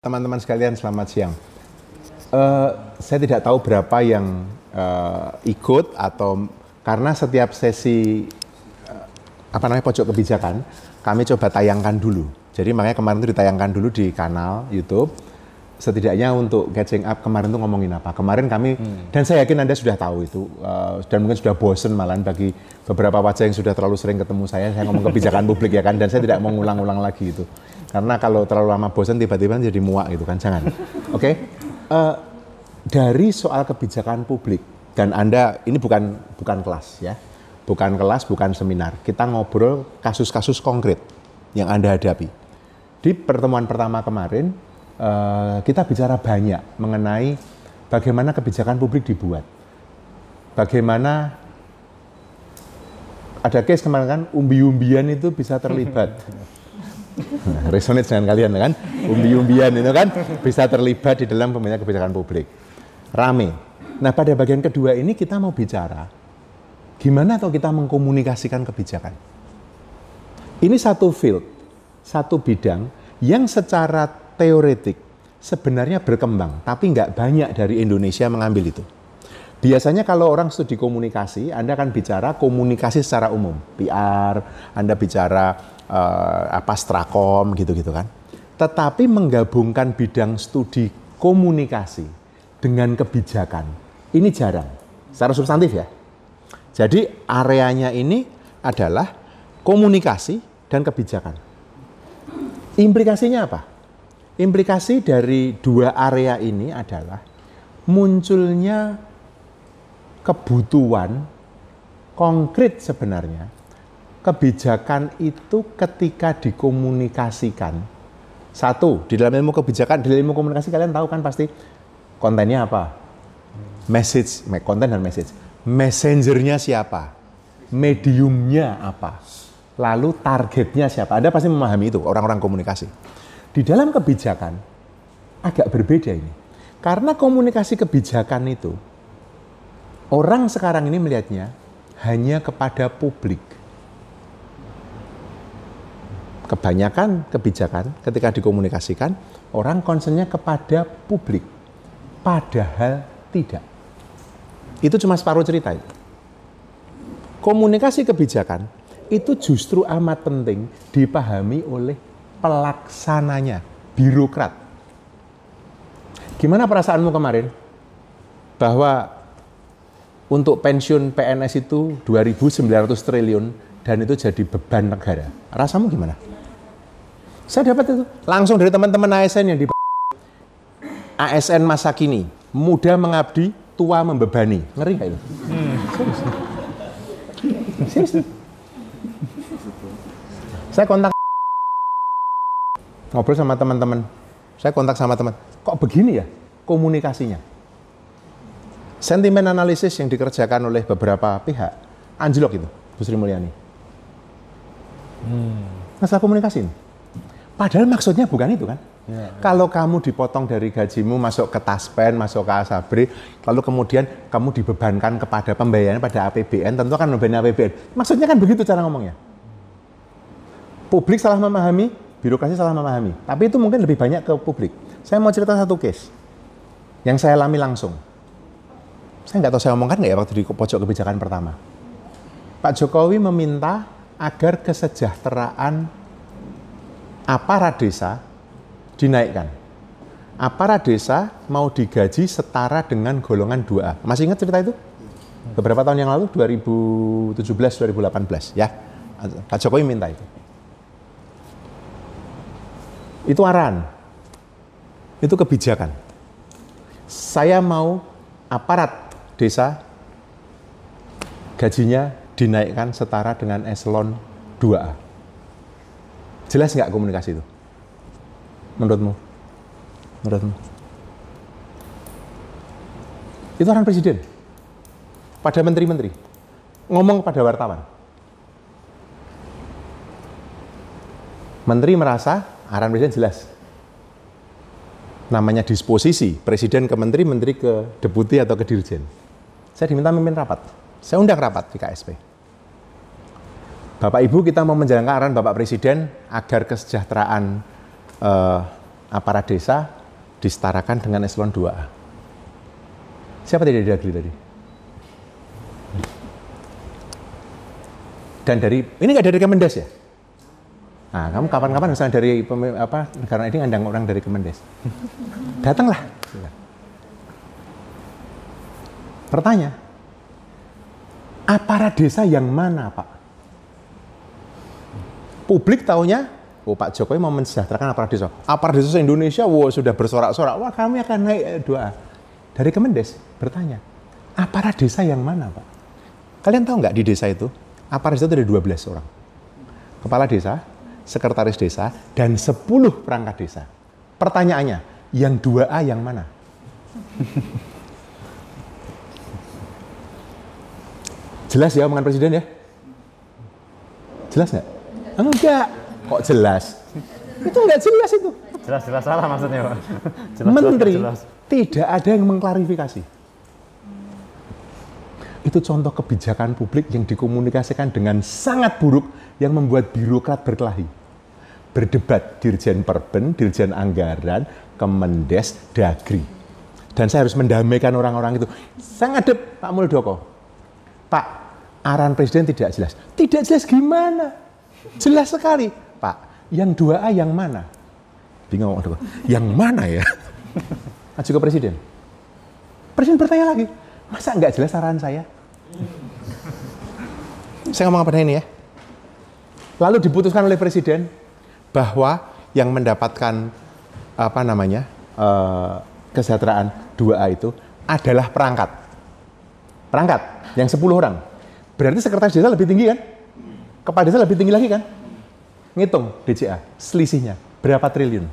Teman-teman sekalian, selamat siang. Uh, saya tidak tahu berapa yang uh, ikut atau karena setiap sesi uh, apa namanya pojok kebijakan kami coba tayangkan dulu. Jadi makanya kemarin itu ditayangkan dulu di kanal YouTube. Setidaknya untuk catching up kemarin itu ngomongin apa. Kemarin kami hmm. dan saya yakin anda sudah tahu itu uh, dan mungkin sudah bosen malahan bagi beberapa wajah yang sudah terlalu sering ketemu saya. Saya ngomong kebijakan publik ya kan dan saya tidak mau ngulang-ulang lagi itu. Karena kalau terlalu lama bosan tiba-tiba jadi muak gitu kan, jangan. Oke, okay? uh, eh, dari soal kebijakan publik dan Anda ini bukan bukan kelas ya, bukan kelas, bukan seminar. Kita ngobrol kasus-kasus konkret yang Anda hadapi. Di pertemuan pertama kemarin uh, kita bicara banyak mengenai bagaimana kebijakan publik dibuat, bagaimana ada case kemarin kan umbi-umbian itu bisa terlibat. Resonate dengan kalian kan? Umbi-umbian itu kan? Bisa terlibat di dalam pemilihan kebijakan publik. Rame. Nah pada bagian kedua ini kita mau bicara gimana atau kita mengkomunikasikan kebijakan? Ini satu field satu bidang yang secara teoretik sebenarnya berkembang tapi nggak banyak dari Indonesia mengambil itu. Biasanya kalau orang studi komunikasi, Anda akan bicara komunikasi secara umum, PR, Anda bicara uh, apa strakom gitu-gitu kan. Tetapi menggabungkan bidang studi komunikasi dengan kebijakan ini jarang. Secara substantif ya. Jadi areanya ini adalah komunikasi dan kebijakan. Implikasinya apa? Implikasi dari dua area ini adalah munculnya kebutuhan konkret sebenarnya kebijakan itu ketika dikomunikasikan. Satu di dalam ilmu kebijakan di dalam ilmu komunikasi kalian tahu kan pasti kontennya apa? Message konten dan message. Messengernya siapa? Mediumnya apa? Lalu targetnya siapa? Anda pasti memahami itu orang-orang komunikasi. Di dalam kebijakan agak berbeda ini. Karena komunikasi kebijakan itu Orang sekarang ini melihatnya hanya kepada publik. Kebanyakan kebijakan ketika dikomunikasikan, orang concernnya kepada publik. Padahal tidak. Itu cuma separuh cerita itu. Komunikasi kebijakan itu justru amat penting dipahami oleh pelaksananya, birokrat. Gimana perasaanmu kemarin? Bahwa untuk pensiun PNS itu 2.900 triliun dan itu jadi beban negara. Rasamu gimana? Saya dapat itu langsung dari teman-teman ASN yang di ASN masa kini, muda mengabdi, tua membebani. Ngeri nggak itu? Hmm. Serius. Saya kontak ngobrol sama teman-teman. Saya kontak sama teman. Kok begini ya komunikasinya? sentimen analisis yang dikerjakan oleh beberapa pihak anjlok itu Bu Sri Mulyani. Hmm. Masalah komunikasi ini. Padahal maksudnya bukan itu kan. Ya, ya. Kalau kamu dipotong dari gajimu masuk ke taspen, masuk ke asabri, lalu kemudian kamu dibebankan kepada pembayaran pada APBN, tentu akan membebani APBN. Maksudnya kan begitu cara ngomongnya. Publik salah memahami, birokrasi salah memahami. Tapi itu mungkin lebih banyak ke publik. Saya mau cerita satu case yang saya alami langsung saya nggak tahu saya omongkan nggak ya waktu di pojok kebijakan pertama. Pak Jokowi meminta agar kesejahteraan aparat desa dinaikkan. Aparat desa mau digaji setara dengan golongan 2A. Masih ingat cerita itu? Beberapa tahun yang lalu, 2017-2018 ya. Pak Jokowi minta itu. Itu arahan. Itu kebijakan. Saya mau aparat desa gajinya dinaikkan setara dengan eselon 2A. Jelas nggak komunikasi itu? Menurutmu? Menurutmu? Itu orang presiden. Pada menteri-menteri. Ngomong kepada wartawan. Menteri merasa arahan presiden jelas namanya disposisi presiden ke menteri, menteri ke deputi atau ke dirjen. Saya diminta memimpin rapat. Saya undang rapat di KSP. Bapak Ibu kita mau menjalankan arahan Bapak Presiden agar kesejahteraan uh, aparat desa disetarakan dengan eselon 2A. Siapa tidak diadili tadi? Dan dari ini nggak dari Kemendes ya? Nah, kamu kapan-kapan misalnya dari apa negara ini ngandang orang dari Kemendes, datanglah. Pertanyaan, aparat desa yang mana, Pak? Publik taunya, oh Pak Jokowi mau mensejahterakan aparat desa. Aparat desa Indonesia, wow sudah bersorak-sorak, wah kami akan naik eh, doa. Dari Kemendes bertanya, aparat desa yang mana, Pak? Kalian tahu nggak di desa itu, aparat desa itu ada 12 orang. Kepala desa, sekretaris desa, dan 10 perangkat desa. Pertanyaannya, yang 2A yang mana? Jelas ya omongan presiden ya? Jelas nggak? Enggak. Kok jelas? Itu nggak jelas itu. Jelas-jelas salah maksudnya, Pak. Jelas, Menteri jelas. tidak ada yang mengklarifikasi. Itu contoh kebijakan publik yang dikomunikasikan dengan sangat buruk yang membuat birokrat berkelahi. Berdebat Dirjen Perben, Dirjen Anggaran, Kemendes, Dagri. Dan saya harus mendamaikan orang-orang itu. Saya ngadep Pak Muldoko. Pak, arahan presiden tidak jelas. Tidak jelas gimana? Jelas sekali. Pak, yang 2A yang mana? Bingung Muldoko. Yang mana ya? Maju ke presiden. Presiden bertanya lagi, masa nggak jelas arahan saya? saya ngomong apa ini ya? Lalu diputuskan oleh presiden bahwa yang mendapatkan apa namanya eh, kesejahteraan 2A itu adalah perangkat. Perangkat yang 10 orang. Berarti sekretaris desa lebih tinggi kan? Kepala desa lebih tinggi lagi kan? Ngitung DCA, selisihnya berapa triliun?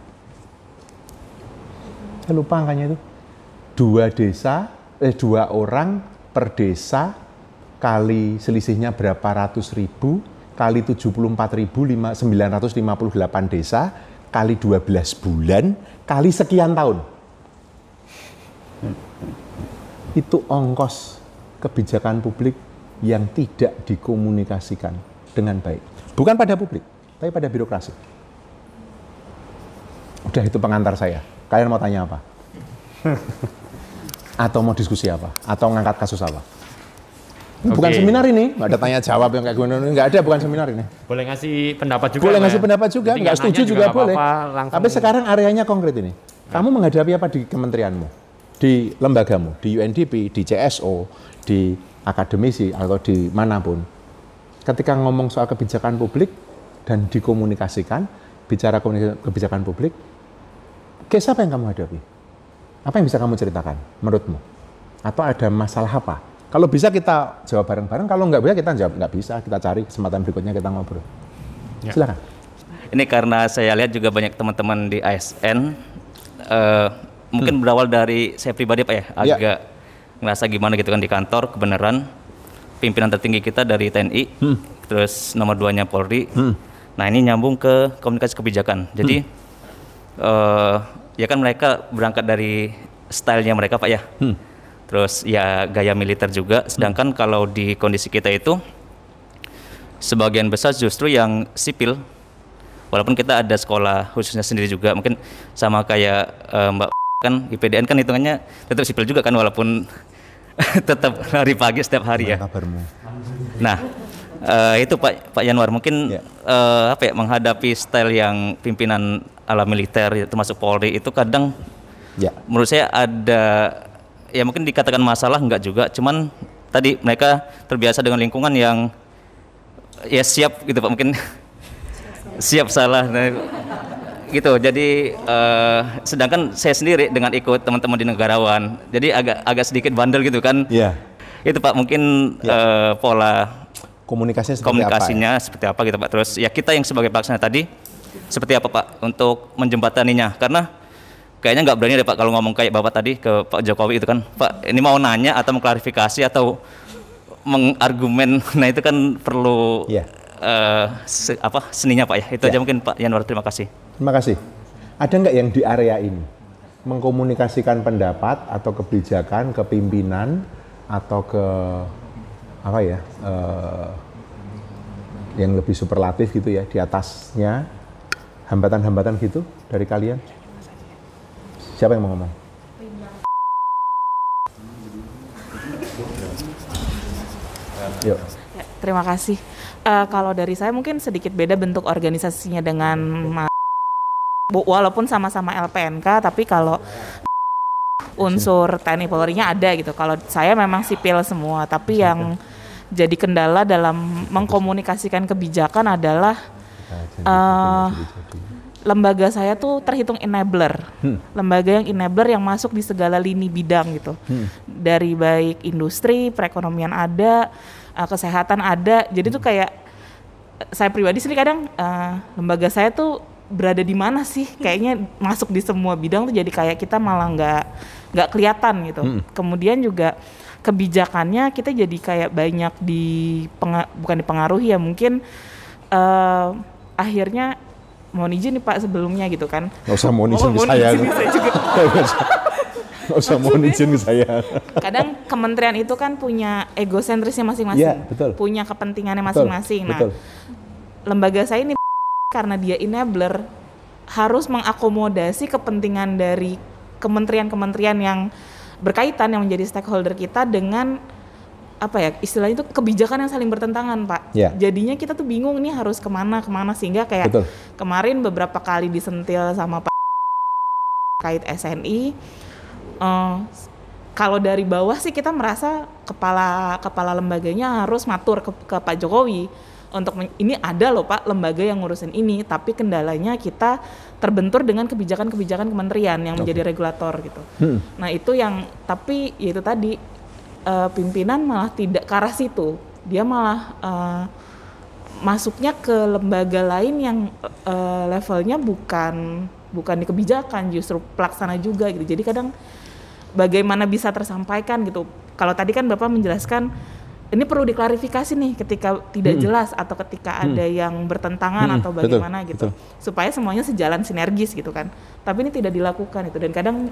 Saya lupa angkanya itu. Dua desa, eh dua orang per desa kali selisihnya berapa ratus ribu kali 74 ribu 958 desa kali 12 bulan kali sekian tahun. Itu ongkos kebijakan publik yang tidak dikomunikasikan dengan baik. Bukan pada publik, tapi pada birokrasi. Udah itu pengantar saya. Kalian mau tanya apa? Atau mau diskusi apa? Atau ngangkat kasus apa? Ini Bukan seminar ini, nggak ada tanya jawab yang kayak gimana, nggak ada, bukan seminar ini. Boleh ngasih pendapat juga. boleh ngasih ya? pendapat juga, nggak setuju juga, nggak boleh. apa-apa, langsung- Tapi sekarang areanya konkret ini. Kamu menghadapi apa di kementerianmu, di lembagamu, di UNDP, di CSO, di akademisi atau di mana pun. Ketika ngomong soal kebijakan publik dan dikomunikasikan, bicara komunikasi- kebijakan publik, ke siapa yang kamu hadapi? Apa yang bisa kamu ceritakan menurutmu? Atau ada masalah apa? Kalau bisa kita jawab bareng-bareng, kalau nggak bisa kita jawab nggak bisa, kita cari kesempatan berikutnya kita ngobrol. Ya. Silakan. Ini karena saya lihat juga banyak teman-teman di ASN eh, mungkin berawal dari saya pribadi Pak ya, Ya. agak ngerasa gimana gitu kan di kantor kebenaran pimpinan tertinggi kita dari TNI, terus nomor duanya Polri. Nah ini nyambung ke komunikasi kebijakan. Jadi eh, ya kan mereka berangkat dari stylenya mereka Pak ya. Terus ya gaya militer juga. Sedangkan kalau di kondisi kita itu sebagian besar justru yang sipil walaupun kita ada sekolah khususnya sendiri juga mungkin sama kayak eh, Mbak kan IPDN kan hitungannya tetap sipil juga kan walaupun tetap hari pagi setiap hari ya. Kabarmu? Nah eh, itu Pak Pak Yanwar mungkin Ya. eh, apa ya menghadapi style yang pimpinan ala militer termasuk Polri itu kadang Ya. menurut saya ada ya mungkin dikatakan masalah enggak juga cuman tadi mereka terbiasa dengan lingkungan yang ya siap gitu pak mungkin siap salah nah, gitu jadi eh, sedangkan saya sendiri dengan ikut teman-teman di negarawan jadi agak agak sedikit bandel gitu kan Ya. itu pak mungkin eh, pola Komunikasinya seperti komunikasinya seperti apa gitu Pak. Terus ya kita yang sebagai pelaksana tadi seperti apa Pak untuk menjembataninya karena kayaknya nggak berani deh Pak kalau ngomong kayak Bapak tadi ke Pak Jokowi itu kan Pak ini mau nanya atau mengklarifikasi atau mengargumen nah itu kan perlu Iya. eh, se- apa seninya Pak ya itu Iya. aja mungkin Pak Yanwar terima kasih apa? Terima kasih. Ada nggak yang di area ini mengkomunikasikan pendapat atau kebijakan ke pimpinan atau ke apa ya eh, yang lebih superlatif gitu ya di atasnya hambatan-hambatan gitu dari kalian? Siapa yang mau ngomong? Yuk. Ya, terima kasih. Eh, kalau dari saya mungkin sedikit beda bentuk organisasinya dengan walaupun sama-sama LPNK, tapi kalau unsur TNI Polri-nya ada gitu. Kalau saya memang sipil semua, tapi yang jadi kendala dalam mengkomunikasikan kebijakan adalah eh, lembaga saya tuh terhitung enabler, lembaga yang enabler yang masuk di segala lini bidang gitu, dari baik industri, perekonomian ada, eh, kesehatan ada, jadi tuh kayak eh, saya pribadi sendiri kadang eh, lembaga saya tuh berada di mana sih? Kayaknya masuk di semua bidang tuh jadi kayak kita malah nggak nggak kelihatan gitu. Kemudian juga kebijakannya kita jadi kayak banyak di bukan dipengaruhi ya mungkin eh, akhirnya mohon izin nih Pak sebelumnya gitu kan. Nggak usah mohon izin ke mohon saya. izin saya juga. Nggak usah mohon izin ke saya. Kadang kementerian itu kan punya egosentrisnya masing-masing, betul. punya kepentingannya masing-masing. Nah, betul. lembaga saya ini karena dia enabler harus mengakomodasi kepentingan dari kementerian-kementerian yang berkaitan yang menjadi stakeholder kita dengan apa ya istilahnya itu kebijakan yang saling bertentangan pak. Ya. Jadinya kita tuh bingung nih harus ke mana ke mana sehingga kayak Betul. kemarin beberapa kali disentil sama Pak kait SNI. eh, kalau dari bawah sih kita merasa kepala kepala lembaganya harus matur ke, ke Pak Jokowi untuk ini ada loh Pak lembaga yang ngurusin ini tapi kendalanya kita terbentur dengan kebijakan-kebijakan kementerian yang menjadi regulator gitu. Hmm. Nah itu yang tapi ya itu tadi eh, pimpinan malah tidak ke arah situ. Dia malah eh, masuknya ke lembaga lain yang eh, levelnya bukan bukan di kebijakan justru pelaksana juga gitu. Jadi kadang bagaimana bisa tersampaikan gitu. Kalau tadi kan Bapak menjelaskan ini perlu diklarifikasi nih ketika tidak jelas atau ketika ada yang bertentangan Hmm, atau betul, bagaimana gitu. betul. Supaya semuanya sejalan sinergis gitu kan. Tapi ini tidak dilakukan itu. Dan kadang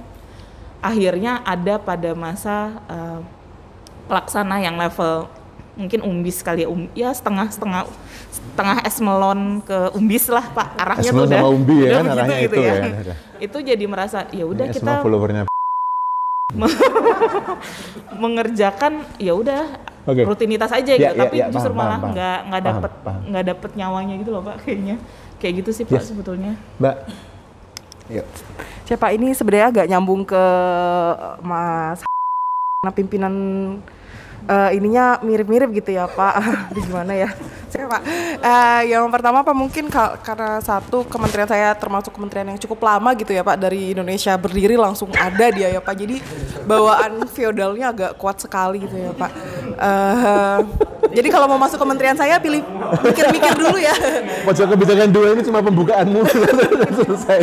akhirnya ada pada masa eh, pelaksana yang level mungkin umbis kali ya, um, ya setengah setengah setengah es melon ke umbis lah pak. Arahnya Es tuh udah umbi ya udah kan, begitu arahnya gitu itu ya, ya, itu jadi merasa ya udah kita followernya. mengerjakan ya udah Oke. rutinitas aja Ya, gitu ya, tapi ya, justru paham, malah nggak nggak dapet nggak dapet nyawanya gitu loh pak kayaknya kayak gitu sih pak Yes. sebetulnya Mbak. Yuk. Siapa ini sebenarnya agak nyambung ke Mas karena pimpinan eh, ininya mirip-mirip gitu ya Pak. Aduh, gimana ya? Saya Pak. Eh, yang pertama Pak mungkin ka- karena satu kementerian saya termasuk kementerian yang cukup lama gitu ya Pak dari Indonesia berdiri langsung ada dia ya Pak. Jadi bawaan feodalnya agak kuat sekali gitu ya Pak. Eh, jadi kalau mau masuk kementerian saya pilih mikir-mikir dulu ya. Pojok kebijakan dua ini cuma pembukaanmu selesai.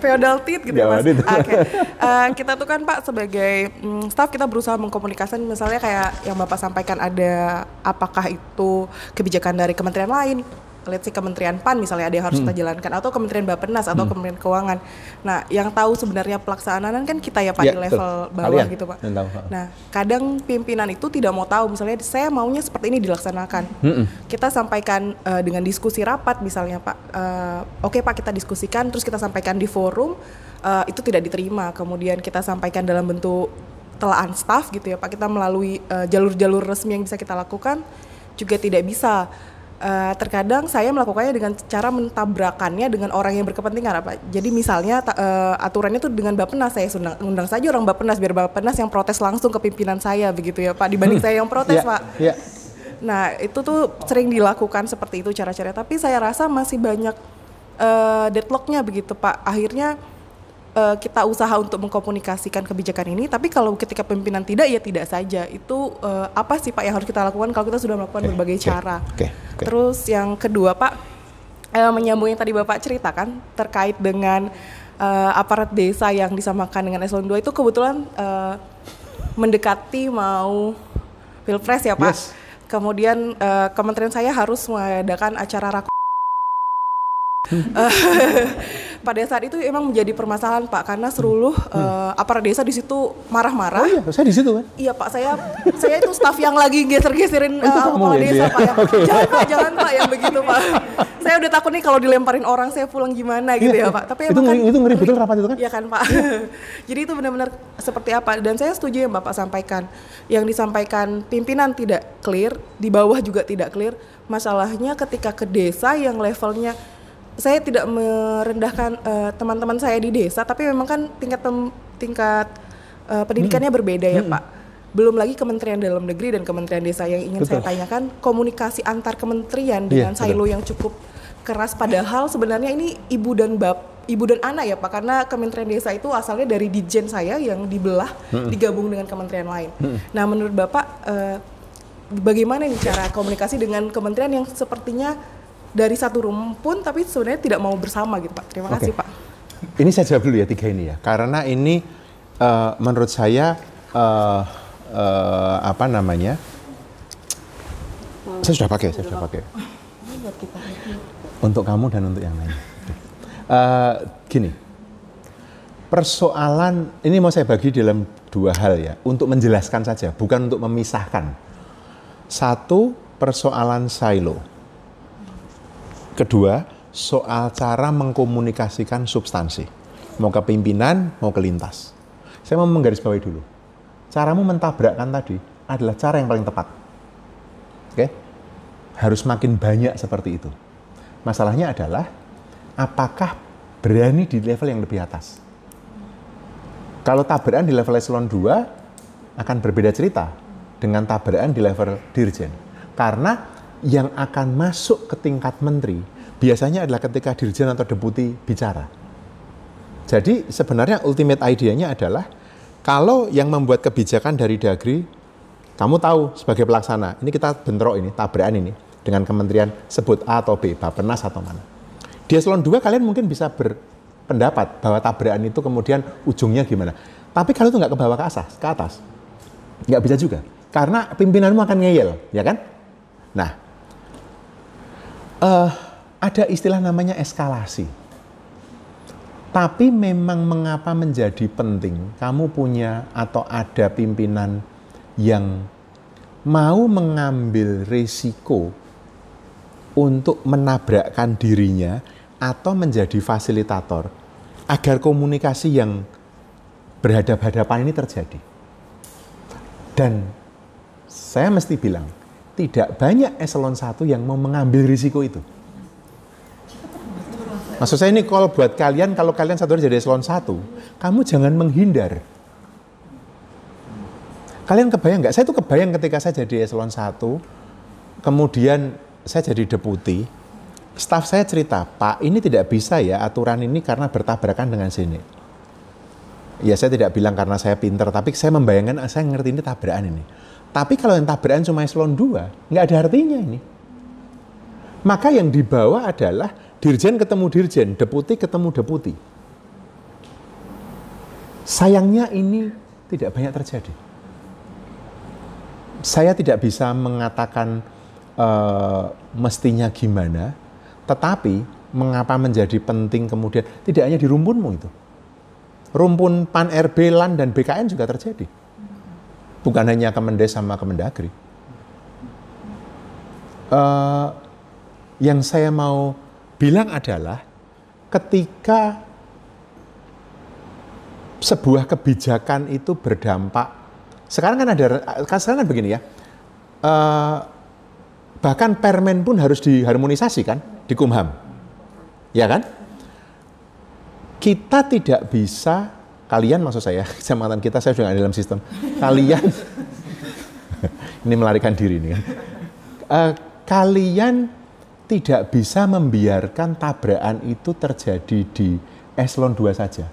Feodal tit gitu ya mas. Oke, Eh, kita tuh kan pak sebagai mm, staff kita berusaha mengkomunikasikan misalnya kayak yang bapak sampaikan ada apakah itu kebijakan dari kementerian lain, let's say kementerian PAN misalnya ada yang harus Hmm. kita jalankan atau kementerian Bappenas atau kementerian Keuangan. Nah, yang tahu sebenarnya pelaksanaan kan kita ya pak Iya, di level betul. bawah Kalian gitu pak. tahu. Nah, kadang pimpinan itu tidak mau tahu misalnya saya maunya seperti ini dilaksanakan. Kita sampaikan eh, dengan diskusi rapat misalnya Pak. eh, Oke Pak kita diskusikan terus kita sampaikan di forum eh, itu tidak diterima. Kemudian kita sampaikan dalam bentuk telaan staff gitu ya Pak. Kita melalui jalur-jalur resmi yang bisa kita lakukan juga tidak bisa. Eh, terkadang saya melakukannya dengan cara mentabrakannya dengan orang yang berkepentingan apa. Jadi misalnya eh, aturannya tuh dengan Bappenas saya undang, undang saja orang Bappenas biar Bappenas yang protes langsung ke pimpinan saya begitu ya Pak dibanding saya yang protes Iya, Pak. Iya. Nah, itu tuh sering dilakukan seperti itu cara-cara, tapi saya rasa masih banyak eh, deadlocknya begitu, Pak. Akhirnya eh, kita usaha untuk mengkomunikasikan kebijakan ini, tapi kalau ketika pimpinan tidak, ya tidak saja. Itu eh, apa sih, Pak, yang harus kita lakukan kalau kita sudah melakukan Oke, berbagai oke, cara? oke, oke. Terus yang kedua, Pak, eh, menyambung yang tadi Bapak ceritakan terkait dengan eh, aparat desa yang disamakan dengan eselon 2 itu kebetulan eh, mendekati mau pilpres ya Pak. Yes. Kemudian eh, kementerian saya harus mengadakan acara raku. Pada saat itu emang menjadi permasalahan Pak karena seluruh eh, aparat desa di situ marah-marah. Oh iya, saya di situ kan. Iya Pak, saya saya itu staf yang lagi geser-geserin Oh, uh, kepala ya, desa dia? Pak. Ya. Oke. Jangan Pak, jangan Pak yang begitu Pak. saya udah takut nih kalau dilemparin orang saya pulang gimana gitu ya Pak. Tapi itu ngeri, kan- itu ngeri betul rapat itu kan? Iya kan Pak. Jadi itu benar-benar seperti apa dan saya setuju yang Bapak sampaikan. Yang disampaikan pimpinan tidak clear, di bawah juga tidak clear. Masalahnya ketika ke desa yang levelnya saya tidak merendahkan eh, teman-teman saya di desa, tapi memang kan tingkat pem- tingkat eh, pendidikannya Hmm. berbeda ya Pak. Belum lagi Kementerian Dalam Negeri dan Kementerian Desa yang ingin saya Betul. tanyakan komunikasi antar kementerian Iya, dengan betul. silo yang cukup keras padahal sebenarnya ini ibu dan bap ibu dan anak ya Pak karena Kementerian Desa itu asalnya dari Dijen saya yang dibelah digabung dengan kementerian lain. Nah, menurut Bapak eh, bagaimana nih cara komunikasi dengan kementerian yang sepertinya dari satu rumpun tapi sebenarnya tidak mau bersama gitu Pak. Terima Oke. kasih Pak. Ini saya jawab dulu ya tiga ini ya, karena ini eh, menurut saya eh, eh, apa namanya? Saya sudah pakai, saya sudah pakai. Untuk kamu dan untuk yang lain. Eh, gini, persoalan ini mau saya bagi dalam dua hal ya, untuk menjelaskan saja, bukan untuk memisahkan. Satu, persoalan silo. Kedua, soal cara mengkomunikasikan substansi. Mau ke pimpinan, mau ke lintas. Saya mau menggarisbawahi dulu. Caramu mentabrakkan tadi adalah cara yang paling tepat. Oke? Harus makin banyak seperti itu. Masalahnya adalah apakah berani di level yang lebih atas? Kalau tabrakan di level eselon 2 akan berbeda cerita dengan tabrakan di level dirjen. Karena yang akan masuk ke tingkat menteri biasanya adalah ketika dirjen atau deputi bicara. Jadi sebenarnya ultimate idenya adalah kalau yang membuat kebijakan dari Dagri, kamu tahu sebagai pelaksana, ini kita bentrok ini, tabrakan ini dengan kementerian sebut A atau B, Bapenas atau mana. Di eselon 2 kalian mungkin bisa berpendapat bahwa tabrakan itu kemudian ujungnya gimana. Tapi kalau itu nggak ke bawah ke atas, ke atas, nggak bisa juga. Karena pimpinanmu akan ngeyel, ya kan? Nah, eh, ada istilah namanya eskalasi. Tapi memang mengapa menjadi penting kamu punya atau ada pimpinan yang mau mengambil risiko untuk menabrakkan dirinya atau menjadi fasilitator agar komunikasi yang berhadap-hadapan ini terjadi. Dan saya mesti bilang, tidak banyak eselon 1 yang mau mengambil risiko itu. Maksud saya ini kalau buat kalian, kalau kalian satu hari jadi eselon 1, kamu jangan menghindar. Kalian kebayang nggak? Saya tuh kebayang ketika saya jadi eselon 1, kemudian saya jadi deputi, staf saya cerita, Pak ini tidak bisa ya aturan ini karena bertabrakan dengan sini. Ya saya tidak bilang karena saya pinter, tapi saya membayangkan ah, saya ngerti ini tabrakan ini. Tapi kalau yang tabrakan cuma eselon 2, nggak ada artinya ini. Maka yang dibawa adalah dirjen ketemu dirjen, deputi ketemu deputi. Sayangnya ini tidak banyak terjadi. Saya tidak bisa mengatakan eh, mestinya gimana, tetapi mengapa menjadi penting kemudian tidak hanya di rumpunmu itu. Rumpun PAN RB, LAN, dan BKN juga terjadi. Bukan hanya Kemendes sama Kemendagri. Eh, yang saya mau bilang adalah ketika sebuah kebijakan itu berdampak sekarang kan ada sekarang kan begini ya eh, bahkan permen pun harus diharmonisasi kan di Kumham ya kan kita tidak bisa kalian maksud saya kecamatan kita saya sudah nggak dalam sistem kalian ini melarikan diri ini kan Eh, kalian tidak bisa membiarkan tabrakan itu terjadi di eselon 2 saja.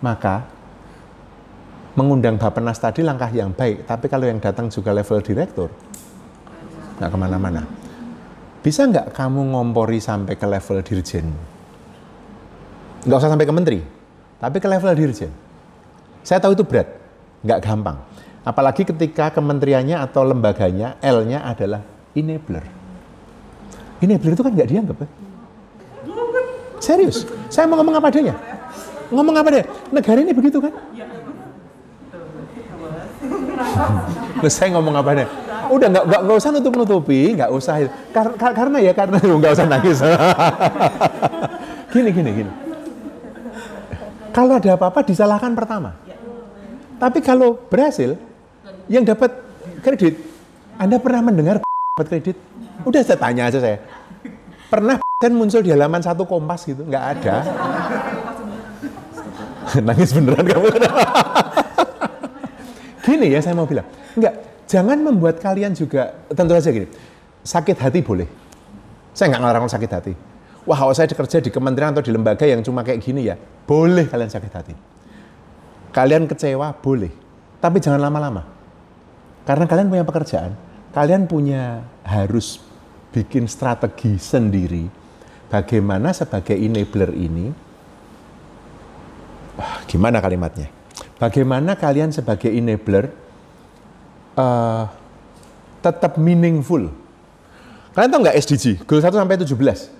Maka mengundang Bapenas tadi langkah yang baik, tapi kalau yang datang juga level direktur, nggak ke mana-mana. Bisa nggak kamu ngompori sampai ke level dirjen? Nggak usah sampai ke menteri, tapi ke level dirjen. Saya tahu itu berat, nggak gampang. Apalagi ketika kementeriannya atau lembaganya, L-nya adalah enabler. Enabler itu kan nggak dianggap ya? Serius, saya mau ngomong apa adanya. Ngomong apa deh? Negara ini begitu kan? Loh, saya ngomong apa deh? Udah nggak nggak usah nutup nutupi, nggak usah. Kar- kar- karena ya karena nggak usah nangis. gini gini gini. Kalau ada apa-apa disalahkan pertama. Tapi kalau berhasil, yang dapat kredit, Anda pernah mendengar dapat kredit? Udah saya tanya aja saya. Pernah kan muncul di halaman satu kompas gitu? Nggak ada. Nangis beneran kamu. gini ya saya mau bilang. Enggak, jangan membuat kalian juga, tentu saja gini, sakit hati boleh. Saya nggak ngelarang sakit hati. Wah, kalau saya kerja di kementerian atau di lembaga yang cuma kayak gini ya, boleh kalian sakit hati. Kalian kecewa, boleh. Tapi jangan lama-lama. Karena kalian punya pekerjaan, kalian punya harus bikin strategi sendiri bagaimana sebagai enabler ini wah, gimana kalimatnya? Bagaimana kalian sebagai enabler eh, tetap meaningful? Kalian tahu nggak SDG? Goal 1 sampai 17.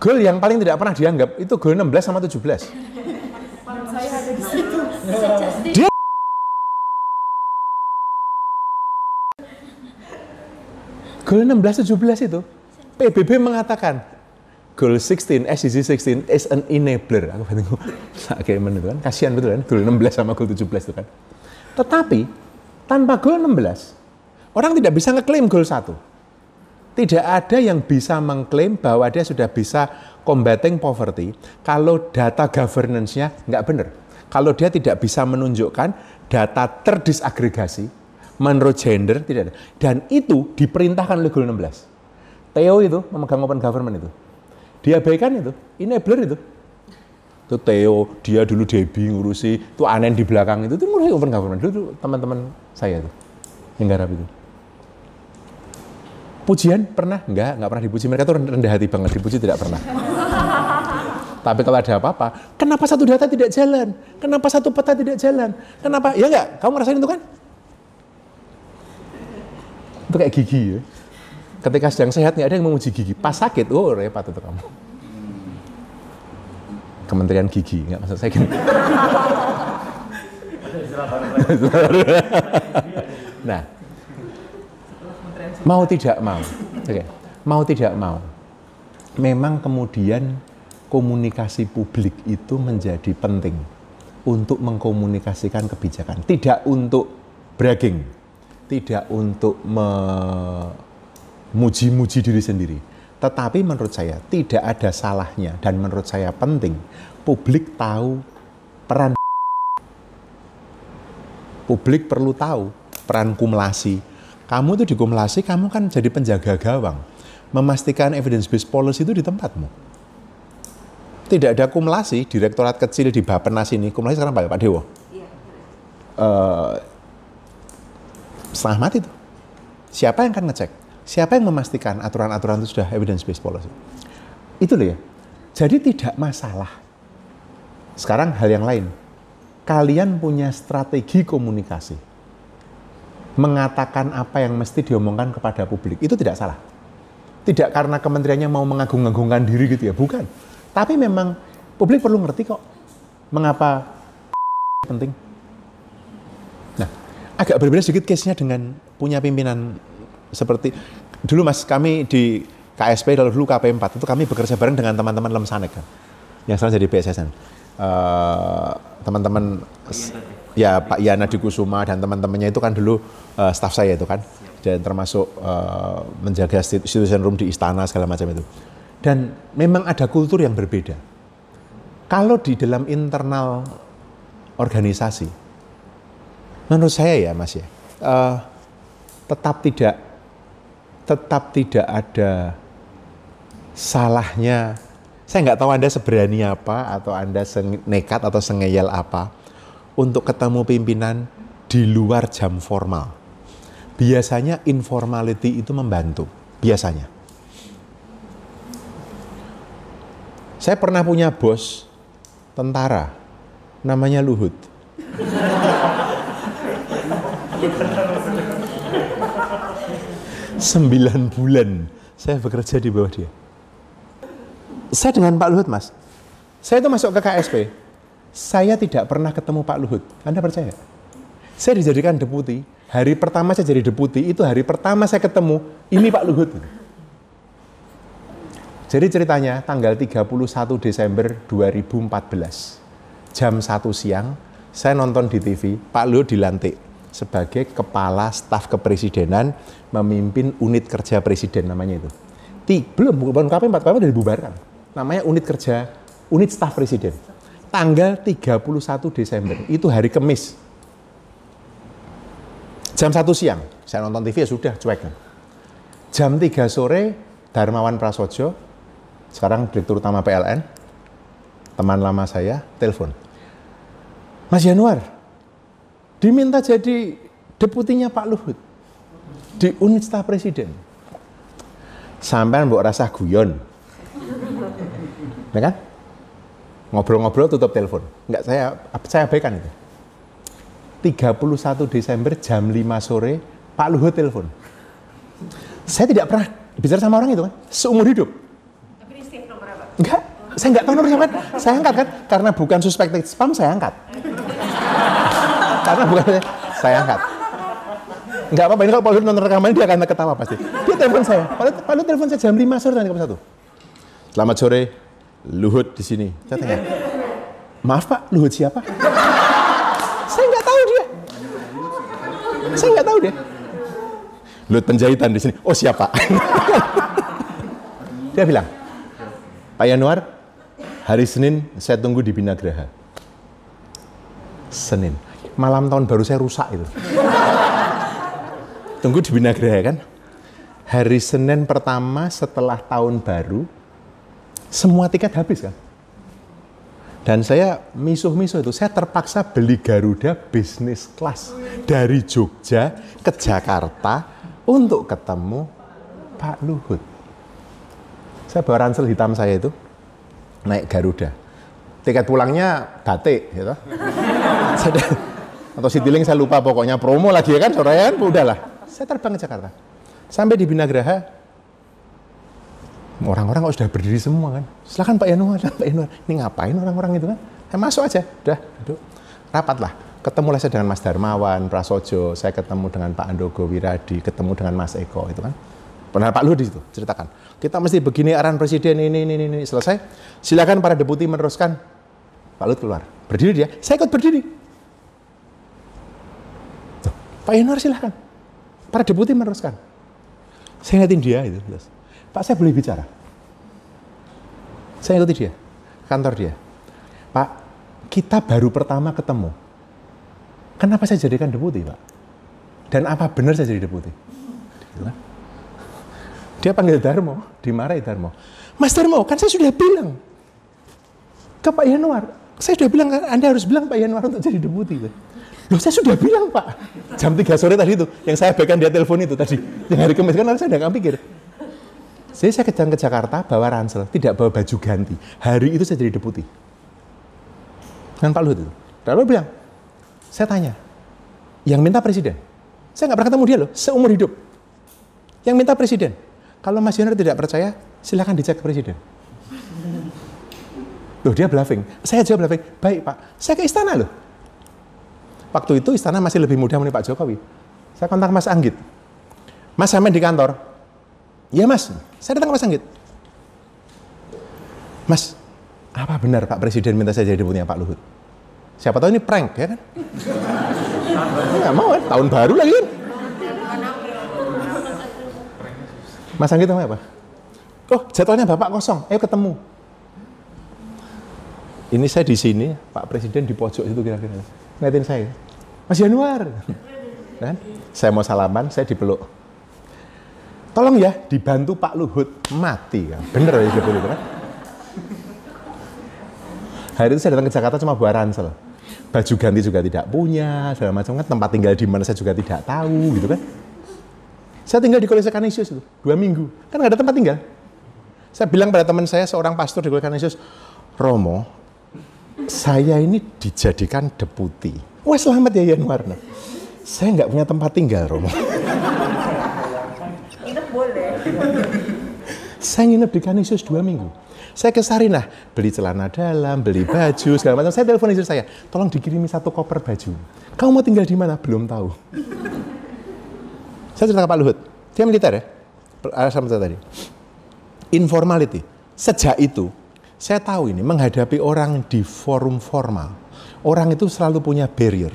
Goal yang paling tidak pernah dianggap itu goal 16 sama 17. Dia Goal 16 17 itu PBB mengatakan goal 16 SDG 16 is an enabler. Aku bingung. Kayak itu kan kasihan betul kan goal 16 sama goal 17 itu kan. Tetapi tanpa goal 16 orang tidak bisa ngeklaim goal 1. Tidak ada yang bisa mengklaim bahwa dia sudah bisa combating poverty kalau data governance-nya nggak benar. Kalau dia tidak bisa menunjukkan data terdisagregasi menurut gender tidak ada. Dan itu diperintahkan oleh Goal 16. Theo itu memegang open government itu. Diabaikan itu, enabler itu. Itu Theo, dia dulu Debi ngurusi, itu Anen di belakang itu, itu ngurusi open government. Dulu teman-teman saya itu, yang garap itu. Pujian pernah? Enggak, enggak pernah dipuji. Mereka tuh rendah hati banget, dipuji tidak pernah. Tapi kalau ada apa-apa, kenapa satu data tidak jalan? Kenapa satu peta tidak jalan? Kenapa? Ya enggak, kamu ngerasain itu kan? Itu kayak gigi ya. Ketika sedang sehat nggak ada yang memuji gigi. Pas sakit, oh repot itu kamu. Kementerian Gigi, nggak maksud saya gini. nah, mau tidak mau, oke, mau tidak mau, memang kemudian komunikasi publik itu menjadi penting untuk mengkomunikasikan kebijakan, tidak untuk bragging, tidak untuk memuji-muji diri sendiri. Tetapi menurut saya tidak ada salahnya dan menurut saya penting publik tahu peran publik perlu tahu peran kumulasi. Kamu itu di kumulasi, kamu kan jadi penjaga gawang. Memastikan evidence based policy itu di tempatmu. Tidak ada kumulasi, direktorat kecil di Bapenas ini, kumulasi sekarang Pak, Pak Dewo. Eh, setengah mati itu. Siapa yang akan ngecek? Siapa yang memastikan aturan-aturan itu sudah evidence based policy? Itu loh ya. Jadi tidak masalah. Sekarang hal yang lain. Kalian punya strategi komunikasi. Mengatakan apa yang mesti diomongkan kepada publik. Itu tidak salah. Tidak karena kementeriannya mau mengagung-agungkan diri gitu ya, bukan. Tapi memang publik perlu ngerti kok mengapa penting. Nah, agak berbeda sedikit case-nya dengan punya pimpinan seperti dulu Mas kami di KSP kalau dulu KP4 itu kami bekerja bareng dengan teman-teman Lemsanek kan. Yang sekarang jadi BSSN. Eh, teman-teman ya Pak Yana di Kusuma dan teman-temannya itu kan dulu eh, staff saya itu kan dan termasuk eh, menjaga institution room di istana segala macam itu. Dan memang ada kultur yang berbeda. Kalau di dalam internal organisasi, menurut saya ya Mas ya, eh, tetap tidak tetap tidak ada salahnya. Saya nggak tahu Anda seberani apa atau Anda nekat atau sengeyel apa untuk ketemu pimpinan di luar jam formal. Biasanya informality itu membantu, biasanya. Saya pernah punya bos tentara, namanya Luhut. Sembilan bulan saya bekerja di bawah dia. Saya dengan Pak Luhut, Mas. Saya itu masuk ke KSP. Saya tidak pernah ketemu Pak Luhut. Anda percaya? Saya dijadikan deputi Hari pertama saya jadi deputi, itu hari pertama saya ketemu, ini Pak Luhut. Jadi ceritanya tanggal 31 Desember 2014, jam 1 siang, saya nonton di TV, Pak Luhut dilantik sebagai kepala staf kepresidenan memimpin unit kerja presiden namanya itu. Ti, belum, bukan KP 4 KP udah dibubarkan. Namanya unit kerja, unit staf presiden. Tanggal 31 Desember, itu hari Kamis. Jam 1 siang, saya nonton TV ya sudah, cuek. Jam 3 sore, Darmawan Prasojo, sekarang Direktur Utama PLN, teman lama saya, telepon. Mas Januar, diminta jadi deputinya Pak Luhut di unit staf presiden. Sampai mbok rasa guyon. Ya kan? Ngobrol-ngobrol tutup telepon. Enggak saya saya abaikan itu. 31 Desember jam 5 sore Pak Luhut telepon. Saya tidak pernah bicara sama orang itu kan, seumur hidup. Tapi di save nomor apa? Enggak, saya enggak tahu nomor siapa. Saya angkat kan, karena bukan suspected spam saya angkat. karena bukan saya angkat. Enggak apa-apa, ini kalau Pak Luhut nonton rekaman dia akan ketawa pasti. Dia telepon saya, Pak Luhut, Pak Luhut telepon saya jam 5 sore tadi satu. Selamat sore, Luhut di sini. Saya tanya, maaf Pak, Luhut siapa? saya nggak tahu dia. Saya nggak tahu dia. Luhut penjahitan di sini. Oh siapa? dia bilang, Pak Yanuar, hari Senin saya tunggu di Binagraha. Senin. Malam tahun baru saya rusak itu. tunggu di Binagraha kan. Hari Senin pertama setelah tahun baru, semua tiket habis kan. Dan saya misuh-misuh itu, saya terpaksa beli Garuda bisnis kelas dari Jogja ke Jakarta untuk ketemu Pak Luhut. Saya bawa ransel hitam saya itu, naik Garuda. Tiket pulangnya batik, gitu. Atau Citylink saya lupa pokoknya promo lagi ya kan, sore kan, udahlah. Saya terbang ke Jakarta. Sampai di Binagraha, orang-orang kok sudah berdiri semua kan. Silakan Pak Yanuar, Pak Yanuar. Ini ngapain orang-orang itu kan? Ya, masuk aja, udah duduk. Rapat lah. Ketemulah saya dengan Mas Darmawan, Prasojo, saya ketemu dengan Pak Andogo Wiradi, ketemu dengan Mas Eko itu kan. Benar Pak Luhut di situ, ceritakan. Kita mesti begini arahan presiden ini, ini, ini. Selesai, silakan para deputi meneruskan. Pak Luhut keluar. Berdiri dia, saya ikut berdiri. Tuh, Pak Yanuar silakan. Para deputi meneruskan. Saya ingatin dia itu. Pak saya boleh bicara. Saya ikuti dia, kantor dia. Pak, kita baru pertama ketemu. Kenapa saya jadikan deputi, Pak? Dan apa benar saya jadi deputi? Dia panggil Darmo, dimarahi Darmo. Mas Darmo, kan saya sudah bilang ke Pak Yanuar. Saya sudah bilang, Anda harus bilang Pak Yanuar untuk jadi deputi. Loh saya sudah bilang Pak. Jam 3 sore tadi itu, yang saya berikan dia telepon itu tadi. Yang hari Kamis kan saya udah nggak pikir. Saya kejar ke Jakarta bawa ransel, tidak bawa baju ganti. Hari itu saya jadi deputi. Dengan Pak Luhut itu. Lalu bilang, saya tanya, yang minta presiden? Saya nggak pernah ketemu dia loh, seumur hidup. Yang minta presiden. Kalau Mas Yoner tidak percaya, silahkan dicek ke presiden. Loh dia bluffing. Saya jawab bluffing. Baik Pak, saya ke istana loh. Waktu itu istana masih lebih mudah menurut Pak Jokowi. Saya kontak Mas Anggit. Mas sampai di kantor. Ya mas, saya datang ke Mas Anggit. Mas, apa benar Pak Presiden minta saya jadi deputinya Pak Luhut? Siapa tahu ini prank ya kan? Nggak mau kan, tahun baru lagi kan? Mas Anggit namanya apa? Oh, jadwalnya Bapak kosong, ayo ketemu. Ini saya di sini, Pak Presiden di pojok itu kira-kira. Ngeliatin saya, Mas Januar. Kan? Saya mau salaman, saya dipeluk. Tolong ya, dibantu Pak Luhut. Mati kan. Bener ya itu kan? Hari itu saya datang ke Jakarta cuma buat ransel. Baju ganti juga tidak punya, segala macam kan. Tempat tinggal di mana saya juga tidak tahu gitu kan. Saya tinggal di Kolese Kanisius itu, dua minggu. Kan nggak ada tempat tinggal. Saya bilang pada teman saya, seorang pastor di Kolese Kanisius, Romo, saya ini dijadikan deputi. Wah selamat ya Yanuar. Nah, saya nggak punya tempat tinggal, Romo. Saya nginep di Kanisius dua minggu. Saya ke Sarinah, beli celana dalam, beli baju, segala macam. Saya telepon istri saya, tolong dikirimi satu koper baju. Kamu mau tinggal di mana? Belum tahu. Saya cerita ke Pak Luhut, dia militer ya, sama tadi. Informality. Sejak itu, saya tahu ini menghadapi orang di forum formal, orang itu selalu punya barrier.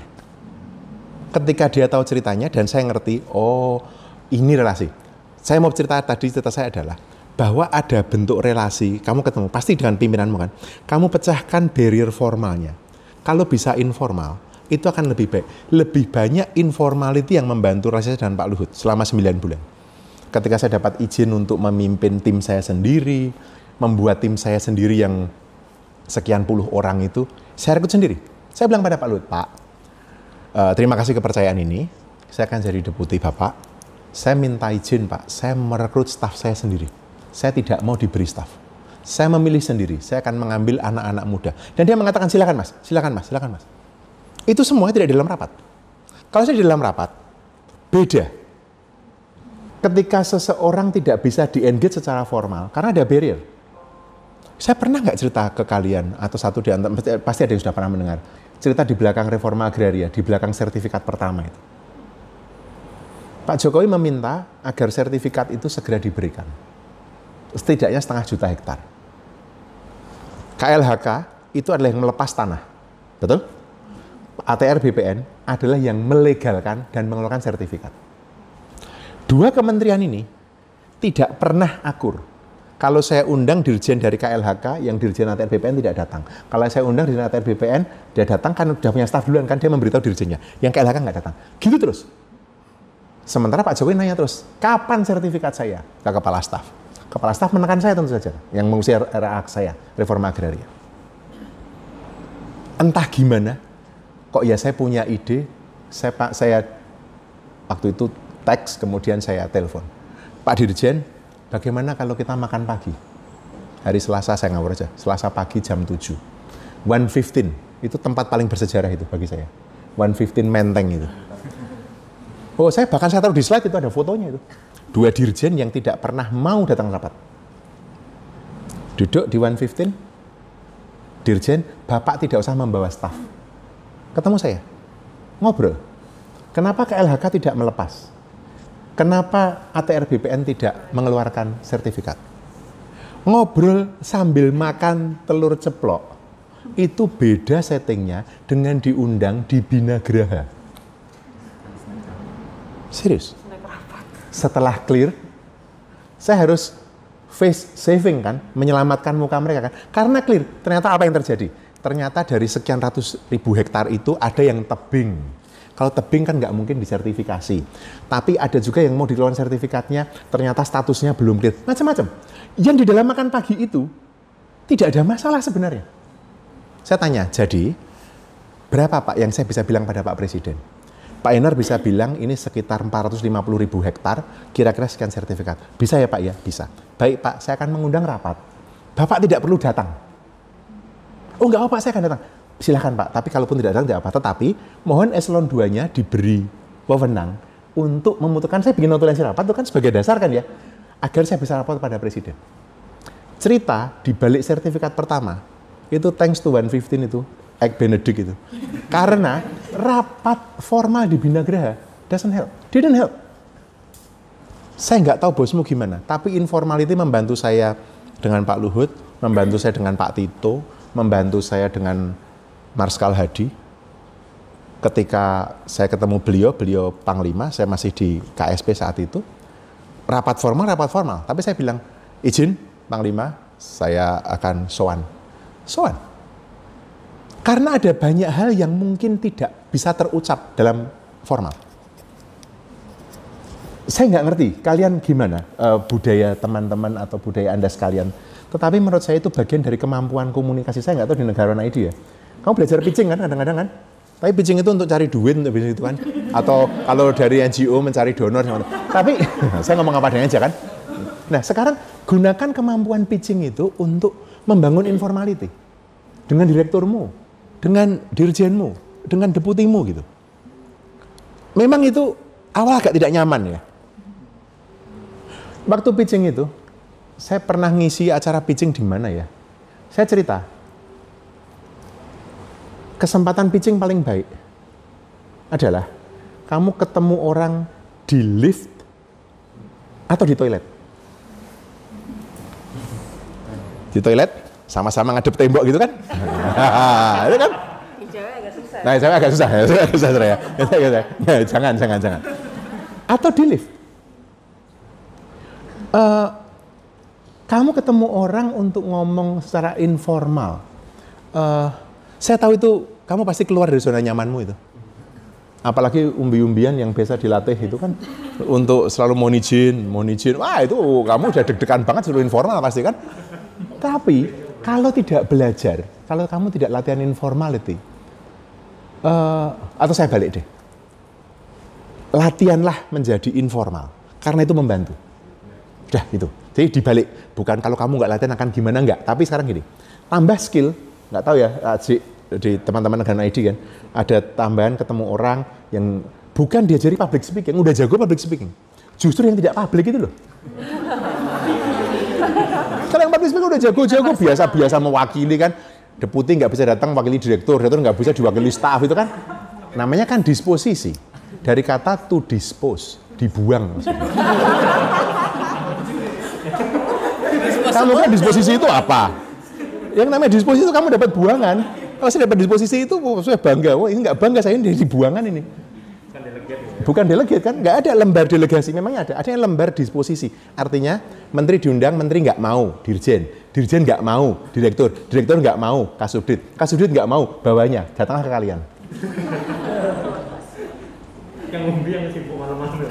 Ketika dia tahu ceritanya dan saya ngerti, oh ini relasi. Saya mau cerita tadi cerita saya adalah bahwa ada bentuk relasi, kamu ketemu pasti dengan pimpinanmu kan. Kamu pecahkan barrier formalnya. Kalau bisa informal, itu akan lebih baik. Lebih banyak informality yang membantu relasi dengan Pak Luhut selama 9 bulan. Ketika saya dapat izin untuk memimpin tim saya sendiri, membuat tim saya sendiri yang sekian puluh orang itu, saya rekrut sendiri. Saya bilang pada Pak Luhut, Pak, uh, terima kasih kepercayaan ini, saya akan jadi deputi Bapak. Saya minta izin Pak, saya merekrut staf saya sendiri saya tidak mau diberi staff. Saya memilih sendiri, saya akan mengambil anak-anak muda. Dan dia mengatakan silakan mas, silakan mas, silakan mas. Itu semua tidak di dalam rapat. Kalau saya di dalam rapat, beda. Ketika seseorang tidak bisa di-engage secara formal, karena ada barrier. Saya pernah nggak cerita ke kalian, atau satu di antara, pasti ada yang sudah pernah mendengar, cerita di belakang reforma agraria, di belakang sertifikat pertama itu. Pak Jokowi meminta agar sertifikat itu segera diberikan setidaknya setengah juta hektar. KLHK itu adalah yang melepas tanah. Betul? ATR BPN adalah yang melegalkan dan mengeluarkan sertifikat. Dua kementerian ini tidak pernah akur. Kalau saya undang dirjen dari KLHK, yang dirjen ATR BPN tidak datang. Kalau saya undang dirjen ATR BPN, dia datang kan udah punya staf duluan kan dia memberitahu dirjennya. Yang KLHK nggak datang. Gitu terus. Sementara Pak Jokowi nanya terus, kapan sertifikat saya ke kepala staf? Kepala staf menekan saya tentu saja, yang mengusir RA saya, reforma agraria. Entah gimana, kok ya saya punya ide, saya Pak saya waktu itu teks kemudian saya telepon. Pak Dirjen, bagaimana kalau kita makan pagi? Hari Selasa saya ngawur aja, Selasa pagi jam 7. 115, itu tempat paling bersejarah itu bagi saya. 115 Menteng itu. Oh, saya bahkan saya taruh di slide itu ada fotonya itu dua dirjen yang tidak pernah mau datang rapat. Duduk di 115, dirjen, Bapak tidak usah membawa staf. Ketemu saya, ngobrol. Kenapa KLHK tidak melepas? Kenapa ATR BPN tidak mengeluarkan sertifikat? Ngobrol sambil makan telur ceplok, itu beda settingnya dengan diundang di Bina Graha. Serius? setelah clear, saya harus face saving kan, menyelamatkan muka mereka kan. Karena clear, ternyata apa yang terjadi? Ternyata dari sekian ratus ribu hektar itu ada yang tebing. Kalau tebing kan nggak mungkin disertifikasi. Tapi ada juga yang mau dikeluarkan sertifikatnya, ternyata statusnya belum clear. Macam-macam. Yang di dalam makan pagi itu tidak ada masalah sebenarnya. Saya tanya, jadi berapa Pak yang saya bisa bilang pada Pak Presiden? Pak Enar bisa bilang ini sekitar 450 ribu hektar, kira-kira sekian sertifikat. Bisa ya Pak ya? Bisa. Baik Pak, saya akan mengundang rapat. Bapak tidak perlu datang. Oh enggak apa Pak, saya akan datang. Silahkan Pak, tapi kalaupun tidak datang tidak apa. Tetapi mohon eselon 2-nya diberi wewenang untuk memutuskan, saya bikin notulensi rapat itu kan sebagai dasar kan ya, agar saya bisa rapat pada Presiden. Cerita di balik sertifikat pertama, itu thanks to 115 itu, Egg Benedict itu. Karena rapat formal di Binagraha doesn't help. Didn't help. Saya nggak tahu bosmu gimana, tapi informality membantu saya dengan Pak Luhut, membantu saya dengan Pak Tito, membantu saya dengan Marskal Hadi. Ketika saya ketemu beliau, beliau Panglima, saya masih di KSP saat itu. Rapat formal, rapat formal. Tapi saya bilang, izin Panglima, saya akan soan. Soan karena ada banyak hal yang mungkin tidak bisa terucap dalam formal. Saya nggak ngerti, kalian gimana uh, budaya teman-teman atau budaya Anda sekalian. Tetapi menurut saya itu bagian dari kemampuan komunikasi. Saya nggak tahu di negara mana itu ya. Kamu belajar pitching kan kadang-kadang kan? Tapi pitching itu untuk cari duit untuk bisnis itu kan. Atau kalau dari NGO mencari donor. Tapi saya ngomong apa adanya aja kan. Nah sekarang gunakan kemampuan pitching itu untuk membangun informality. Dengan direkturmu, dengan dirjenmu, dengan deputimu gitu. Memang itu awal agak tidak nyaman ya. Waktu pitching itu, saya pernah ngisi acara pitching di mana ya? Saya cerita, kesempatan pitching paling baik adalah kamu ketemu orang di lift atau di toilet? Di toilet sama-sama ngadep tembok gitu kan? itu kan? Nah, saya agak susah, ya, agak susah, saya. Ya, jangan, jangan, jangan. Atau di lift. Eh, kamu ketemu orang untuk ngomong secara informal. Eh, saya tahu itu kamu pasti keluar dari zona nyamanmu itu. Apalagi umbi-umbian yang biasa dilatih itu kan untuk selalu izin, mau izin. Wah itu kamu udah deg-degan banget suruh informal pasti kan. Tapi kalau tidak belajar, kalau kamu tidak latihan informality, eh, atau saya balik deh, latihanlah menjadi informal karena itu membantu. Dah itu. Jadi dibalik, bukan kalau kamu nggak latihan akan gimana nggak. Tapi sekarang gini, tambah skill, nggak tahu ya di, di teman-teman negara ID kan, ada tambahan ketemu orang yang bukan diajari public speaking, udah jago public speaking. Justru yang tidak public itu loh. Kalau yang public speaking udah jago-jago, biasa-biasa mewakili kan, deputi nggak bisa datang wakili direktur, direktur nggak bisa diwakili staff itu kan. Namanya kan disposisi. Dari kata to dispose, dibuang kamu kan disposisi itu apa? Yang namanya disposisi itu kamu dapat buangan. Kalau saya dapat disposisi itu, oh, saya bangga. Oh, ini nggak bangga, saya ini dari buangan ini. Bukan delegat kan? Nggak ada lembar delegasi, memangnya ada. Ada yang lembar disposisi. Artinya, menteri diundang, menteri nggak mau, dirjen. Dirjen nggak mau, direktur. Direktur nggak mau, kasubdit. Kasubdit nggak mau, bawahnya. Datanglah ke kalian. Yang umbi yang sibuk malam-malam.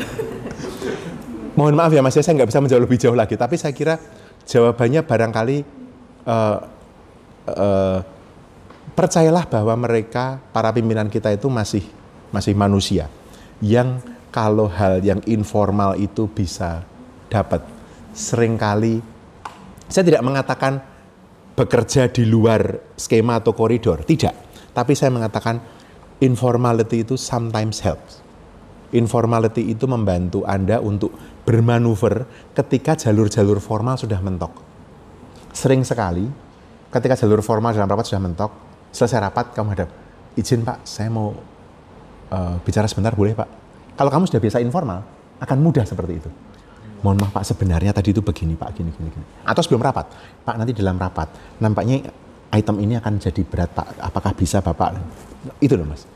Mohon maaf ya mas, saya nggak bisa menjawab lebih jauh lagi. Tapi saya kira jawabannya barangkali uh, uh, percayalah bahwa mereka para pimpinan kita itu masih masih manusia yang kalau hal yang informal itu bisa dapat. Seringkali saya tidak mengatakan bekerja di luar skema atau koridor tidak. Tapi saya mengatakan informality itu sometimes helps. Informality itu membantu Anda untuk bermanuver ketika jalur-jalur formal sudah mentok. Sering sekali ketika jalur formal dalam rapat sudah mentok, selesai rapat kamu hadap, izin Pak, saya mau uh, bicara sebentar boleh Pak? Kalau kamu sudah biasa informal, akan mudah seperti itu. Mohon maaf Pak, sebenarnya tadi itu begini Pak, gini, gini, gini. Atau sebelum rapat, Pak nanti dalam rapat, nampaknya item ini akan jadi berat Pak, apakah bisa Bapak? Itu loh Mas.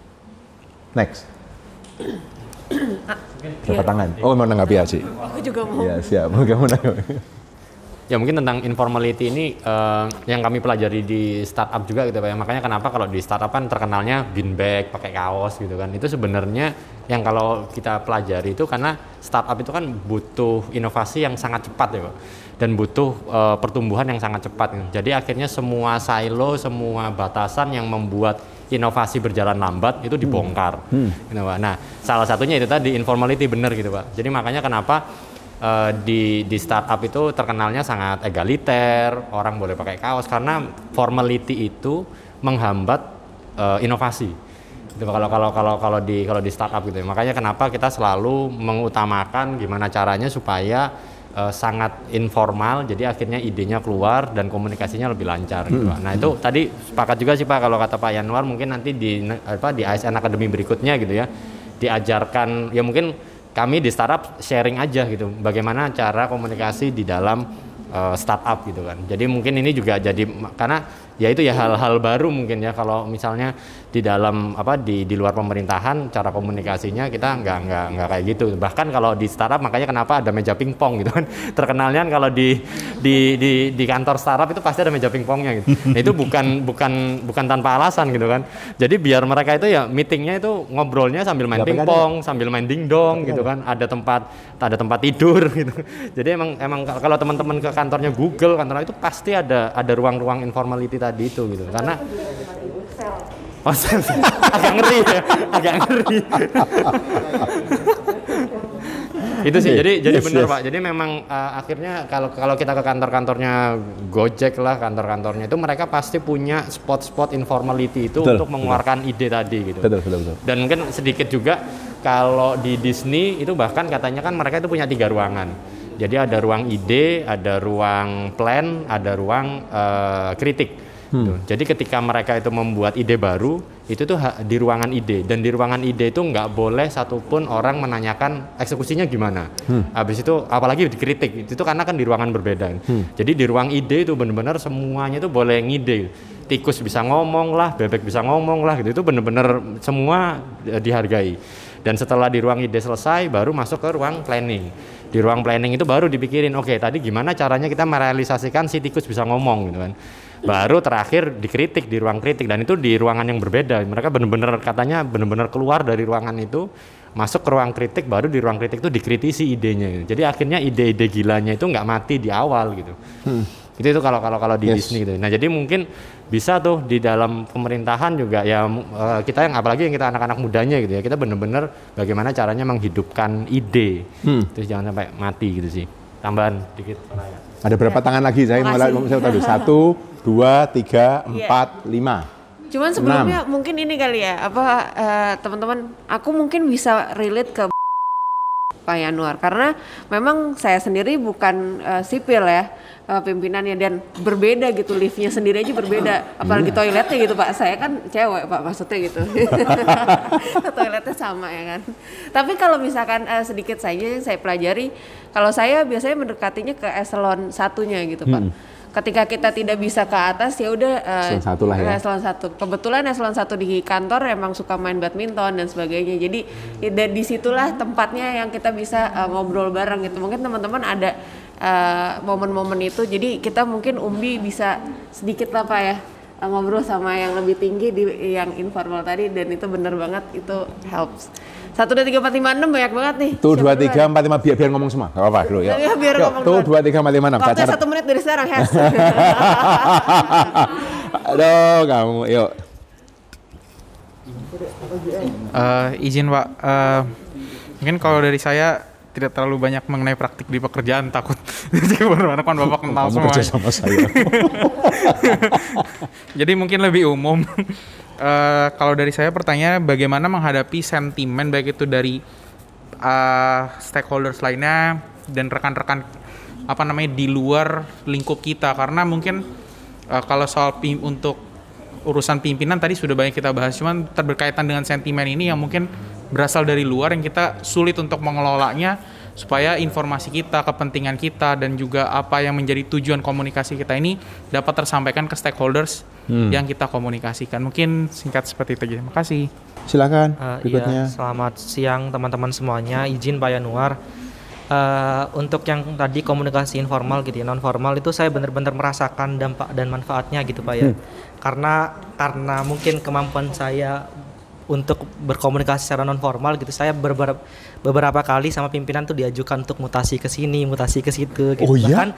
Next. Berapa tangan? Oh, mau nanggapi ya, Ci? Aku juga mau. Iya, siap. Kamu nanggapi. Ya mungkin tentang informality ini eh, yang kami pelajari di startup juga gitu Pak. ya. Makanya kenapa kalau di startup kan terkenalnya bin bag, pakai kaos gitu kan. Itu sebenarnya yang kalau kita pelajari itu karena startup itu kan butuh inovasi yang sangat cepat ya Pak. Dan butuh eh, pertumbuhan yang sangat cepat. gitu. Jadi akhirnya semua silo, semua batasan yang membuat inovasi berjalan lambat itu dibongkar. Gitu, Pak. Nah, salah satunya itu tadi informality benar gitu Pak. Jadi makanya kenapa eh, di di startup itu terkenalnya sangat egaliter, orang boleh pakai kaos karena formality itu menghambat eh, inovasi. Gitu, kalau kalau kalau kalau di kalau di startup gitu. ya. Makanya kenapa kita selalu mengutamakan gimana caranya supaya eh, sangat informal jadi akhirnya idenya keluar dan komunikasinya lebih lancar gitu. Pak. Nah, itu tadi sepakat juga sih Pak kalau kata Pak Yanwar mungkin nanti di apa di ASN Academy berikutnya gitu ya diajarkan ya mungkin kami di startup sharing aja gitu bagaimana cara komunikasi di dalam eh, startup gitu kan. Jadi mungkin ini juga jadi karena ya itu ya hal-hal baru mungkin ya kalau misalnya di dalam apa di di luar pemerintahan cara komunikasinya kita nggak nggak nggak kayak gitu. Bahkan kalau di startup makanya kenapa ada meja pingpong gitu kan. Terkenalnya kan kalau di di di di kantor startup itu pasti ada meja pingpongnya gitu. Nah, itu bukan bukan bukan tanpa alasan gitu kan. Jadi biar mereka itu ya meetingnya itu ngobrolnya sambil main pingpong sambil main dingdong gitu kan. Ada tempat ada tempat tidur gitu. Jadi emang emang kalau teman-teman ke kantornya Google kantor itu pasti ada ada ruang-ruang informality tadi itu gitu. Karena Oh, agak ngeri ya, agak ngeri. itu sih, Oke, jadi jadi yes, benar yes. pak. Jadi memang uh, akhirnya kalau kalau kita ke kantor-kantornya Gojek lah, kantor-kantornya itu mereka pasti punya spot-spot informality itu Betul, untuk mengeluarkan ide tadi gitu. Betul, betul, betul. Dan mungkin sedikit juga kalau di Disney itu bahkan katanya kan mereka itu punya tiga ruangan. Jadi ada ruang ide, ada ruang plan, ada ruang eh, kritik. Gitu. Jadi ketika mereka itu membuat ide baru, itu tuh di ruangan ide dan di ruangan ide itu nggak boleh satupun orang menanyakan eksekusinya gimana. Habis itu apalagi dikritik itu tuh karena kan di ruangan berbeda. Jadi di ruang ide itu benar-benar semuanya itu boleh ngide. Tikus bisa ngomong lah, bebek bisa ngomong lah gitu. Itu benar-benar semua eh, dihargai. Dan setelah di ruang ide selesai, baru masuk ke ruang planning. Di ruang planning itu baru dipikirin, oke tadi gimana caranya kita merealisasikan si tikus bisa ngomong gitu kan. Baru terakhir dikritik di ruang kritik dan itu di ruangan yang berbeda. Mereka benar-benar katanya benar-benar keluar dari ruangan itu masuk ke ruang kritik baru di ruang kritik itu dikritisi idenya gitu. Jadi akhirnya ide-ide gilanya itu nggak mati di awal gitu. Itu itu kalau kalau kalau di Yes. Disney gitu. Nah, jadi mungkin bisa tuh di dalam pemerintahan juga ya eh, kita yang apalagi yang kita anak-anak mudanya gitu ya. Kita bener-bener bagaimana caranya menghidupkan ide. Terus jangan sampai mati gitu sih. Tambahan dikit. Ada berapa tangan lagi? Saya mulai saya tahu. Satu, dua, tiga, empat, lima. Cuman sebelumnya mungkin ini kali ya, apa eh, teman-teman, aku mungkin bisa relate ke Pak Yanuar karena memang saya sendiri bukan eh, sipil ya eh, pimpinannya dan berbeda gitu liftnya sendiri aja berbeda apalagi toiletnya gitu Pak saya kan cewek Pak maksudnya gitu toiletnya sama ya kan tapi kalau misalkan eh, sedikit saja yang saya pelajari kalau saya biasanya mendekatinya ke eselon satunya gitu Pak ketika kita tidak bisa ke atas ya udah eh, Eselon satu lah ya. eselon satu. Kebetulan eselon satu di kantor emang suka main badminton dan sebagainya. Jadi ya, di situlah tempatnya yang kita bisa uh, ngobrol bareng gitu. Mungkin teman-teman ada uh, momen-momen itu. Jadi kita mungkin Umbi bisa sedikit lah pak ya uh, ngobrol sama yang lebih tinggi di yang informal tadi dan itu bener banget itu helps. Satu dua tiga empat lima enam banyak banget nih. Tuh dua tiga empat lima biar, biar ngomong semua. Gak apa-apa dulu ya. Ya, biar ngomong Tuh dua tiga empat lima enam. Waktunya satu menit dari sekarang, Hes. Aduh kamu. Yuk. Eh, izin Pak, Eh, mungkin kalau dari saya tidak terlalu banyak mengenai praktik di pekerjaan takut berhadapan bapak kenal Kamu semua. kerja sama saya. Jadi mungkin lebih umum. Eh, kalau dari saya pertanyaan bagaimana menghadapi sentimen baik itu dari eh, stakeholders lainnya dan rekan-rekan apa namanya di luar lingkup kita karena mungkin eh, kalau soal pim untuk urusan pimpinan tadi sudah banyak kita bahas cuman terberkaitan dengan sentimen ini yang mungkin berasal dari luar yang kita sulit untuk mengelolanya supaya informasi kita, kepentingan kita dan juga apa yang menjadi tujuan komunikasi kita ini dapat tersampaikan ke stakeholders yang kita komunikasikan. Mungkin singkat seperti itu aja. Terima kasih. Silakan Eh, berikutnya. iya, selamat siang teman-teman semuanya. Izin Pak Yanuar. Eh, untuk yang tadi komunikasi informal gitu ya, non formal itu saya benar-benar merasakan dampak dan manfaatnya gitu Pak ya. Karena karena mungkin kemampuan saya untuk berkomunikasi secara non formal gitu, saya beberapa beberapa kali sama pimpinan tuh diajukan untuk mutasi ke sini, mutasi ke situ gitu. Oh iya? Bahkan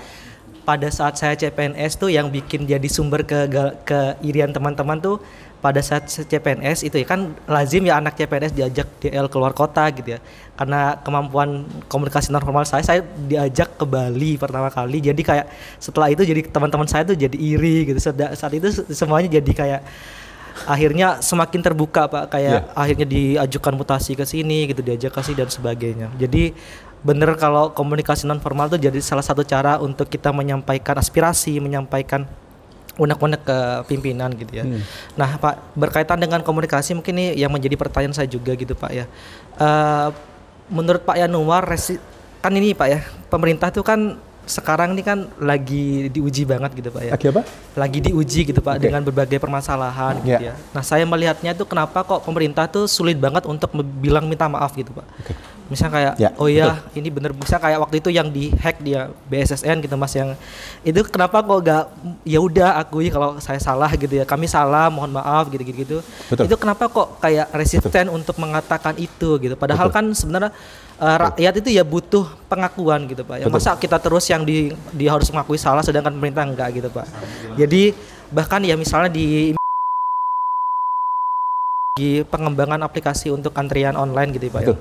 pada saat saya CPNS tuh yang bikin jadi sumber ke ke irian teman-teman tuh pada saat CPNS itu ya kan lazim ya anak CPNS diajak DL keluar kota gitu ya karena kemampuan komunikasi non formal saya saya diajak ke Bali pertama kali jadi kayak setelah itu jadi teman-teman saya tuh jadi iri gitu saat itu se- semuanya jadi kayak akhirnya semakin terbuka pak kayak akhirnya diajukan mutasi ke sini gitu diajak ke sini dan sebagainya jadi bener kalau komunikasi non formal itu jadi salah satu cara untuk kita menyampaikan aspirasi menyampaikan unek-unek ke pimpinan gitu ya. Nah Pak berkaitan dengan komunikasi mungkin ini yang menjadi pertanyaan saya juga gitu Pak ya. Eh, menurut Pak Yanuar resi kan ini Pak ya pemerintah itu kan sekarang ini kan lagi diuji banget gitu Pak ya Lagi apa? lagi diuji gitu Pak Oke. dengan berbagai permasalahan gitu Ya. ya. Nah saya melihatnya tuh kenapa kok pemerintah tuh sulit banget untuk bilang minta maaf gitu Pak. Misalnya kayak Ya, oh ya ini bener bisa kayak waktu itu yang di hack dia BSSN gitu Mas yang itu kenapa kok gak ya udah akui kalau saya salah gitu ya kami salah mohon maaf gitu gitu gitu Betul. itu kenapa kok kayak resisten untuk mengatakan itu gitu padahal kan sebenarnya eh, rakyat itu ya butuh pengakuan gitu Pak ya Betul. masa kita terus yang di dia harus mengakui salah sedangkan pemerintah enggak gitu Pak jadi bahkan ya misalnya di di pengembangan aplikasi untuk antrian online gitu ya Pak ya.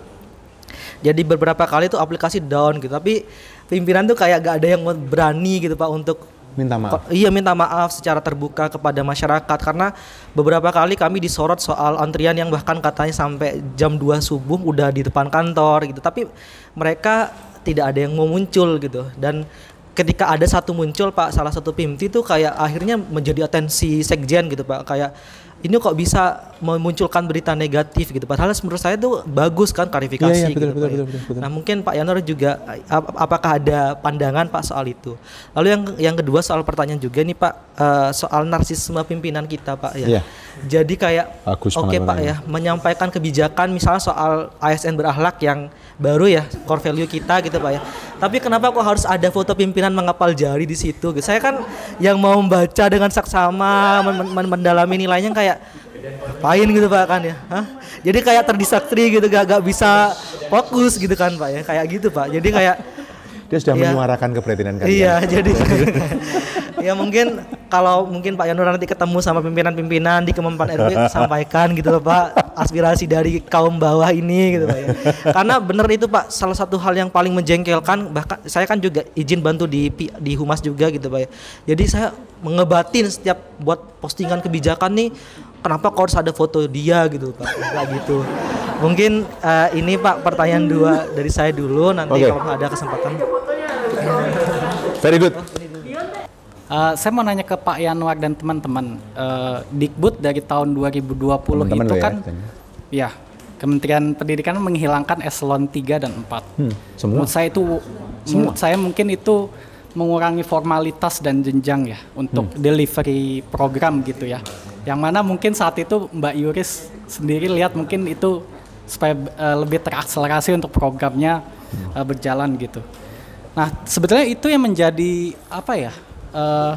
Jadi beberapa kali tuh aplikasi down gitu, tapi pimpinan tuh kayak gak ada yang berani gitu Pak untuk Minta maaf. Iya minta maaf secara terbuka kepada masyarakat. Karena beberapa kali kami disorot soal antrian yang bahkan katanya sampai jam 2 subuh udah di depan kantor gitu. Tapi mereka tidak ada yang mau muncul gitu. Dan ketika ada satu muncul Pak salah satu PIMT itu kayak akhirnya menjadi atensi sekjen gitu Pak. Kayak ini kok bisa memunculkan berita negatif gitu padahal menurut saya itu bagus kan klarifikasi Iya, iya, betul, gitu betul, Pak ya. betul, betul, betul. Nah mungkin Pak Yanur juga ap- apakah ada pandangan Pak soal itu lalu yang yang kedua soal pertanyaan juga nih Pak eh, soal narsisme pimpinan kita Pak ya Iya. jadi kayak oke banget Pak ya menyampaikan kebijakan misalnya soal ASN berakhlak yang baru ya core value kita gitu Pak ya. Tapi kenapa kok harus ada foto pimpinan mengapal jari di situ? gitu? Saya kan yang mau membaca dengan saksama men- men- mendalami nilainya kayak ngapain gitu Pak kan ya. Hah? Jadi kayak terdistraksi gitu gak, gak bisa fokus gitu kan Pak ya. Kayak gitu Pak. Jadi kayak Dia sudah Iya. menyuarakan keprihatinan kalian. Iya, jadi ya mungkin kalau mungkin Pak Yanur nanti ketemu sama pimpinan-pimpinan di Kemenpan RW sampaikan gitu loh Pak aspirasi dari kaum bawah ini gitu Pak ya. Karena bener itu Pak salah satu hal yang paling menjengkelkan bahkan saya kan juga izin bantu di di Humas juga gitu Pak ya. Jadi saya mengebatin setiap buat postingan kebijakan nih kenapa kok harus ada foto dia gitu Pak kayak gitu. Mungkin eh, ini Pak pertanyaan dua dari saya dulu nanti Oke. kalau ada kesempatan. Very good. Eh, saya mau nanya ke Pak Yanwar dan teman-teman. Eh, Dikbud dari tahun 2020 Teman-teman itu ya, kan, katanya. ya, Kementerian Pendidikan menghilangkan eselon 3 dan 4. Hmm, semua. Menurut saya itu, menurut saya mungkin itu mengurangi formalitas dan jenjang ya untuk Hmm. delivery program gitu ya. Yang mana mungkin saat itu Mbak Yuris sendiri lihat mungkin itu supaya eh, lebih terakselerasi untuk programnya Hmm. eh, berjalan gitu. Nah, sebetulnya itu yang menjadi apa ya? eh,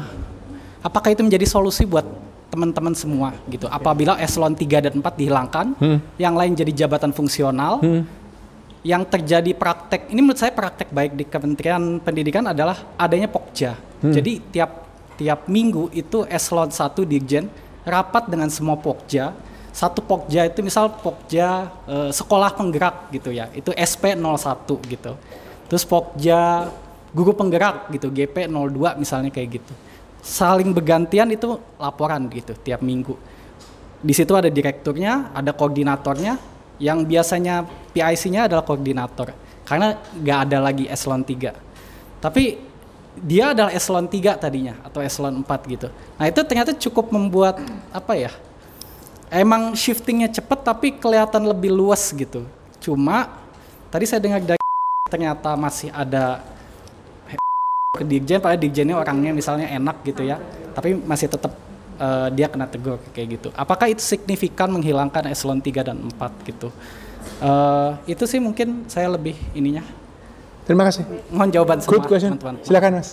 apakah itu menjadi solusi buat teman-teman semua gitu? Apabila eselon 3 dan 4 dihilangkan, yang lain jadi jabatan fungsional, yang terjadi praktek ini menurut saya praktek baik di Kementerian Pendidikan adalah adanya Pokja. Jadi tiap tiap minggu itu eselon 1 Dirjen rapat dengan semua Pokja. Satu Pokja itu misal Pokja eh, sekolah penggerak gitu ya. Itu SP01 gitu. Terus Pokja guru penggerak gitu GP02 misalnya kayak gitu. Saling bergantian itu laporan gitu tiap minggu di situ ada direkturnya, ada koordinatornya, yang biasanya PIC-nya adalah koordinator, karena nggak ada lagi eselon 3. Tapi dia adalah eselon 3 tadinya, atau eselon 4 gitu. Nah itu ternyata cukup membuat, apa ya, emang shiftingnya cepet tapi kelihatan lebih luas gitu. Cuma, tadi saya dengar dari ternyata masih ada ke dirjen, padahal dirjennya orangnya misalnya enak gitu ya, tapi masih tetap eh, dia kena tegur kayak gitu. Apakah itu signifikan menghilangkan eselon 3 dan 4 gitu? Eh, itu sih mungkin saya lebih ininya. Terima kasih. Mohon jawaban semua Good question. teman-teman. Silakan Mas.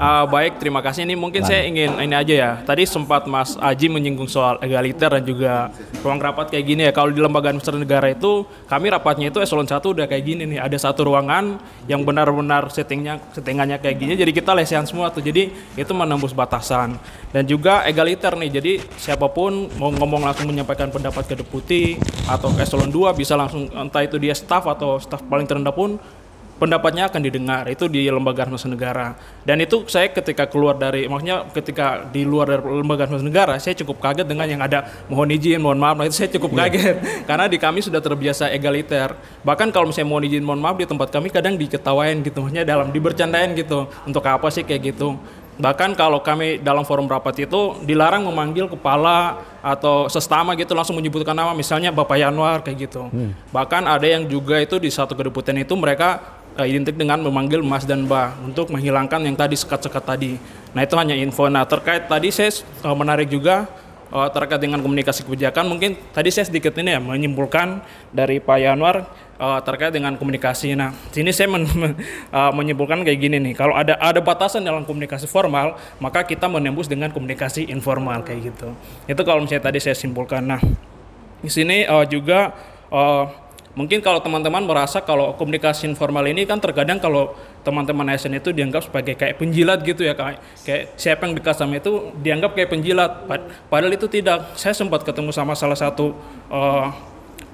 Ah, baik, terima kasih. Ini mungkin saya ingin ini aja ya. Tadi sempat Mas Aji menyinggung soal egaliter dan juga ruang rapat kayak gini ya. Kalau di lembaga administrasi negara itu, kami rapatnya itu eselon 1 udah kayak gini nih. Ada satu ruangan yang benar-benar settingnya settingannya kayak gini. Jadi kita lesehan semua tuh. Jadi itu menembus batasan. Dan juga egaliter nih. Jadi siapa pun mau ngomong langsung menyampaikan pendapat ke deputi atau ke eselon 2 bisa langsung entah itu dia staff atau staff paling terendah pun pendapatnya akan didengar. Itu di lembaga administrasi negara. Dan itu saya ketika keluar dari maksudnya ketika di luar dari lembaga administrasi negara saya cukup kaget dengan yang ada. Mohon izin mohon maaf. Nah itu saya cukup kaget. Karena di kami sudah terbiasa egaliter. Bahkan kalau misalnya mohon izin mohon maaf di tempat kami kadang diketawain gitu. Maksudnya dalam dibercandain gitu. Untuk apa sih kayak gitu? Bahkan kalau kami dalam forum rapat itu dilarang memanggil kepala atau sestama gitu langsung menyebutkan nama. Misalnya Bapak Yanwar kayak gitu. Bahkan ada yang juga itu di satu kedeputian itu mereka eh, identik dengan memanggil Mas dan Mbak untuk menghilangkan yang tadi sekat-sekat tadi. Nah itu hanya info. Nah terkait tadi saya eh, menarik juga eh, terkait dengan komunikasi kebijakan mungkin tadi saya sedikit ini ya menyimpulkan dari Pak Yanwar eh, terkait dengan komunikasi. Nah, sini saya men- eh, menyimpulkan kayak gini nih. Kalau ada ada batasan dalam komunikasi formal, maka kita menembus dengan komunikasi informal kayak gitu. Itu kalau misalnya tadi saya simpulkan. Nah, di sini eh, juga eh, mungkin kalau teman-teman merasa kalau komunikasi informal ini kan terkadang kalau teman-teman ASN itu dianggap sebagai kayak penjilat gitu ya kayak kayak siapa yang dekat sama itu dianggap kayak penjilat. Pad- padahal itu tidak. Saya sempat ketemu sama salah satu eh,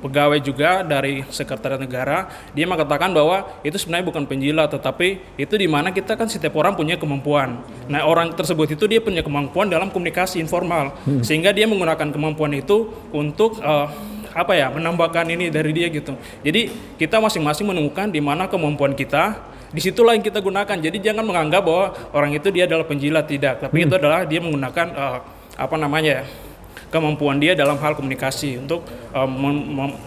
pegawai juga dari sekretariat negara. Dia mengatakan bahwa itu sebenarnya bukan penjilat tetapi itu di mana kita kan setiap orang punya kemampuan. Nah orang tersebut itu dia punya kemampuan dalam komunikasi informal. Sehingga dia menggunakan kemampuan itu untuk eh, apa ya menambahkan ini dari dia gitu jadi kita masing-masing menemukan di mana kemampuan kita di situlah yang kita gunakan. Jadi jangan menganggap bahwa orang itu dia adalah penjilat tidak, tapi itu adalah dia menggunakan uh, apa namanya ya, kemampuan dia dalam hal komunikasi untuk uh, mem- mem-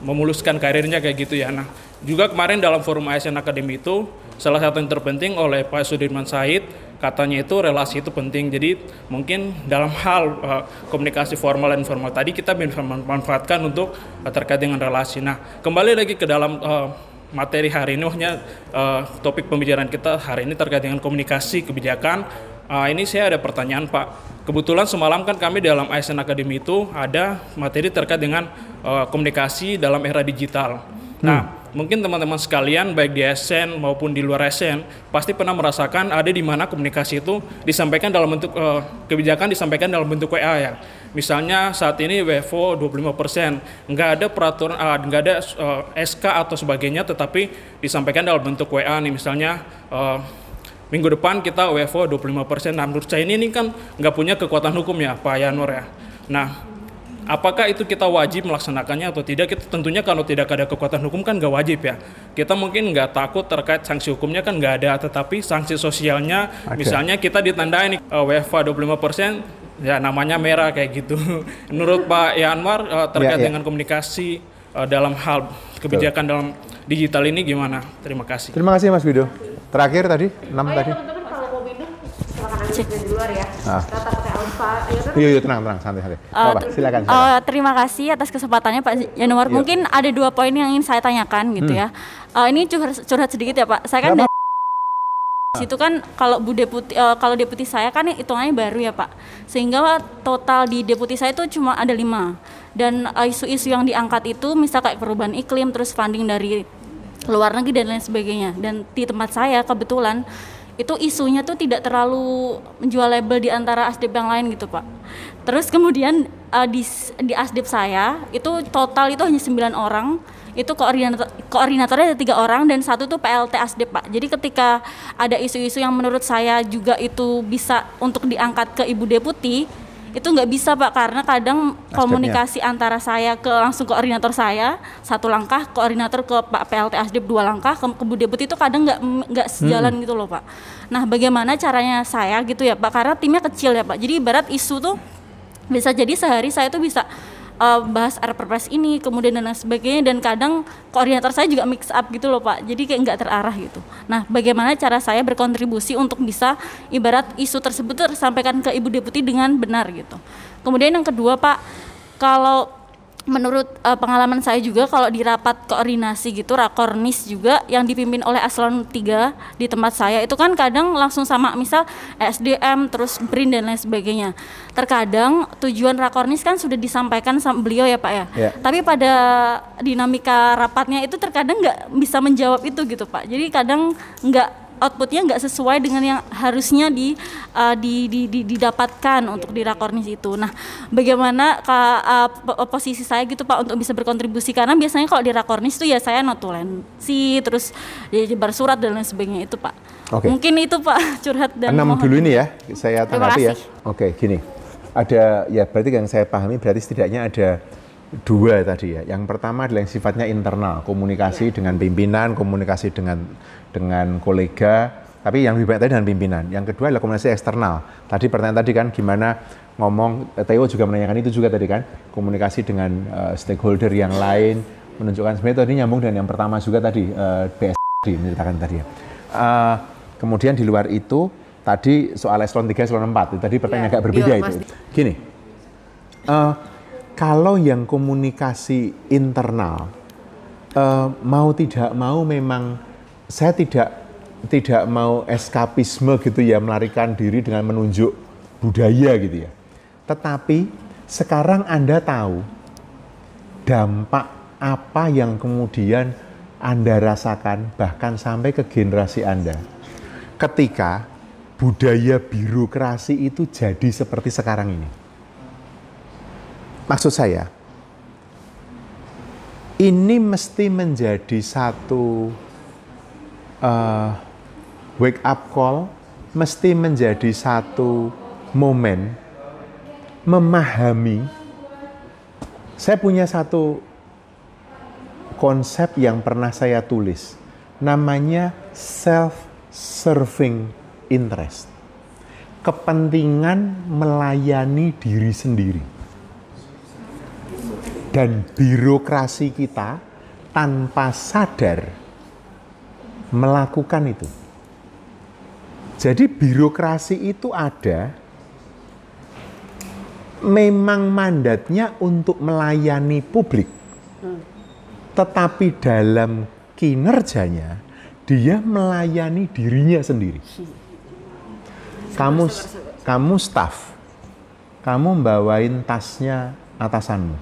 memuluskan karirnya kayak gitu ya. Nah, juga kemarin dalam forum ASN Academy itu salah satu yang terpenting oleh Pak Sudirman Said katanya itu relasi itu penting. Jadi mungkin dalam hal uh, komunikasi formal dan informal tadi kita bisa memanfaatkan untuk uh, terkait dengan relasi. Nah, kembali lagi ke dalam uh, materi hari ini, maksudnya uh, topik pembicaraan kita hari ini terkait dengan komunikasi kebijakan. Uh, ini saya ada pertanyaan Pak. Kebetulan semalam kan kami dalam ASN Academy itu ada materi terkait dengan uh, komunikasi dalam era digital. Nah, mungkin teman-teman sekalian baik di ASN maupun di luar ASN pasti pernah merasakan ada di mana komunikasi itu disampaikan dalam bentuk uh, kebijakan disampaikan dalam bentuk WA ya. Misalnya saat ini WFO 25%, nggak ada peraturan, uh, nggak ada uh, SK atau sebagainya, tetapi disampaikan dalam bentuk WA nih misalnya. uh, minggu depan kita WFO 25%. Nah, menurut saya ini, ini kan nggak punya kekuatan hukum ya, Pak Yanur ya. Nah, apakah itu kita wajib melaksanakannya atau tidak? Kita tentunya kalau tidak ada kekuatan hukum kan nggak wajib ya. Kita mungkin nggak takut terkait sanksi hukumnya kan nggak ada, tetapi sanksi sosialnya, Ada. misalnya kita ditandai nih uh, WFA 25%, ya namanya merah kayak gitu. Menurut Pak Yanwar uh, terkait Ya, ya. dengan komunikasi uh, dalam hal kebijakan dalam digital ini gimana? Terima kasih. Terima kasih Mas Wido. Terakhir tadi, 6 Oh ya tadi. mau minum silakan aja di luar ya. Ah. Kita takutnya alfa. Ya kan? Iya, iya, tenang, tenang, santai, santai. Apa, ter- silakan. eh, silakan. terima kasih atas kesempatannya Pak Januar. Iya. Mungkin ada dua poin yang ingin saya tanyakan gitu Hmm. ya. Eh, ini curhat, curhat sedikit ya Pak. Saya kan dari situ kan kalau Bu Deputi eh, kalau deputi saya kan hitungannya baru ya Pak. Sehingga total di deputi saya itu cuma ada lima. Dan isu-isu yang diangkat itu misal kayak perubahan iklim terus funding dari luar negeri dan lain sebagainya. Dan di tempat saya kebetulan itu isunya tuh tidak terlalu menjual label di antara asdep yang lain gitu pak. Terus kemudian eh, di di asdep saya itu total itu hanya 9 orang itu koordinator koordinatornya ada tiga orang dan satu tuh PLT asdep pak. Jadi ketika ada isu-isu yang menurut saya juga itu bisa untuk diangkat ke ibu deputi itu nggak bisa pak karena kadang komunikasi antara saya ke langsung koordinator saya satu langkah koordinator ke Pak PLT Asdip dua langkah ke, ke Bu Deputi itu kadang nggak nggak sejalan gitu loh pak. Nah bagaimana caranya saya gitu ya pak karena timnya kecil ya pak. Jadi ibarat isu tuh bisa jadi sehari saya tuh bisa uh, bahas RPRPS ini kemudian dan lain sebagainya dan kadang koordinator saya juga mix up gitu loh pak. Jadi kayak nggak terarah gitu. Nah bagaimana cara saya berkontribusi untuk bisa ibarat isu tersebut tersampaikan ke ibu deputi dengan benar gitu? Kemudian yang kedua pak kalau menurut uh, pengalaman saya juga kalau di rapat koordinasi gitu rakornis juga yang dipimpin oleh Aslon 3 di tempat saya itu kan kadang langsung sama misal SDM terus BRIN dan lain sebagainya. Terkadang tujuan rakornis kan sudah disampaikan sama beliau ya Pak ya. Ya. Tapi pada dinamika rapatnya itu terkadang nggak bisa menjawab itu gitu Pak. Jadi kadang nggak outputnya nggak sesuai dengan yang harusnya di, uh, di, di, di- didapatkan untuk di rakornis itu. Nah, bagaimana ka- uh, po- posisi saya gitu Pak untuk bisa berkontribusi karena biasanya kalau di rakornis itu ya saya notulensi terus ya jebar surat dan lain sebagainya itu Pak. Oke. Mungkin itu Pak curhat dan Enam dulu ini ya, saya tanggapi ya. Oke, gini. Ada ya berarti yang saya pahami berarti setidaknya ada dua tadi ya. Yang pertama adalah yang sifatnya internal, komunikasi dengan pimpinan, komunikasi dengan dengan kolega. Tapi yang lebih banyak tadi dengan pimpinan. Yang kedua adalah komunikasi eksternal. Tadi pertanyaan tadi kan gimana ngomong, eh, Theo juga menanyakan itu juga tadi kan, komunikasi dengan eh, stakeholder yang lain, menunjukkan sebenarnya tadi nyambung dengan yang pertama juga tadi, eh, BSD menceritakan tadi ya. Eh, kemudian di luar itu tadi soal eselon 3, eselon 4, itu tadi pertanyaan Iya, agak berbeda iya, itu. Gini, eh, kalau yang komunikasi internal eh, mau tidak mau memang saya tidak tidak mau eskapisme gitu ya melarikan diri dengan menunjuk budaya gitu ya. Tetapi sekarang Anda tahu dampak apa yang kemudian Anda rasakan bahkan sampai ke generasi Anda ketika budaya birokrasi itu jadi seperti sekarang ini. Maksud saya, ini mesti menjadi satu uh, wake up call, mesti menjadi satu momen memahami. Saya punya satu konsep yang pernah saya tulis namanya self-serving interest. Kepentingan melayani diri sendiri. Dan birokrasi kita tanpa sadar melakukan itu. Jadi birokrasi itu ada memang mandatnya untuk melayani publik. Tetapi dalam kinerjanya dia melayani dirinya sendiri. Kamu kamu staff. Kamu bawain tasnya atasanmu.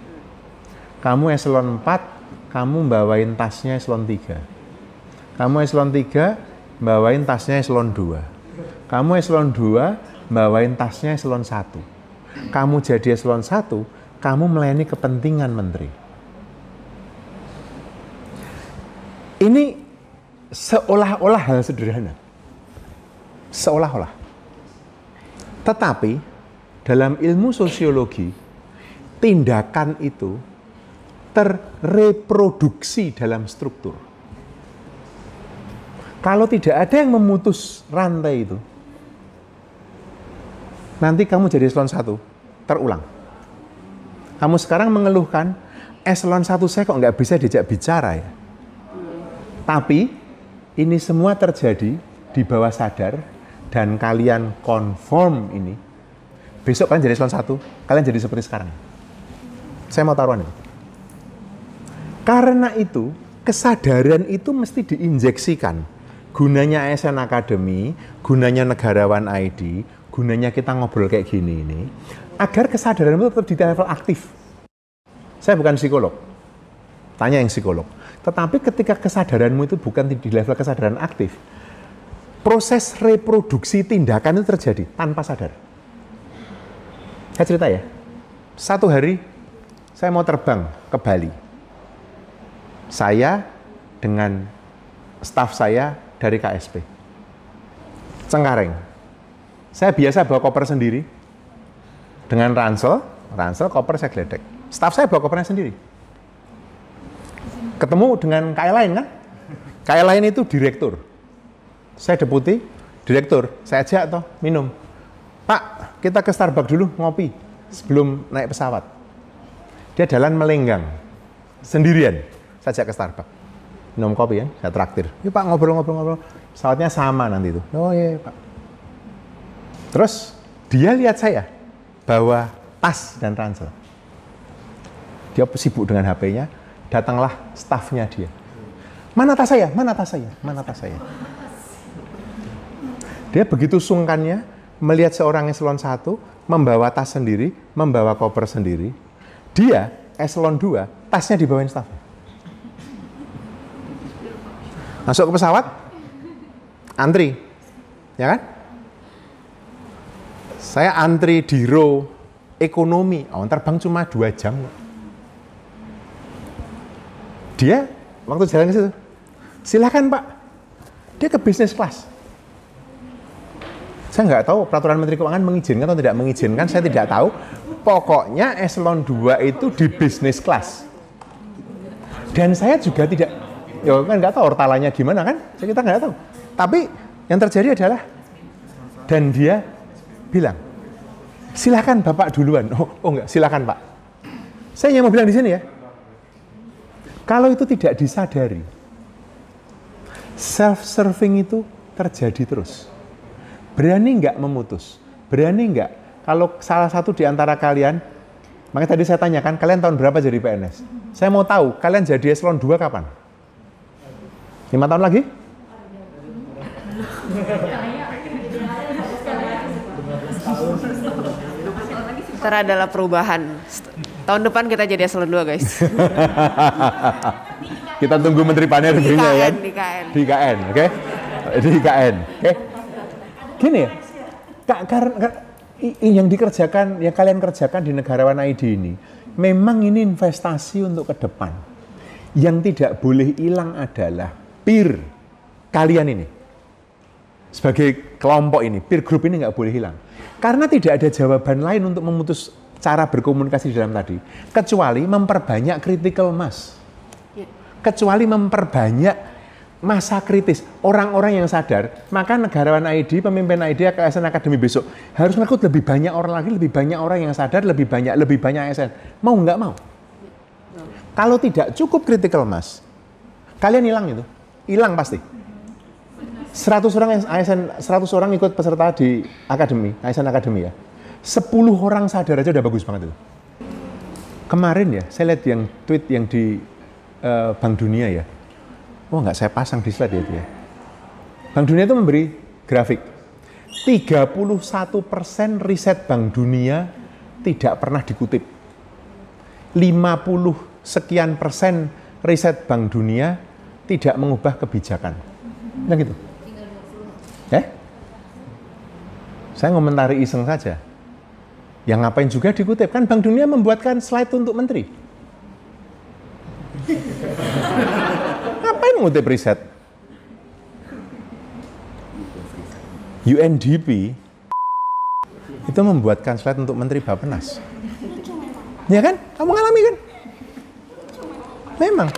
Kamu eselon 4, kamu bawain tasnya eselon 3. Kamu eselon 3 bawain tasnya eselon 2. Kamu eselon 2 bawain tasnya eselon 1. Kamu jadi eselon 1, kamu melayani kepentingan menteri. Ini seolah-olah hal sederhana. Seolah-olah. Tetapi dalam ilmu sosiologi, tindakan itu terreproduksi dalam struktur. Kalau tidak ada yang memutus rantai itu, nanti kamu jadi eselon satu, terulang. Kamu sekarang mengeluhkan, eselon satu saya kok nggak bisa diajak bicara ya. Tapi ini semua terjadi di bawah sadar dan kalian konform ini. Besok kalian jadi eselon satu, kalian jadi seperti sekarang. Saya mau taruhan itu. Karena itu, kesadaran itu mesti diinjeksikan. Gunanya ASN Academy, gunanya negarawan ID, gunanya kita ngobrol kayak gini ini, agar kesadaran itu tetap di level aktif. Saya bukan psikolog, tanya yang psikolog. Tetapi ketika kesadaranmu itu bukan di level kesadaran aktif, proses reproduksi tindakan itu terjadi tanpa sadar. Saya cerita ya, satu hari saya mau terbang ke Bali. Saya dengan staf saya dari KSP. Cengkareng. Saya biasa bawa koper sendiri. Dengan ransel, ransel koper saya geledek. Staf saya bawa kopernya sendiri. Ketemu dengan KL lain kan? KL lain itu direktur. Saya deputi, direktur. Saya ajak toh minum. Pak, kita ke Starbucks dulu ngopi sebelum naik pesawat. Dia jalan melenggang sendirian. Saya ajak ke Starbucks minum kopi ya, saya traktir. Yuk Pak ngobrol-ngobrol-ngobrol. Pesawatnya sama nanti itu. Oh iya Pak. Terus dia lihat saya bawa tas dan ransel. Dia sibuk dengan HP-nya, datanglah stafnya dia. Mana tas saya? Mana tas saya? Mana tas saya? Dia begitu sungkannya melihat seorang eselon satu membawa tas sendiri, membawa koper sendiri. Dia eselon 2, tasnya dibawain stafnya. Masuk ke pesawat, antri, ya kan? Saya antri di row ekonomi, oh, terbang cuma dua jam. Dia waktu jalan ke situ, silakan Pak, dia ke bisnis kelas. Saya nggak tahu peraturan Menteri Keuangan mengizinkan atau tidak mengizinkan, saya tidak tahu. Pokoknya eselon 2 itu di bisnis kelas. Dan saya juga tidak ya kan nggak tahu ortalanya gimana kan? Kita nggak tahu. Tapi yang terjadi adalah dan dia bilang silakan bapak duluan. Oh, oh enggak silakan pak. Saya yang mau bilang di sini ya. Kalau itu tidak disadari self serving itu terjadi terus. Berani nggak memutus? Berani nggak? Kalau salah satu di antara kalian makanya tadi saya tanyakan kalian tahun berapa jadi PNS saya mau tahu kalian jadi eselon 2 kapan Lima tahun lagi? Ntar adalah perubahan. Tahun depan kita jadi eselon 2 guys. kita tunggu Menteri Paner di ya? Di KN. Di KN, oke? Okay? Di KN, oke? Okay? Gini ya, karena yang dikerjakan, yang kalian kerjakan di negarawan ID ini, memang ini investasi untuk ke depan. Yang tidak boleh hilang adalah peer kalian ini. Sebagai kelompok ini, peer group ini nggak boleh hilang. Karena tidak ada jawaban lain untuk memutus cara berkomunikasi di dalam tadi. Kecuali memperbanyak critical mass. Kecuali memperbanyak masa kritis, orang-orang yang sadar, maka negarawan ID, pemimpin ID ASN Akademi besok harus merekrut lebih banyak orang lagi, lebih banyak orang yang sadar, lebih banyak, lebih banyak ASN. Mau nggak mau? Kalau tidak cukup critical mass, kalian hilang itu, hilang pasti. 100 orang ASN, 100 orang ikut peserta di akademi, ASN Akademi ya. 10 orang sadar aja udah bagus banget itu. Kemarin ya, saya lihat yang tweet yang di uh, Bank Dunia ya, Oh nggak saya pasang di slide ya itu ya. Bank Dunia itu memberi grafik. 31 persen riset Bank Dunia tidak pernah dikutip. 50 sekian persen riset Bank Dunia tidak mengubah kebijakan. Nah gitu. Eh? Saya ngomentari iseng saja. Yang ngapain juga dikutip? Kan Bank Dunia membuatkan slide untuk menteri. Ngapain ngutip riset? UNDP itu membuatkan slide untuk Menteri Bapenas. Ya kan? Kamu ngalami kan? Memang.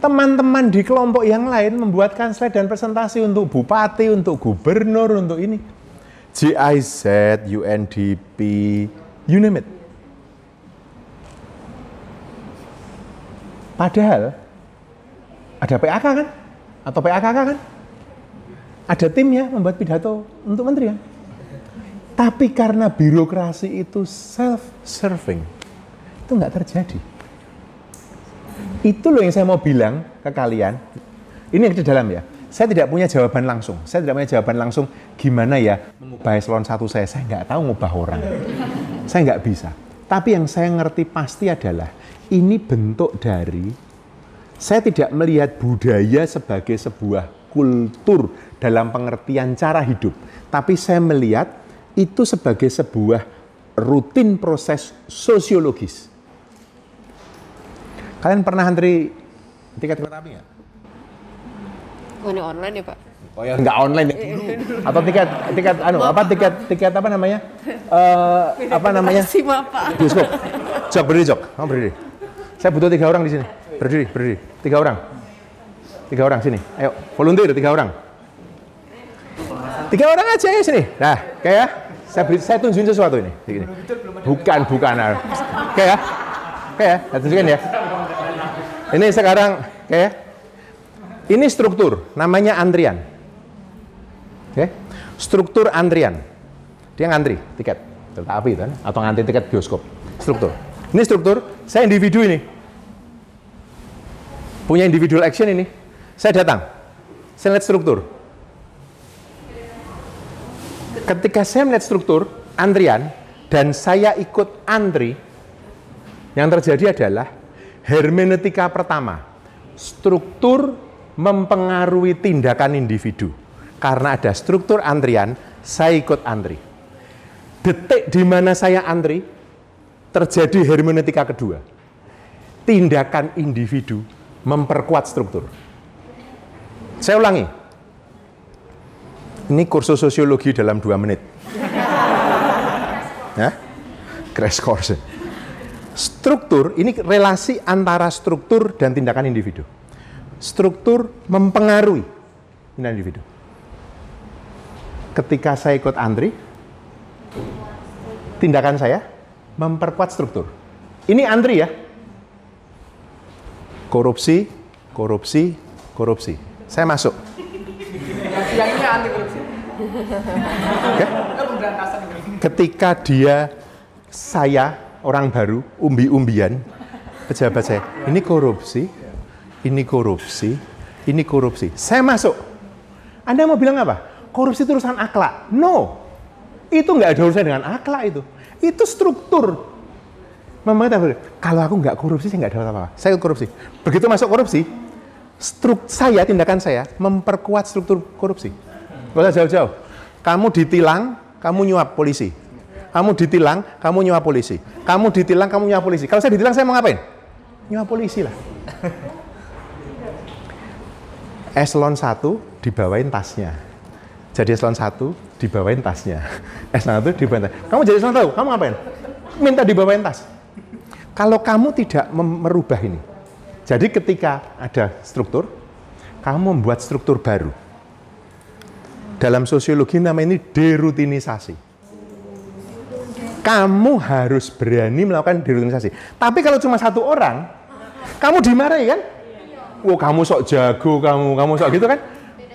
Teman-teman di kelompok yang lain membuatkan slide dan presentasi untuk bupati, untuk gubernur, untuk ini. GIZ, UNDP, you name it. Padahal ada PAK kan? Atau PAKK kan? Ada timnya membuat pidato untuk menteri kan? Tapi karena birokrasi itu self-serving, itu nggak terjadi. Itu loh yang saya mau bilang ke kalian. Ini yang di dalam ya. Saya tidak punya jawaban langsung. Saya tidak punya jawaban langsung gimana ya mengubah eselon satu saya. Saya nggak tahu mengubah orang. Saya nggak bisa. Tapi yang saya ngerti pasti adalah ini bentuk dari saya tidak melihat budaya sebagai sebuah kultur dalam pengertian cara hidup, tapi saya melihat itu sebagai sebuah rutin proses sosiologis. Kalian pernah antri tiket kereta api nggak? Oh, ini online ya Pak? Oh ya nggak online ya. Atau tiket tiket anu apa tiket tiket apa namanya? Uh, apa namanya? Bioskop. Jok berdiri jok, kamu berdiri. Saya butuh tiga orang di sini. Berdiri, berdiri. Tiga orang. Tiga orang sini. Ayo, volunteer tiga orang. Tiga orang aja ya sini. Nah, kayak saya beri, saya tunjukin sesuatu ini. Begini. Bukan, bukan. Kayak, kayak, saya tunjukin ya. Ini sekarang, kayak, ini struktur, namanya antrian. Oke, struktur antrian. Dia ngantri tiket kereta api kan, atau ngantri tiket bioskop. Struktur. Ini struktur, saya individu ini punya individual action ini, saya datang, saya lihat struktur. Ketika saya melihat struktur antrian dan saya ikut antri, yang terjadi adalah hermeneutika pertama, struktur mempengaruhi tindakan individu. Karena ada struktur antrian, saya ikut antri. Detik di mana saya antri, terjadi hermeneutika kedua. Tindakan individu memperkuat struktur. Saya ulangi. Ini kursus sosiologi dalam dua menit. ya? Crash course. Struktur, ini relasi antara struktur dan tindakan individu. Struktur mempengaruhi tindakan individu. Ketika saya ikut antri, tindakan saya memperkuat struktur. Ini antri ya, korupsi, korupsi, korupsi. Saya masuk. Yang ini anti korupsi. Okay? Ketika dia, saya, orang baru, umbi-umbian, pejabat saya, ini korupsi, ini korupsi, ini korupsi. Saya masuk. Anda mau bilang apa? Korupsi itu urusan akhlak. No. Itu nggak ada urusan dengan akhlak itu. Itu struktur kata, kalau aku nggak korupsi, saya nggak dapat apa-apa. Saya korupsi. Begitu masuk korupsi, struk saya, tindakan saya, memperkuat struktur korupsi. Gak jauh-jauh. Kamu ditilang, kamu nyuap polisi. Kamu ditilang, kamu nyuap polisi. Kamu ditilang, kamu nyuap polisi. Kalau saya ditilang, saya mau ngapain? Nyuap polisi lah. Eselon 1 dibawain tasnya. Jadi eselon 1 dibawain tasnya. Eselon 1 dibawain tas. Kamu jadi eselon 1, kamu ngapain? Minta dibawain tas. Kalau kamu tidak merubah ini, jadi ketika ada struktur, kamu membuat struktur baru. Dalam sosiologi namanya ini derutinisasi. Kamu harus berani melakukan derutinisasi. Tapi kalau cuma satu orang, kamu dimarahi kan? Wah kamu sok jago, kamu kamu sok gitu kan?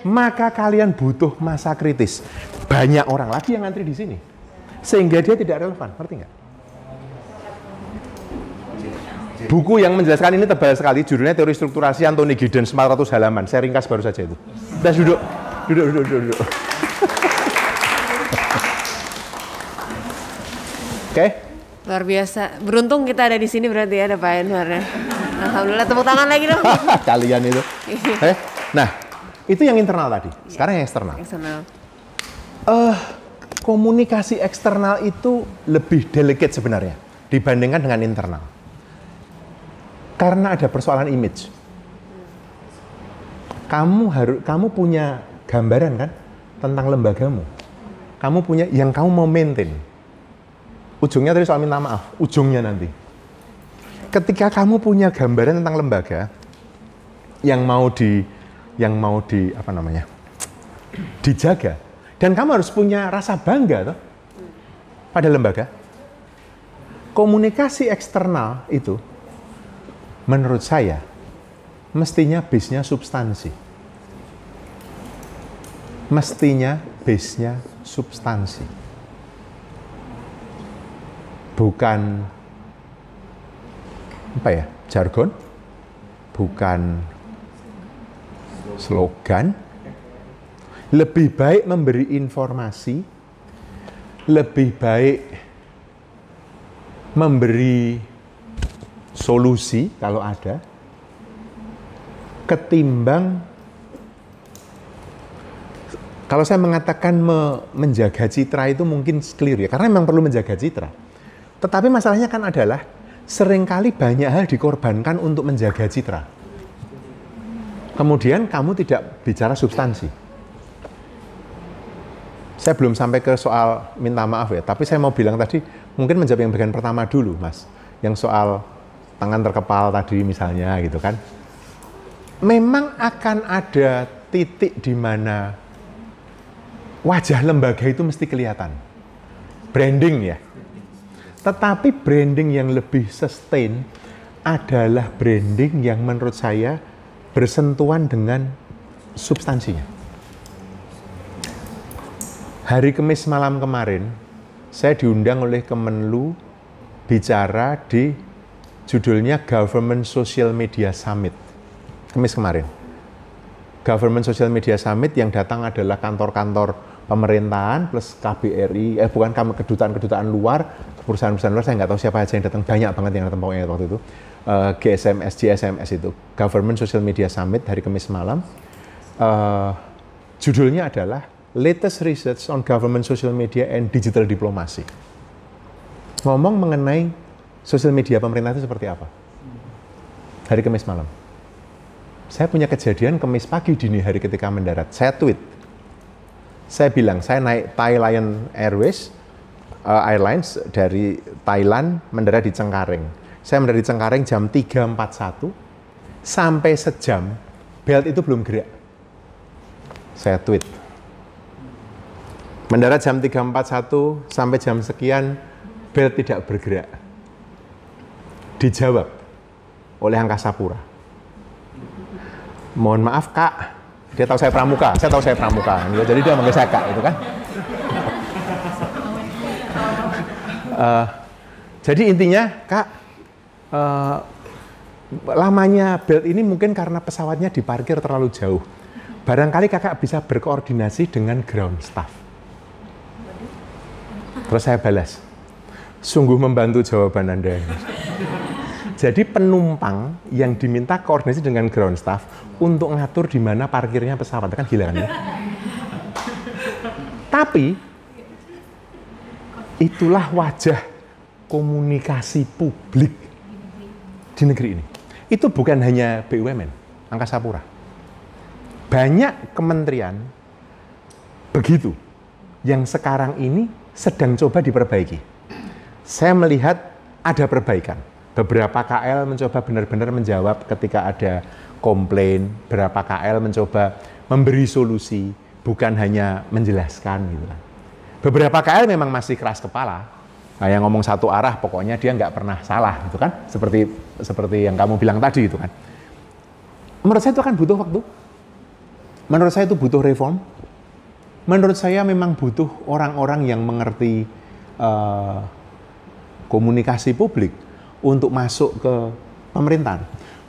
Maka kalian butuh masa kritis. Banyak orang lagi yang ngantri di sini. Sehingga dia tidak relevan, ngerti nggak? Buku yang menjelaskan ini tebal sekali, judulnya Teori Strukturasi Anthony Giddens 400 halaman. Saya ringkas baru saja itu. Kita duduk, duduk, duduk, duduk. duduk. Oke, Luar biasa. Beruntung kita ada di sini berarti ya ada Pak Enwar ya. Alhamdulillah tepuk tangan lagi dong. kalian itu. Eh, nah, itu yang internal tadi. Sekarang yang eksternal. Eksternal. Eh, komunikasi eksternal itu lebih delicate sebenarnya dibandingkan dengan internal. Karena ada persoalan image. Kamu harus kamu punya gambaran kan tentang lembagamu. Kamu punya yang kamu mau maintain. Ujungnya tadi soal minta maaf, ujungnya nanti. Ketika kamu punya gambaran tentang lembaga yang mau di yang mau di apa namanya? dijaga dan kamu harus punya rasa bangga toh pada lembaga. Komunikasi eksternal itu menurut saya mestinya base-nya substansi. Mestinya base-nya substansi. Bukan apa ya? Jargon, bukan slogan. Lebih baik memberi informasi, lebih baik memberi solusi kalau ada, ketimbang kalau saya mengatakan me- menjaga citra itu mungkin keliru ya, karena memang perlu menjaga citra. Tetapi masalahnya kan adalah sering kali banyak hal dikorbankan untuk menjaga citra. Kemudian kamu tidak bicara substansi. Saya belum sampai ke soal minta maaf ya, tapi saya mau bilang tadi mungkin menjawab yang bagian pertama dulu, Mas. Yang soal tangan terkepal tadi misalnya gitu kan. Memang akan ada titik di mana wajah lembaga itu mesti kelihatan. Branding ya. Tetapi branding yang lebih sustain adalah branding yang menurut saya bersentuhan dengan substansinya. Hari Kamis malam kemarin, saya diundang oleh Kemenlu bicara di judulnya Government Social Media Summit. Kamis kemarin. Government Social Media Summit yang datang adalah kantor-kantor pemerintahan plus KBRI, eh bukan kedutaan-kedutaan luar, perusahaan-perusahaan luar, saya nggak tahu siapa aja yang datang, banyak banget yang datang pokoknya waktu itu. Eh, GSMS, GSMS itu, Government Social Media Summit hari Kamis malam. Eh, judulnya adalah Latest Research on Government Social Media and Digital Diplomacy. Ngomong mengenai sosial media pemerintah itu seperti apa? Hari Kamis malam. Saya punya kejadian Kamis pagi dini hari ketika mendarat. Saya tweet. Saya bilang, saya naik Thai Lion Airways, uh, Airlines dari Thailand mendarat di Cengkareng. Saya mendarat di Cengkareng jam 3.41, sampai sejam, belt itu belum gerak. Saya tweet. Mendarat jam 3.41 sampai jam sekian, belt tidak bergerak. Dijawab oleh Angkasa Pura. Mohon maaf kak, dia tahu saya pramuka, saya tahu saya pramuka, jadi dia manggil saya kak, itu kan. Eh, jadi intinya kak, eh, lamanya belt ini mungkin karena pesawatnya diparkir terlalu jauh. Barangkali kakak bisa berkoordinasi dengan ground staff. Terus saya balas, sungguh membantu jawaban Anda. Jadi penumpang yang diminta koordinasi dengan ground staff untuk ngatur di mana parkirnya pesawat kan gila kan ya? Tapi itulah wajah komunikasi publik di negeri ini. Itu bukan hanya BUMN, Angkasa Pura. Banyak kementerian begitu yang sekarang ini sedang coba diperbaiki. Saya melihat ada perbaikan. Beberapa KL mencoba benar-benar menjawab ketika ada komplain, berapa KL mencoba memberi solusi, bukan hanya menjelaskan gitu kan. Beberapa KL memang masih keras kepala. Nah, yang ngomong satu arah pokoknya dia nggak pernah salah gitu kan. Seperti seperti yang kamu bilang tadi itu kan. Menurut saya itu akan butuh waktu. Menurut saya itu butuh reform. Menurut saya memang butuh orang-orang yang mengerti uh, komunikasi publik untuk masuk ke pemerintahan.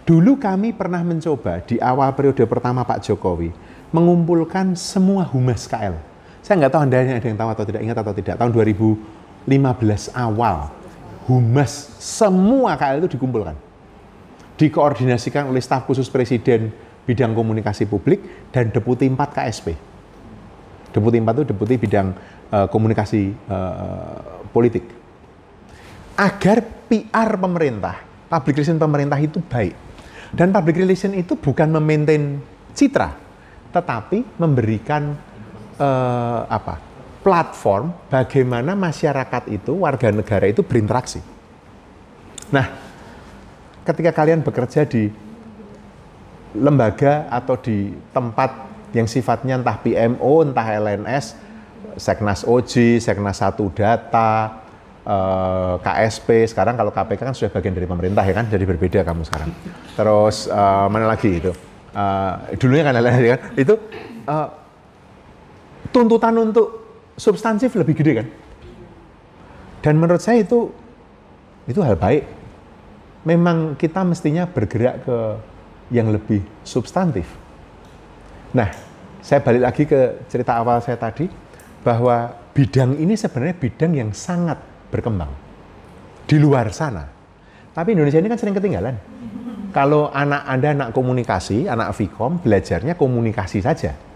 Dulu kami pernah mencoba di awal periode pertama Pak Jokowi mengumpulkan semua humas KL. Saya nggak tahu anda ada yang tahu atau tidak ingat atau tidak. Tahun 2015 awal humas semua KL itu dikumpulkan, dikoordinasikan oleh staf khusus presiden bidang komunikasi publik dan deputi 4 KSP. Deputi 4 itu deputi bidang uh, komunikasi uh, politik. Agar PR pemerintah, public relation pemerintah itu baik. Dan public relation itu bukan memaintain citra, tetapi memberikan uh, apa? platform bagaimana masyarakat itu, warga negara itu berinteraksi. Nah, ketika kalian bekerja di lembaga atau di tempat yang sifatnya entah PMO, entah LNS, Seknas OJ, Seknas 1 Data, eh, KSP, sekarang kalau KPK kan sudah bagian dari pemerintah ya kan, jadi berbeda kamu sekarang. Terus eh, mana lagi itu? Eh, dulunya kan LNS kan, itu eh, tuntutan untuk substansif lebih gede kan. Dan menurut saya itu itu hal baik. Memang kita mestinya bergerak ke yang lebih substantif. Nah, saya balik lagi ke cerita awal saya tadi bahwa bidang ini sebenarnya bidang yang sangat berkembang di luar sana. Tapi Indonesia ini kan sering ketinggalan. Kalau anak Anda anak komunikasi, anak Vkom, belajarnya komunikasi saja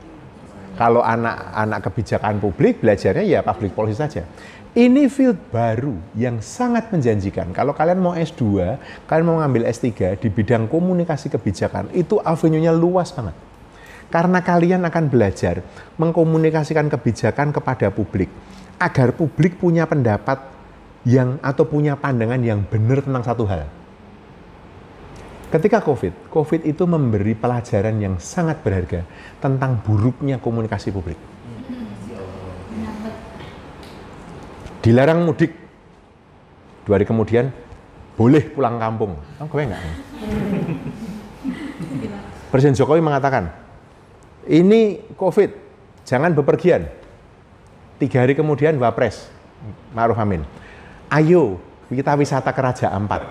kalau anak-anak kebijakan publik belajarnya ya public policy saja. Ini field baru yang sangat menjanjikan. Kalau kalian mau S2, kalian mau ngambil S3 di bidang komunikasi kebijakan, itu avenue-nya luas banget. Karena kalian akan belajar mengkomunikasikan kebijakan kepada publik agar publik punya pendapat yang atau punya pandangan yang benar tentang satu hal. Ketika COVID, COVID itu memberi pelajaran yang sangat berharga tentang buruknya komunikasi publik. Dilarang mudik, dua hari kemudian boleh pulang kampung. Oh, gue enggak. Presiden Jokowi mengatakan, ini COVID, jangan bepergian. Tiga hari kemudian Wapres, Ma'ruf Amin. Ayo, kita wisata ke Raja Ampat.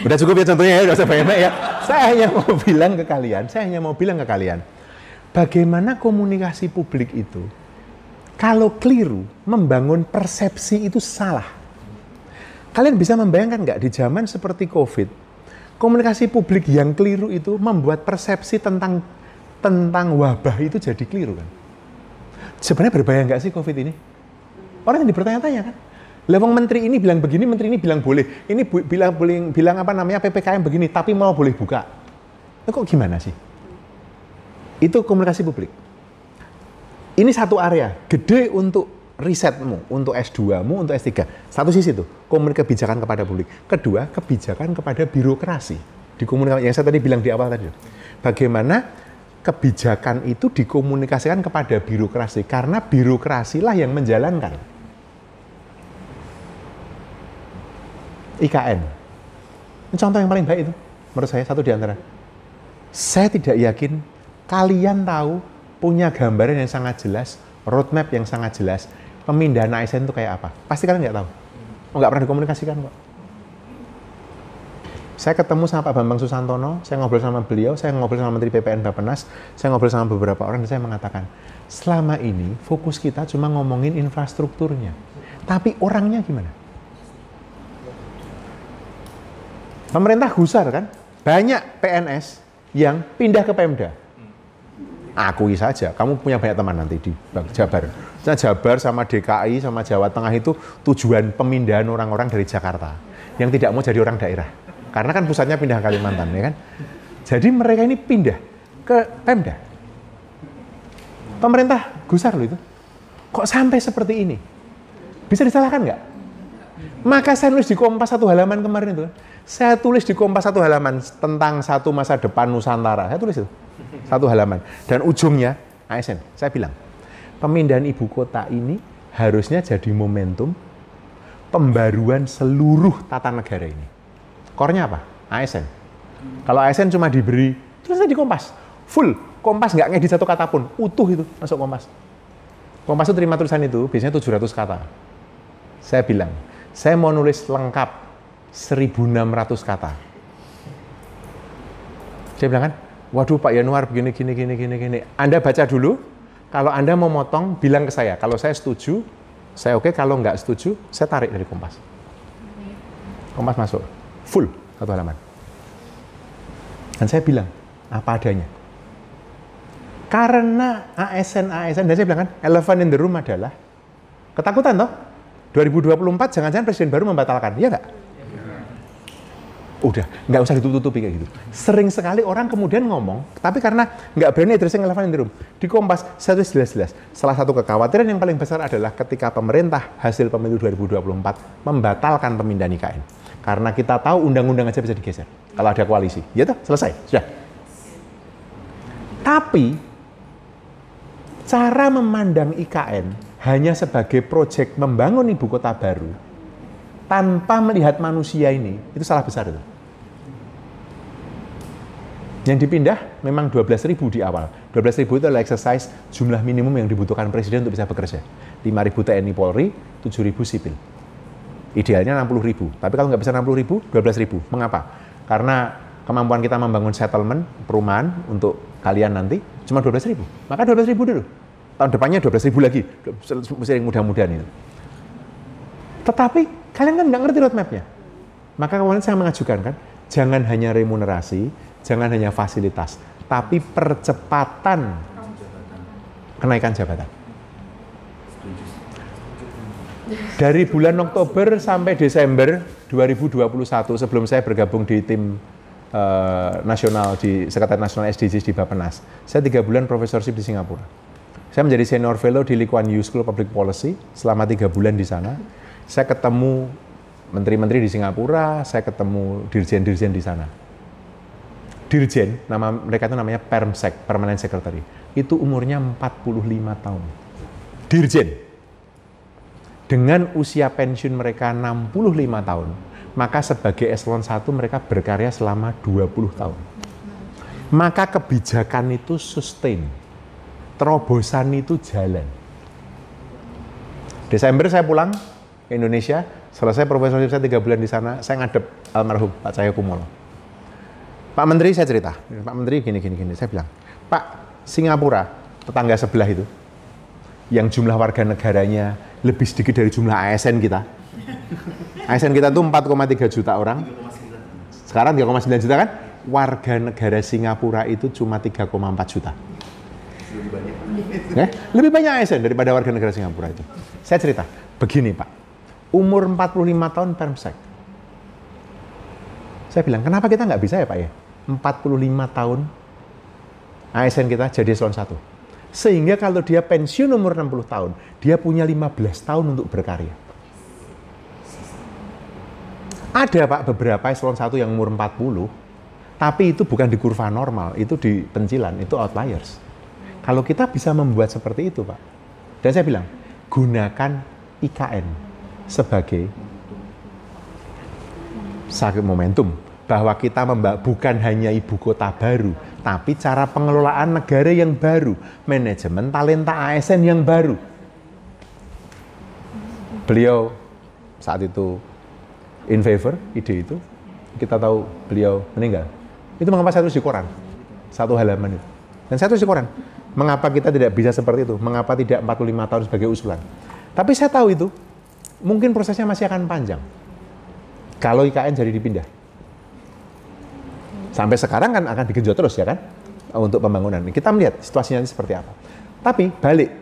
Udah cukup ya contohnya ya, usah banyak ya. Saya hanya mau bilang ke kalian, saya hanya mau bilang ke kalian, bagaimana komunikasi publik itu kalau keliru membangun persepsi itu salah. Kalian bisa membayangkan nggak di zaman seperti COVID, komunikasi publik yang keliru itu membuat persepsi tentang tentang wabah itu jadi keliru kan? Sebenarnya berbahaya nggak sih COVID ini? Orang yang bertanya-tanya kan? Lewang menteri ini bilang begini, menteri ini bilang boleh. Ini bu, bilang boleh bilang apa namanya PPKM begini, tapi mau boleh buka. Itu kok gimana sih? Itu komunikasi publik. Ini satu area gede untuk risetmu, untuk S2-mu, untuk S3. Satu sisi itu, komunikasi kebijakan kepada publik. Kedua, kebijakan kepada birokrasi. Di komunikasi yang saya tadi bilang di awal tadi. Bagaimana kebijakan itu dikomunikasikan kepada birokrasi karena birokrasilah yang menjalankan. IKN. Contoh yang paling baik itu, menurut saya satu di antara. Saya tidak yakin kalian tahu punya gambaran yang sangat jelas, roadmap yang sangat jelas, pemindahan ASN itu kayak apa. Pasti kalian nggak tahu. Nggak pernah dikomunikasikan kok. Saya ketemu sama Pak Bambang Susantono, saya ngobrol sama beliau, saya ngobrol sama Menteri PPN Bapenas, saya ngobrol sama beberapa orang dan saya mengatakan, selama ini fokus kita cuma ngomongin infrastrukturnya. Tapi orangnya gimana? Pemerintah gusar kan? Banyak PNS yang pindah ke Pemda. Akui saja, kamu punya banyak teman nanti di Jabar. Nah, Jabar sama DKI sama Jawa Tengah itu tujuan pemindahan orang-orang dari Jakarta yang tidak mau jadi orang daerah. Karena kan pusatnya pindah ke Kalimantan, ya kan? Jadi mereka ini pindah ke Pemda. Pemerintah gusar loh itu. Kok sampai seperti ini? Bisa disalahkan nggak? Maka saya nulis di Kompas satu halaman kemarin itu. Saya tulis di Kompas satu halaman tentang satu masa depan Nusantara. Saya tulis itu. Satu halaman. Dan ujungnya ASN. Saya bilang, pemindahan ibu kota ini harusnya jadi momentum pembaruan seluruh tata negara ini. Kornya apa? ASN. Kalau ASN cuma diberi, terus di Kompas. Full. Kompas nggak ngedit satu kata pun. Utuh itu masuk Kompas. Kompas itu terima tulisan itu, biasanya 700 kata. Saya bilang, saya mau nulis lengkap 1600 kata. Saya bilang kan, waduh Pak Yanuar begini, gini, gini, gini, gini. Anda baca dulu, kalau Anda mau motong, bilang ke saya. Kalau saya setuju, saya oke. Kalau nggak setuju, saya tarik dari Kompas. Kompas masuk, full satu halaman. Dan saya bilang, apa adanya. Karena ASN, ASN, dan saya bilang kan, elephant in the room adalah ketakutan toh. 2024 jangan-jangan presiden baru membatalkan, iya nggak? Udah, nggak usah ditutup-tutupi kayak gitu. Sering sekali orang kemudian ngomong, tapi karena nggak berani addressing elephant in the room. Di Kompas, saya tulis jelas-jelas. Salah satu kekhawatiran yang paling besar adalah ketika pemerintah hasil pemilu 2024 membatalkan pemindahan IKN. Karena kita tahu undang-undang aja bisa digeser kalau ada koalisi. Ya toh, selesai, sudah. Tapi cara memandang IKN hanya sebagai proyek membangun ibu kota baru tanpa melihat manusia ini, itu salah besar itu. Yang dipindah memang 12.000 di awal. 12.000 itu adalah exercise jumlah minimum yang dibutuhkan presiden untuk bisa bekerja. 5.000 TNI Polri, 7.000 sipil. Idealnya 60.000. Tapi kalau nggak bisa 60.000, 12.000. Mengapa? Karena kemampuan kita membangun settlement, perumahan untuk kalian nanti cuma 12.000. Maka 12.000 dulu tahun depannya 12 ribu lagi, yang mudah-mudahan itu. Tetapi kalian kan nggak ngerti roadmap-nya. Maka kemarin saya mengajukan kan, jangan hanya remunerasi, jangan hanya fasilitas, tapi percepatan kenaikan jabatan. Dari bulan Oktober sampai Desember 2021 sebelum saya bergabung di tim uh, nasional di Sekretariat Nasional SDGs di Bapenas, saya tiga bulan profesorship di Singapura. Saya menjadi senior fellow di Lee Kuan Yew School Public Policy selama tiga bulan di sana. Saya ketemu menteri-menteri di Singapura, saya ketemu dirjen-dirjen di sana. Dirjen, nama mereka itu namanya Permsec, Permanent Secretary. Itu umurnya 45 tahun. Dirjen. Dengan usia pensiun mereka 65 tahun, maka sebagai eselon 1 mereka berkarya selama 20 tahun. Maka kebijakan itu sustain terobosan itu jalan. Desember saya pulang ke Indonesia, selesai profesorship saya tiga bulan di sana, saya ngadep almarhum Pak Cahyo Kumolo. Pak Menteri saya cerita, Pak Menteri gini gini gini, saya bilang, Pak Singapura tetangga sebelah itu, yang jumlah warga negaranya lebih sedikit dari jumlah ASN kita. ASN kita tuh 4,3 juta orang. Sekarang 3,9 juta kan? Warga negara Singapura itu cuma 3,4 juta. Lebih banyak. Ya? Lebih banyak ASN daripada warga negara Singapura itu. Saya cerita, begini Pak, umur 45 tahun Permsek. Saya bilang, kenapa kita nggak bisa ya Pak ya? 45 tahun ASN kita jadi eselon 1. Sehingga kalau dia pensiun umur 60 tahun, dia punya 15 tahun untuk berkarya. Ada Pak beberapa eselon 1 yang umur 40, tapi itu bukan di kurva normal, itu di pencilan, itu outliers. Kalau kita bisa membuat seperti itu, Pak. Dan saya bilang, gunakan IKN sebagai sakit momentum bahwa kita bukan hanya ibu kota baru, tapi cara pengelolaan negara yang baru, manajemen talenta ASN yang baru. Beliau saat itu in favor ide itu, kita tahu beliau meninggal. Itu mengapa saya tulis di koran, satu halaman itu. Dan saya tulis di koran, Mengapa kita tidak bisa seperti itu? Mengapa tidak 45 tahun sebagai usulan? Tapi saya tahu itu, mungkin prosesnya masih akan panjang. Kalau IKN jadi dipindah. Sampai sekarang kan akan digenjot terus ya kan? Untuk pembangunan. Kita melihat situasinya seperti apa. Tapi balik.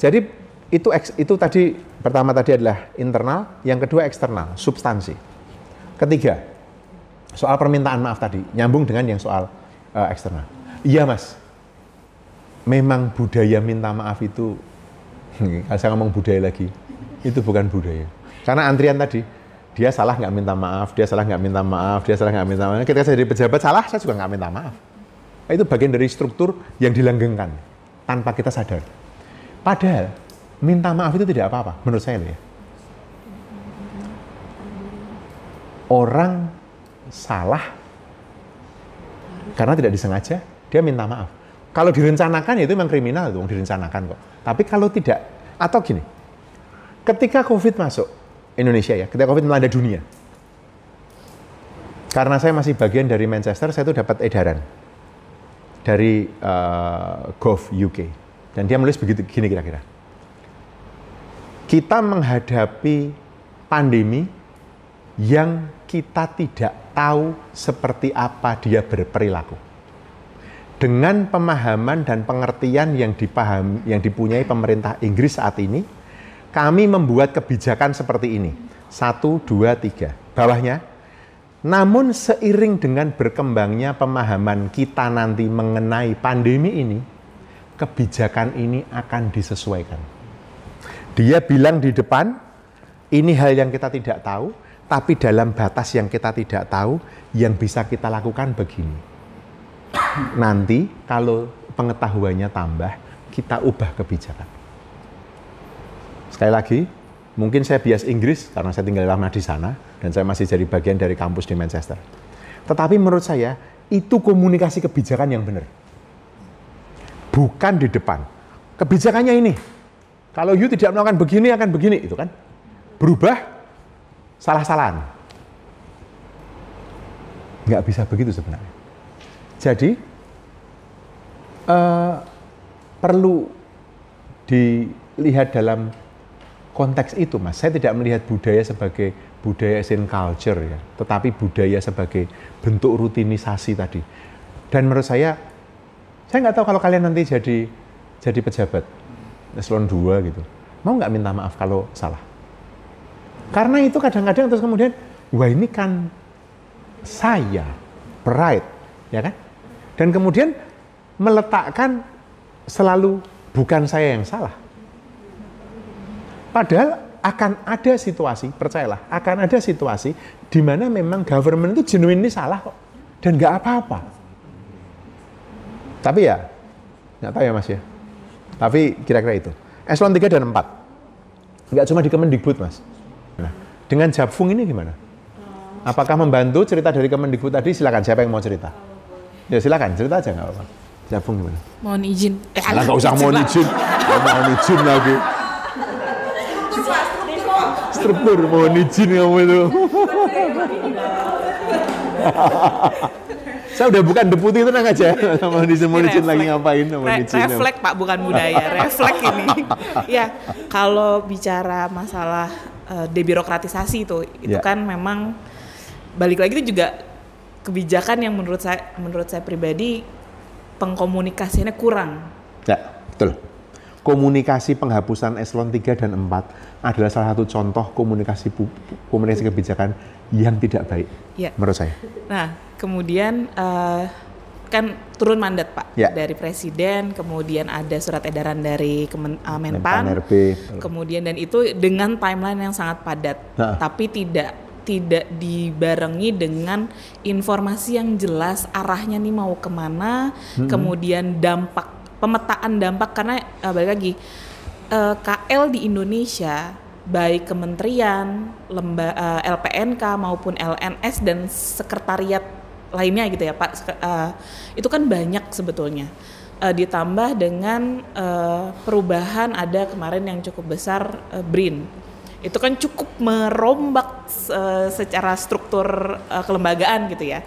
Jadi itu itu tadi pertama tadi adalah internal, yang kedua eksternal, substansi. Ketiga, soal permintaan maaf tadi, nyambung dengan yang soal uh, eksternal. Iya mas, memang budaya minta maaf itu, saya ngomong budaya lagi, Itu bukan budaya. Karena antrian tadi, dia salah nggak minta maaf, dia salah nggak minta maaf, dia salah nggak minta maaf. Ketika saya jadi pejabat salah, saya juga nggak minta maaf. Itu bagian dari struktur yang dilanggengkan tanpa kita sadar. Padahal minta maaf itu tidak apa-apa, menurut saya ya. Orang salah karena tidak disengaja, dia minta maaf. Kalau direncanakan ya itu memang kriminal itu, direncanakan kok. Tapi kalau tidak, atau gini, ketika COVID masuk Indonesia ya, ketika COVID melanda dunia, karena saya masih bagian dari Manchester, saya itu dapat edaran dari uh, Gov UK, dan dia menulis begitu gini kira-kira. Kita menghadapi pandemi yang kita tidak tahu seperti apa dia berperilaku. Dengan pemahaman dan pengertian yang dipahami, yang dipunyai pemerintah Inggris saat ini, kami membuat kebijakan seperti ini. Satu, dua, tiga. Bawahnya, namun seiring dengan berkembangnya pemahaman kita nanti mengenai pandemi ini, kebijakan ini akan disesuaikan. Dia bilang di depan, ini hal yang kita tidak tahu, tapi dalam batas yang kita tidak tahu, yang bisa kita lakukan begini. Nanti kalau pengetahuannya tambah, kita ubah kebijakan. Sekali lagi, mungkin saya bias Inggris karena saya tinggal lama di sana dan saya masih jadi bagian dari kampus di Manchester. Tetapi menurut saya itu komunikasi kebijakan yang benar. Bukan di depan. Kebijakannya ini. Kalau you tidak melakukan begini akan begini itu kan. Berubah salah-salahan. Nggak bisa begitu sebenarnya. Jadi eh, perlu dilihat dalam konteks itu, Mas. Saya tidak melihat budaya sebagai budaya as culture ya, tetapi budaya sebagai bentuk rutinisasi tadi. Dan menurut saya, saya nggak tahu kalau kalian nanti jadi jadi pejabat eselon 2 gitu, mau nggak minta maaf kalau salah? Karena itu kadang-kadang terus kemudian, wah ini kan saya, pride, ya kan? Dan kemudian meletakkan selalu bukan saya yang salah. Padahal akan ada situasi, percayalah, akan ada situasi di mana memang government itu genuine ini salah kok. Dan nggak apa-apa. Tapi ya, nggak tahu ya mas ya. Tapi kira-kira itu. Eselon 3 dan 4. Nggak cuma di Kemendikbud mas. Nah, dengan Japfung ini gimana? Apakah membantu cerita dari Kemendikbud tadi? Silakan, siapa yang mau cerita? Ya silakan, cerita aja nggak apa-apa. Japfung gimana? Mohon izin. Eh, Alah nggak usah mohon izin. Mohon izin lagi. Struktur mohon izin kamu itu. Saya udah bukan deputi tenang aja. Mohon izin, mohon izin lagi ngapain? Mohon Re- izin. refleks pak bukan budaya refleks ini ya kalau bicara masalah eh, debirokratisasi itu itu Ya. kan memang balik lagi itu juga kebijakan yang menurut saya menurut saya pribadi pengkomunikasinya kurang Ya, betul. Komunikasi penghapusan eselon 3 dan 4 adalah salah satu contoh komunikasi komunikasi kebijakan yang tidak baik Ya. menurut saya. Nah, kemudian eh, kan turun mandat Pak Ya. dari presiden, kemudian ada surat edaran dari Kemen, eh, Menpan, Menpan RB. kemudian dan itu dengan timeline yang sangat padat, Nah. tapi tidak tidak dibarengi dengan informasi yang jelas arahnya nih mau ke mana, kemudian dampak pemetaan dampak karena eh, balik lagi eh, KL di Indonesia baik kementerian, lemba eh, LPNK maupun LNS dan sekretariat lainnya gitu ya Pak, eh, itu kan banyak sebetulnya. Eh, ditambah dengan eh, perubahan ada kemarin yang cukup besar eh, BRIN itu kan cukup merombak eh, secara struktur eh, kelembagaan gitu ya.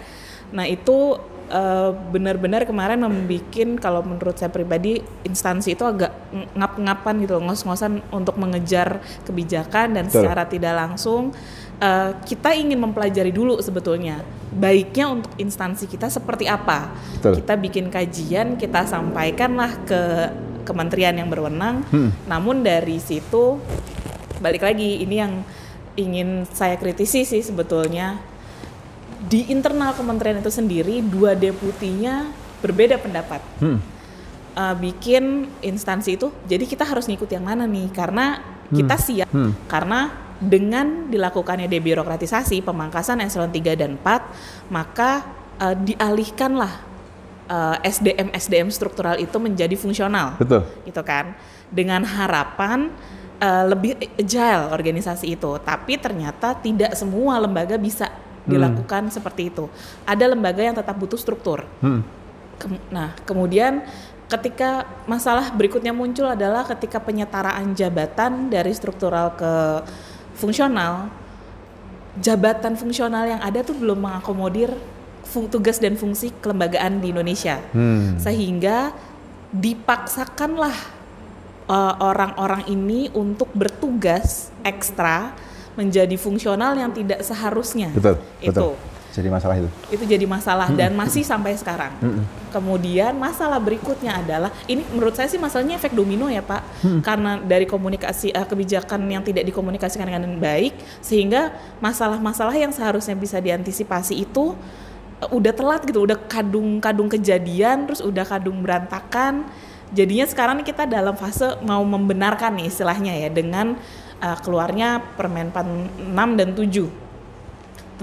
Nah itu eh, benar-benar kemarin membuat kalau menurut saya pribadi instansi itu agak ng- ngap-ngapan gitu, ngos-ngosan untuk mengejar kebijakan dan Betul. secara tidak langsung eh, kita ingin mempelajari dulu sebetulnya baiknya untuk instansi kita seperti apa. Betul. Kita bikin kajian, kita sampaikanlah ke kementerian yang berwenang. Namun dari situ balik lagi ini yang ingin saya kritisi sih sebetulnya di internal kementerian itu sendiri dua deputinya berbeda pendapat. Hmm. Eh, bikin instansi itu jadi kita harus ngikut yang mana nih? Karena kita siap. Karena dengan dilakukannya debirokratisasi, pemangkasan eselon 3 dan 4, maka eh, dialihkanlah eh, SDM SDM struktural itu menjadi fungsional. Betul. gitu kan? Dengan harapan eh, lebih agile organisasi itu. Tapi ternyata tidak semua lembaga bisa dilakukan seperti itu ada lembaga yang tetap butuh struktur Hmm. Kem- nah kemudian ketika masalah berikutnya muncul adalah ketika penyetaraan jabatan dari struktural ke fungsional jabatan fungsional yang ada tuh belum mengakomodir tugas dan fungsi kelembagaan di Indonesia Hmm. sehingga dipaksakanlah uh, orang-orang ini untuk bertugas ekstra menjadi fungsional yang tidak seharusnya. Betul, Itu betul. Jadi masalah itu. itu jadi masalah dan masih sampai sekarang. Kemudian masalah berikutnya adalah ini menurut saya sih masalahnya efek domino ya Pak, karena dari komunikasi eh, kebijakan yang tidak dikomunikasikan dengan baik sehingga masalah-masalah yang seharusnya bisa diantisipasi itu eh, udah telat gitu, udah kadung-kadung kejadian, terus udah kadung berantakan. Jadinya sekarang kita dalam fase mau membenarkan nih istilahnya ya dengan eh, keluarnya Permenpan 6 dan 7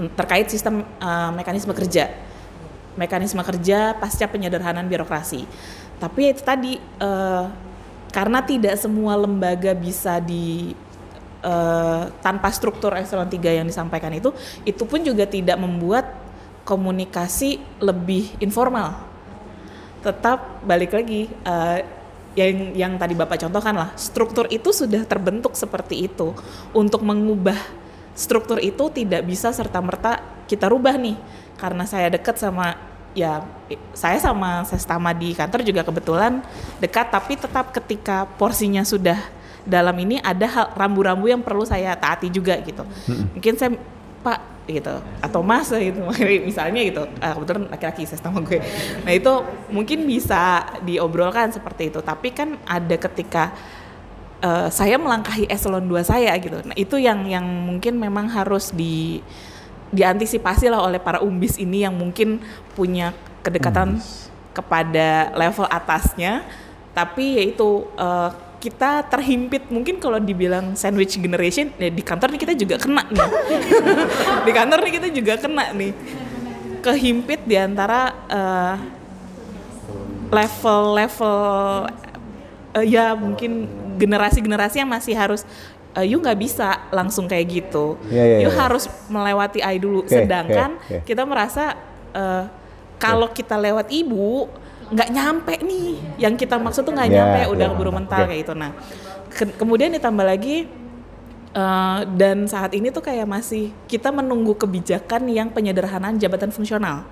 ten- terkait sistem uh, mekanisme kerja. Mekanisme kerja pasca penyederhanaan birokrasi. Tapi itu tadi uh, karena tidak semua lembaga bisa di uh, tanpa struktur eselon 3 yang disampaikan itu itu pun juga tidak membuat komunikasi lebih informal. Tetap balik lagi uh, yang yang tadi bapak contohkan lah struktur itu sudah terbentuk seperti itu. Untuk mengubah struktur itu tidak bisa serta merta kita rubah nih. Karena saya dekat sama ya saya sama sestama di kantor juga kebetulan dekat tapi tetap ketika porsinya sudah dalam ini ada hal rambu-rambu yang perlu saya taati juga gitu. Mungkin saya pak gitu. Atau mas gitu. Misalnya gitu ah, kebetulan laki-laki saya sama gue. Nah itu mungkin bisa diobrolkan seperti itu. Tapi kan ada ketika eh, saya melangkahi eselon 2 saya gitu. Nah itu yang yang mungkin memang harus di diantisipasi lah oleh para umbis ini yang mungkin punya kedekatan kepada level atasnya. Tapi yaitu eh, kita terhimpit. Mungkin kalau dibilang sandwich generation ya di kantor nih kita juga kena nih. Di kantor nih kita juga kena nih. Kehimpit di antara eh, level-level eh, ya mungkin generasi-generasi yang masih harus eh, you nggak bisa langsung kayak gitu. Iya, iya, you iya. harus melewati I dulu. Oke, sedangkan oke, oke. kita merasa eh, kalau kita lewat ibu nggak nyampe nih yang kita maksud tuh nggak Ya, nyampe udah ya, keburu mental oke. kayak gitu nah ke- kemudian ditambah lagi eh, dan saat ini tuh kayak masih kita menunggu kebijakan yang penyederhanaan jabatan fungsional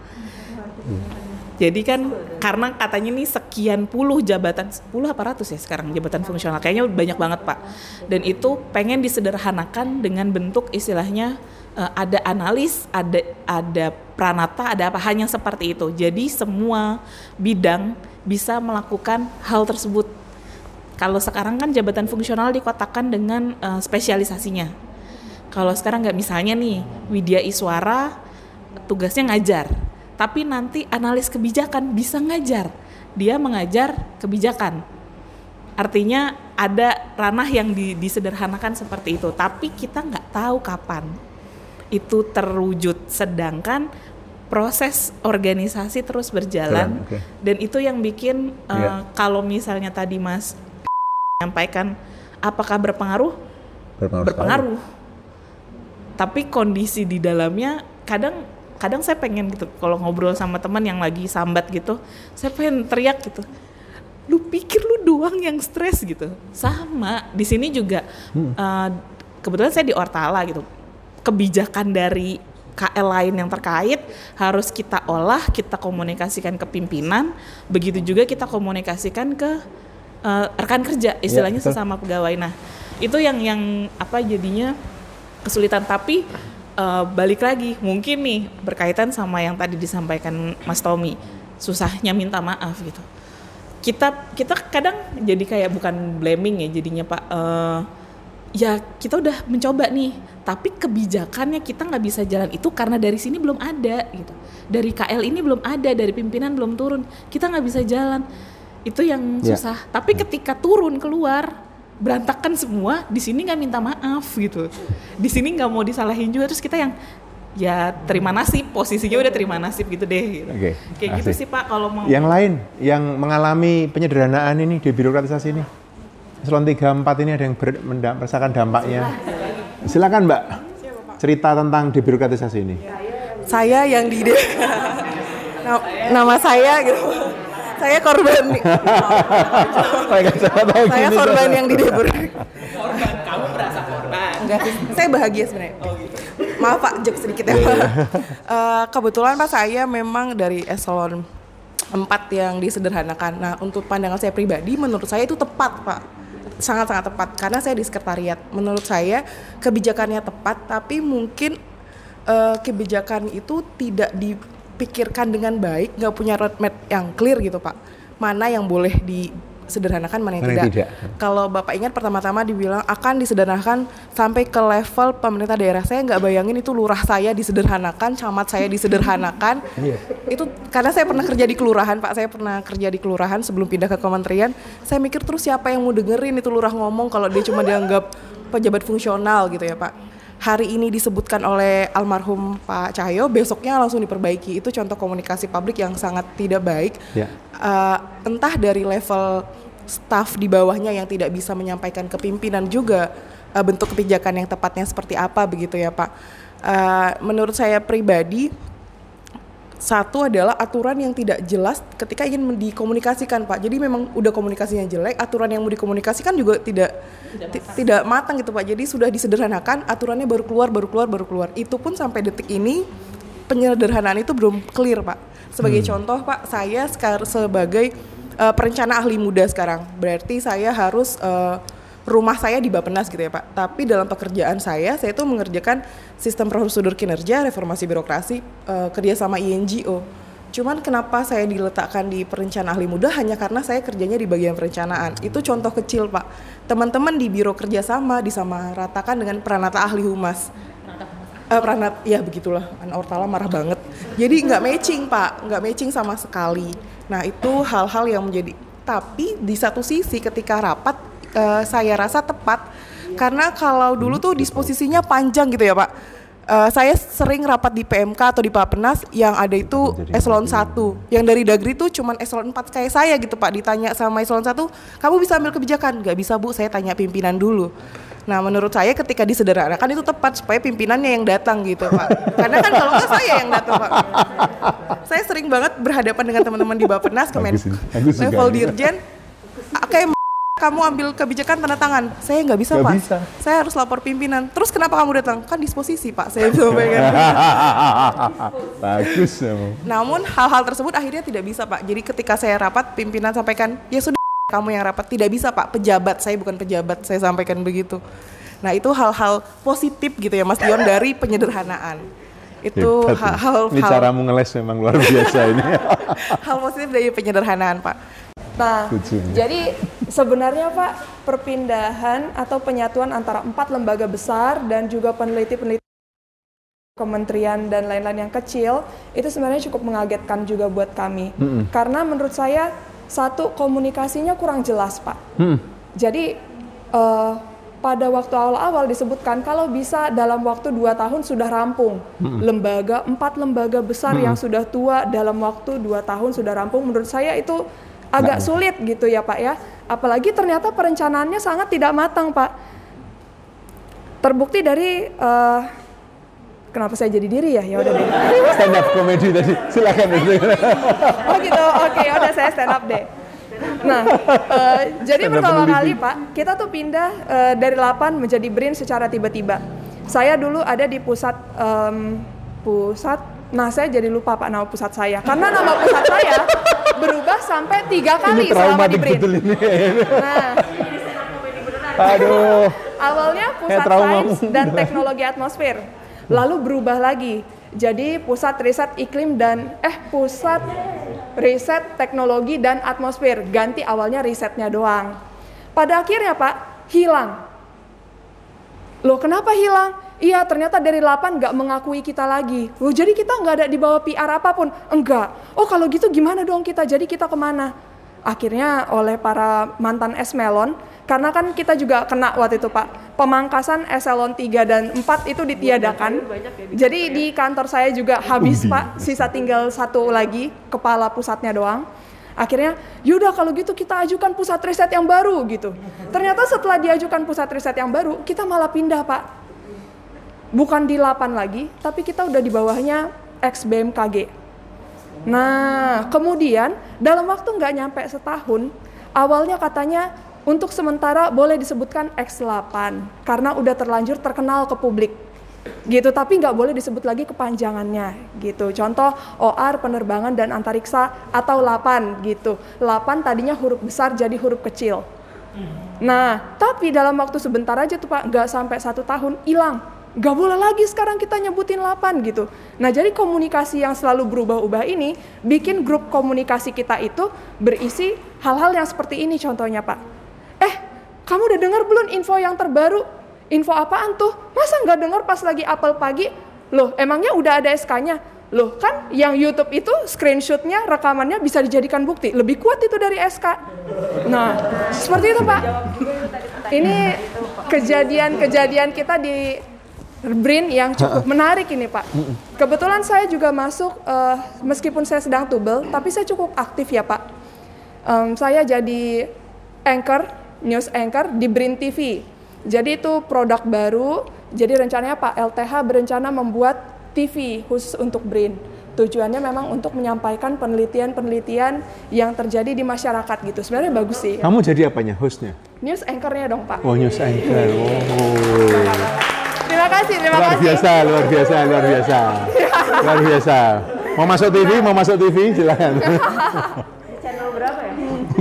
jadi kan karena katanya nih sekian puluh jabatan, 10 apa ratus ya sekarang jabatan fungsional. Kayaknya banyak banget Pak. Dan itu pengen disederhanakan dengan bentuk istilahnya eh, ada analis, ada ada pranata, ada apa hanya seperti itu. Jadi semua bidang bisa melakukan hal tersebut. Kalau sekarang kan jabatan fungsional dikotakan dengan eh, spesialisasinya. Kalau sekarang nggak misalnya nih Widya Iswara tugasnya ngajar, tapi nanti analis kebijakan bisa ngajar. Dia mengajar kebijakan. Artinya ada ranah yang di- disederhanakan seperti itu, tapi kita nggak tahu kapan itu terwujud. Sedangkan proses organisasi terus berjalan Jalan, oke. dan itu yang bikin uh, Iya. kalau misalnya tadi Mas menyampaikan apakah berpengaruh Berpengaruh. berpengaruh. Tapi kondisi di dalamnya kadang kadang saya pengen gitu kalau ngobrol sama teman yang lagi sambat gitu, saya pengen teriak gitu. Lu pikir lu doang yang stres gitu. Sama di sini juga eh, kebetulan saya di Ortala gitu. Kebijakan dari KL lain yang terkait harus kita olah, kita komunikasikan ke pimpinan, begitu juga kita komunikasikan ke eh, rekan kerja, istilahnya betul. sesama pegawai. Nah, itu yang yang apa jadinya kesulitan tapi eh, balik lagi mungkin nih berkaitan sama yang tadi disampaikan Mas Tommy susahnya minta maaf gitu kita kita kadang jadi kayak bukan blaming ya jadinya Pak Eh, ya kita udah mencoba nih tapi kebijakannya kita nggak bisa jalan itu karena dari sini belum ada gitu dari KL ini belum ada dari pimpinan belum turun kita nggak bisa jalan itu yang Ya. susah tapi ketika turun keluar berantakan semua di sini nggak minta maaf gitu di sini nggak mau disalahin juga terus kita yang ya terima nasib posisinya udah terima nasib gitu deh gitu. Oke, kayak gitu asik. sih pak kalau mau Yang lain yang mengalami penyederhanaan ini di birokratisasi ini. Eselon 3 4 ini ada yang ber, merasakan dampaknya. Silakan Mbak. Cerita tentang debirokratisasi ini. saya yang di Na- nama saya gitu saya korban saya korban yang di korban kamu merasa korban Enggak saya bahagia sebenarnya. Maaf Pak, jok sedikit ya Pak. Eh, kebetulan Pak saya memang dari eselon 4 yang disederhanakan. Nah untuk pandangan saya pribadi, menurut saya itu tepat Pak. Sangat-sangat tepat, karena saya di sekretariat. Menurut saya kebijakannya tepat, tapi mungkin eh, kebijakan itu tidak dipikirkan dengan baik, nggak punya roadmap yang clear gitu Pak. Mana yang boleh disederhanakan, mana yang Mana tidak. tidak. Kalau Bapak ingat pertama-tama dibilang akan disederhanakan sampai ke level pemerintah daerah. Saya nggak bayangin itu lurah saya disederhanakan, camat saya disederhanakan. Itu karena saya pernah kerja di kelurahan, Pak. Saya pernah kerja di kelurahan sebelum pindah ke kementerian. Saya mikir terus siapa yang mau dengerin itu lurah ngomong kalau dia cuma dianggap pejabat fungsional gitu ya, Pak. Hari ini disebutkan oleh almarhum Pak Cahyo, besoknya langsung diperbaiki. Itu contoh komunikasi publik yang sangat tidak baik Ya. uh, entah dari level staff di bawahnya yang tidak bisa menyampaikan ke pimpinan juga uh, bentuk kebijakan yang tepatnya seperti apa begitu ya Pak. Uh, menurut saya pribadi satu adalah aturan yang tidak jelas ketika ingin dikomunikasikan Pak. Jadi memang udah komunikasinya jelek, aturan yang mau dikomunikasikan juga tidak ti- tidak matang gitu Pak. Jadi sudah disederhanakan, aturannya baru keluar, baru keluar, baru keluar. Itu pun sampai detik ini penyederhanaan itu belum clear Pak. Sebagai contoh Pak, saya sekarang sebagai eh, perencana ahli muda sekarang, berarti saya harus eh, rumah saya di Bapenas gitu ya Pak. Tapi dalam pekerjaan saya, saya itu mengerjakan sistem prosedur kinerja, reformasi birokrasi, eh, kerja sama INGO. Cuman kenapa saya diletakkan di perencana ahli muda hanya karena saya kerjanya di bagian perencanaan. Itu contoh kecil Pak. Teman-teman di biro kerjasama disamaratakan dengan peranata ahli humas. Eh, peranat, ya begitulah. An Ortala marah banget. Jadi nggak matching pak, nggak matching sama sekali. Nah itu hal-hal yang menjadi. Tapi di satu sisi ketika rapat eh, saya rasa tepat. Karena kalau dulu tuh disposisinya panjang gitu ya pak. Eh, saya sering rapat di PMK atau di Bapenas yang ada itu eselon 1 yang dari Dagri tuh cuman eselon 4 kayak saya gitu Pak. Ditanya sama eselon 1 kamu bisa ambil kebijakan? Nggak bisa Bu. Saya tanya pimpinan dulu. Nah menurut saya ketika disederhanakan itu tepat supaya pimpinannya yang datang gitu Pak. Karena kan kalau nggak saya yang datang Pak. Saya sering banget berhadapan dengan teman-teman di Bapenas kemen level dirjen. Kayak kamu ambil kebijakan tanda tangan. Saya nggak bisa Nggak pak. bisa. saya harus lapor pimpinan. Terus kenapa kamu datang? Kan disposisi pak. Saya sampaikan Bagus emang. namun hal-hal tersebut akhirnya tidak bisa pak. Jadi ketika saya rapat pimpinan sampaikan ya sudah kamu yang rapat. Tidak bisa pak. Pejabat saya bukan pejabat saya sampaikan begitu. Nah itu hal-hal positif gitu ya mas Dion dari penyederhanaan. Itu hal-hal Ini hal, caramu ngeles memang luar biasa ini. hal positif dari penyederhanaan pak Nah, Setuju. jadi sebenarnya Pak, perpindahan atau penyatuan antara empat lembaga besar dan juga peneliti-peneliti kementerian dan lain-lain yang kecil itu sebenarnya cukup mengagetkan juga buat kami. Mm-mm. Karena menurut saya satu komunikasinya kurang jelas, Pak. Hmm. Jadi eh, pada waktu awal-awal disebutkan kalau bisa dalam waktu dua tahun sudah rampung Mm-mm. lembaga empat lembaga besar Mm-mm. yang sudah tua dalam waktu dua tahun sudah rampung menurut saya itu agak Nggak sulit gitu ya pak ya. Apalagi ternyata perencanaannya sangat tidak matang pak. Terbukti dari eh, kenapa saya jadi diri ya? Ya udah deh. Stand up comedy tadi. Silakan. oh gitu. Oke ya udah saya stand up deh. Nah eh, jadi Stand pertama kali pak kita tuh pindah eh, dari 8 menjadi BRIN secara tiba-tiba. Saya dulu ada di pusat em, pusat nah saya jadi lupa pak nama pusat saya. Karena nama pusat saya berubah sampai tiga kali Ini selama di BRIN ini. nah. Aduh. awalnya pusat trauma. sains dan teknologi atmosfer. Lalu berubah lagi. Jadi pusat riset iklim dan eh pusat riset teknologi dan atmosfer. Ganti awalnya risetnya doang. Pada akhirnya pak hilang. Loh kenapa hilang iya ternyata dari 8 nggak mengakui kita lagi. Loh jadi kita nggak ada di bawah PR apa pun? Enggak. Oh kalau gitu gimana dong kita? Jadi kita ke mana? Akhirnya oleh para mantan esmelon karena kan kita juga kena waktu itu Pak. Pemangkasan eselon 3 dan 4 itu ditiadakan. Jadi di kantor saya juga habis Pak. Sisa tinggal satu lagi kepala pusatnya doang. Akhirnya yaudah kalau gitu kita ajukan pusat riset yang baru gitu. Ternyata setelah diajukan pusat riset yang baru kita malah pindah Pak bukan di 8 lagi tapi kita udah di bawahnya ex BMKG Nah, kemudian dalam waktu nggak nyampe setahun, awalnya katanya untuk sementara boleh disebutkan X8 karena udah terlanjur terkenal ke publik. Gitu tapi nggak boleh disebut lagi kepanjangannya gitu. Contoh OR penerbangan dan antariksa atau 8 gitu. 8 tadinya huruf besar jadi huruf kecil. Nah tapi dalam waktu sebentar aja tuh pak nggak sampai satu tahun hilang nggak boleh lagi sekarang kita nyebutin 8 gitu. Nah jadi komunikasi yang selalu berubah-ubah ini bikin grup komunikasi kita itu berisi hal-hal yang seperti ini contohnya Pak. Eh kamu udah dengar belum info yang terbaru? Info apaan tuh? Masa nggak dengar pas lagi apel pagi? Loh emangnya udah ada SK-nya? Loh kan yang YouTube itu screenshotnya rekamannya bisa dijadikan bukti. Lebih kuat itu dari SK. Nah seperti itu Pak. Ini kejadian-kejadian kita di BRIN yang cukup menarik ini Pak. Kebetulan saya juga masuk uh, meskipun saya sedang tubel, tapi saya cukup aktif ya Pak. Um, saya jadi anchor, news anchor di BRIN TV. Jadi itu produk baru. Jadi rencananya Pak LTH berencana membuat TV khusus untuk BRIN. Tujuannya memang untuk menyampaikan penelitian-penelitian yang terjadi di masyarakat gitu. Sebenarnya bagus sih. Kamu jadi apanya? Hostnya? News anchornya dong Pak. Oh, news anchor. Oh. Terima kasih, terima luar kasih. biasa, luar biasa, luar biasa. luar biasa. Mau masuk TV, mau masuk TV, silakan. Channel berapa ya?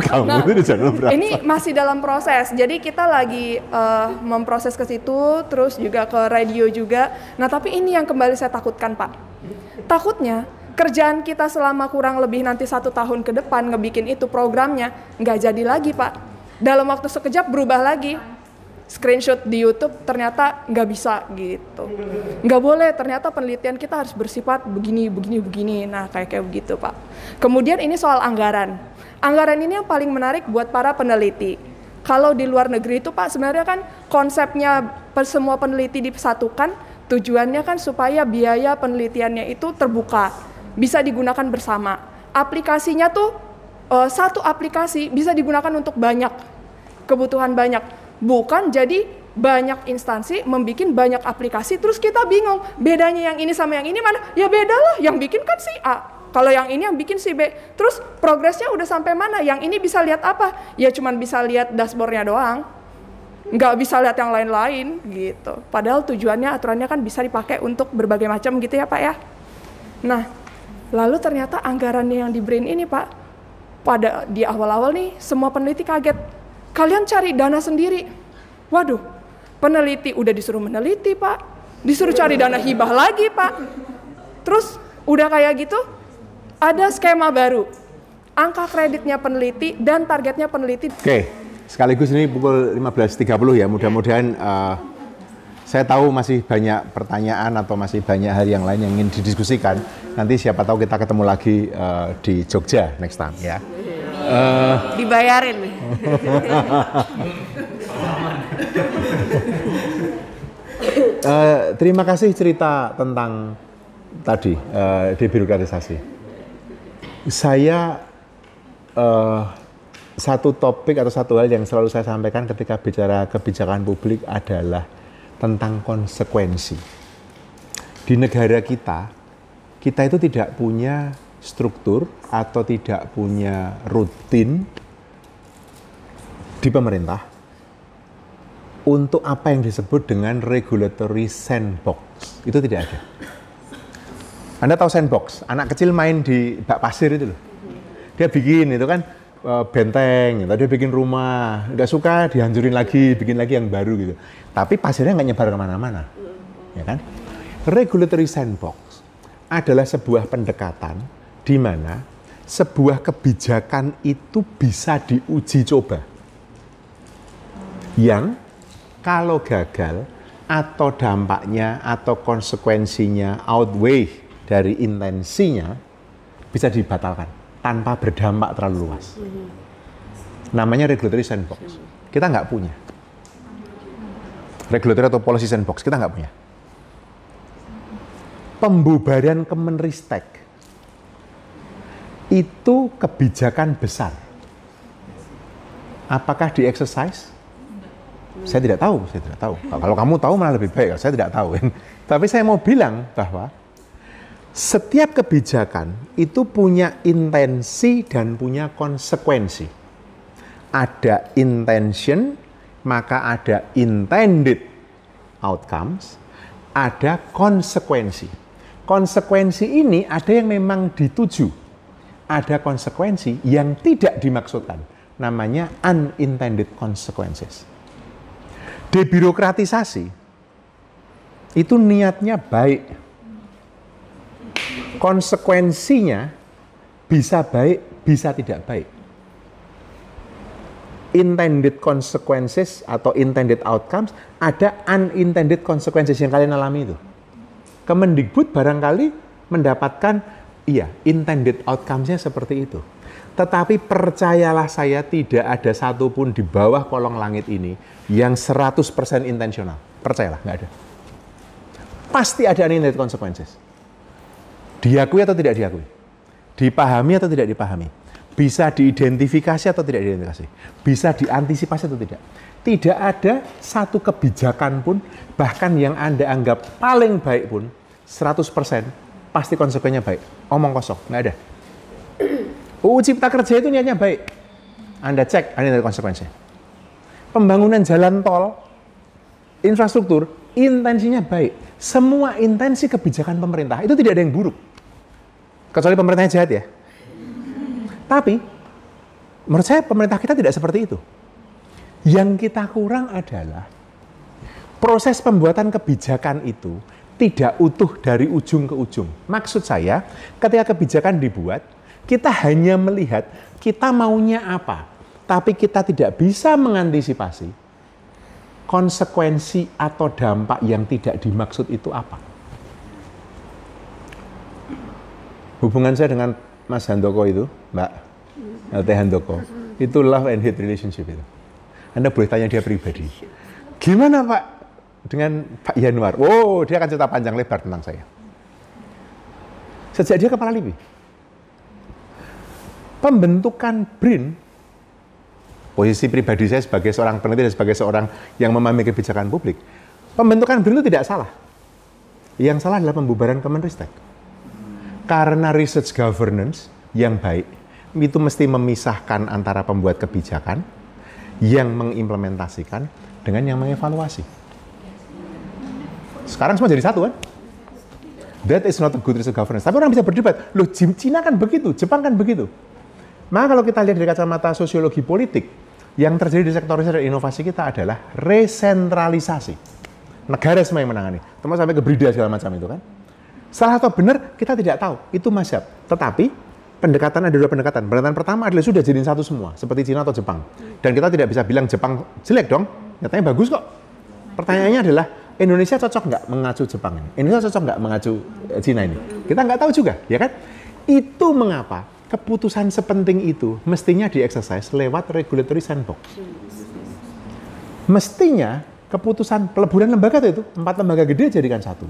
Kamu Nah, itu di channel berapa? Ini masih dalam proses. Jadi kita lagi eh, memproses ke situ, terus juga ke radio juga. Nah, tapi ini yang kembali saya takutkan, Pak. Takutnya kerjaan kita selama kurang lebih nanti satu tahun ke depan ngebikin itu programnya nggak jadi lagi, Pak. Dalam waktu sekejap berubah lagi. Screenshot di YouTube ternyata nggak bisa gitu. Nggak boleh, ternyata penelitian kita harus bersifat begini, begini, begini. Nah, kayak kayak begitu, Pak. Kemudian ini soal anggaran. Anggaran ini yang paling menarik buat para peneliti. Kalau di luar negeri itu Pak sebenarnya kan konsepnya semua peneliti disatukan, tujuannya kan supaya biaya penelitiannya itu terbuka, bisa digunakan bersama. Aplikasinya tuh eh, satu aplikasi bisa digunakan untuk banyak kebutuhan banyak, bukan jadi banyak instansi membuat banyak aplikasi terus kita bingung bedanya yang ini sama yang ini mana? Ya beda lah yang bikin kan si A kalau yang ini yang bikin si B. Terus progresnya udah sampai mana? Yang ini bisa lihat apa? Ya cuman bisa lihat dashboardnya doang. Nggak bisa lihat yang lain-lain gitu. Padahal tujuannya aturannya kan bisa dipakai untuk berbagai macam gitu ya pak ya? Nah lalu ternyata anggarannya yang di BRIN ini pak pada di awal-awal nih semua peneliti kaget kalian cari dana sendiri waduh peneliti udah disuruh meneliti pak disuruh cari dana hibah lagi pak terus udah kayak gitu ada skema baru angka kreditnya peneliti dan targetnya peneliti Oke, sekaligus ini pukul 15.30 ya. Mudah-mudahan eh, saya tahu masih banyak pertanyaan atau masih banyak hal yang lain yang ingin didiskusikan. Nanti siapa tahu kita ketemu lagi eh, di Jogja next time ya. Eh, Dibayarin nih. eh, terima kasih cerita tentang tadi eh, debirokratisasi. Saya eh, satu topik atau satu hal yang selalu saya sampaikan ketika bicara kebijakan publik adalah tentang konsekuensi. Di negara kita, kita itu tidak punya struktur atau tidak punya rutin di pemerintah untuk apa yang disebut dengan regulatory sandbox. Itu tidak ada. Anda tahu sandbox? Anak kecil main di bak pasir itu loh. Dia bikin itu kan eh, benteng, atau dia bikin rumah, nggak suka dihancurin lagi, bikin lagi yang baru gitu. Tapi pasirnya nggak nyebar ke mana-mana, ya kan? Regulatory sandbox adalah sebuah pendekatan di mana sebuah kebijakan itu bisa diuji coba. Yang kalau gagal atau dampaknya atau konsekuensinya outweigh dari intensinya bisa dibatalkan tanpa berdampak terlalu luas. Namanya regulatory sandbox. Kita nggak punya. Regulatory atau policy sandbox, kita nggak punya. Pembubaran Kemenristek itu kebijakan besar. Apakah di exercise? Saya tidak tahu, saya tidak tahu. Kalau kamu tahu malah lebih baik, saya tidak tahu. Tapi saya mau bilang bahwa setiap kebijakan itu punya intensi dan punya konsekuensi. Ada intention, maka ada intended outcomes, ada konsekuensi. Konsekuensi ini ada yang memang dituju, ada konsekuensi yang tidak dimaksudkan. Namanya unintended consequences. Debirokratisasi itu niatnya baik. Konsekuensinya bisa baik, bisa tidak baik. Intended consequences atau intended outcomes, ada unintended consequences yang kalian alami itu. Kemendikbud barangkali mendapatkan, iya, intended outcomes-nya seperti itu. Tetapi percayalah saya tidak ada satupun di bawah kolong langit ini yang 100% intensional. Percayalah, nggak ada. Pasti ada unintended consequences. Diakui atau tidak diakui? Dipahami atau tidak dipahami? Bisa diidentifikasi atau tidak diidentifikasi? Bisa diantisipasi atau tidak? Tidak ada satu kebijakan pun, bahkan yang Anda anggap paling baik pun, 100% pasti konsekuensinya baik. Omong kosong, nggak ada. UU Cipta Kerja itu niatnya baik. Anda cek, ini dari konsekuensinya. Pembangunan jalan tol, infrastruktur, intensinya baik. Semua intensi kebijakan pemerintah itu tidak ada yang buruk. Kecuali pemerintahnya jahat ya. Tapi, menurut saya pemerintah kita tidak seperti itu. Yang kita kurang adalah proses pembuatan kebijakan itu tidak utuh dari ujung ke ujung. Maksud saya, ketika kebijakan dibuat, kita hanya melihat kita maunya apa, tapi kita tidak bisa mengantisipasi konsekuensi atau dampak yang tidak dimaksud itu apa. Hubungan saya dengan Mas Handoko itu, Mbak LT Handoko, itu love and hate relationship itu. Anda boleh tanya dia pribadi. Gimana Pak dengan Pak Yanuar? Oh, dia akan cerita panjang lebar tentang saya. Sejak dia kepala LIPI, pembentukan BRIN, posisi pribadi saya sebagai seorang peneliti dan sebagai seorang yang memahami kebijakan publik, pembentukan BRIN itu tidak salah. Yang salah adalah pembubaran Kemenristek. Karena research governance yang baik, itu mesti memisahkan antara pembuat kebijakan yang mengimplementasikan dengan yang mengevaluasi. Sekarang semua jadi satu kan? That is not a good research governance. Tapi orang bisa berdebat, loh Cina kan begitu, Jepang kan begitu. Maka kalau kita lihat dari kacamata sosiologi politik, yang terjadi di sektor riset dan inovasi kita adalah resentralisasi. Negara semua yang menangani. Termasuk sampai ke berida segala macam itu kan. Salah atau benar, kita tidak tahu. Itu masyab. Tetapi, pendekatan ada dua pendekatan. Pendekatan pertama adalah sudah jadi satu semua, seperti Cina atau Jepang. Dan kita tidak bisa bilang Jepang jelek dong. Nyatanya bagus kok. Pertanyaannya adalah, Indonesia cocok nggak mengacu Jepang ini? Indonesia cocok nggak mengacu Cina ini? Kita nggak tahu juga, ya kan? Itu mengapa keputusan sepenting itu mestinya dieksersis lewat regulatory sandbox. Mestinya keputusan peleburan lembaga itu, empat lembaga gede jadikan satu.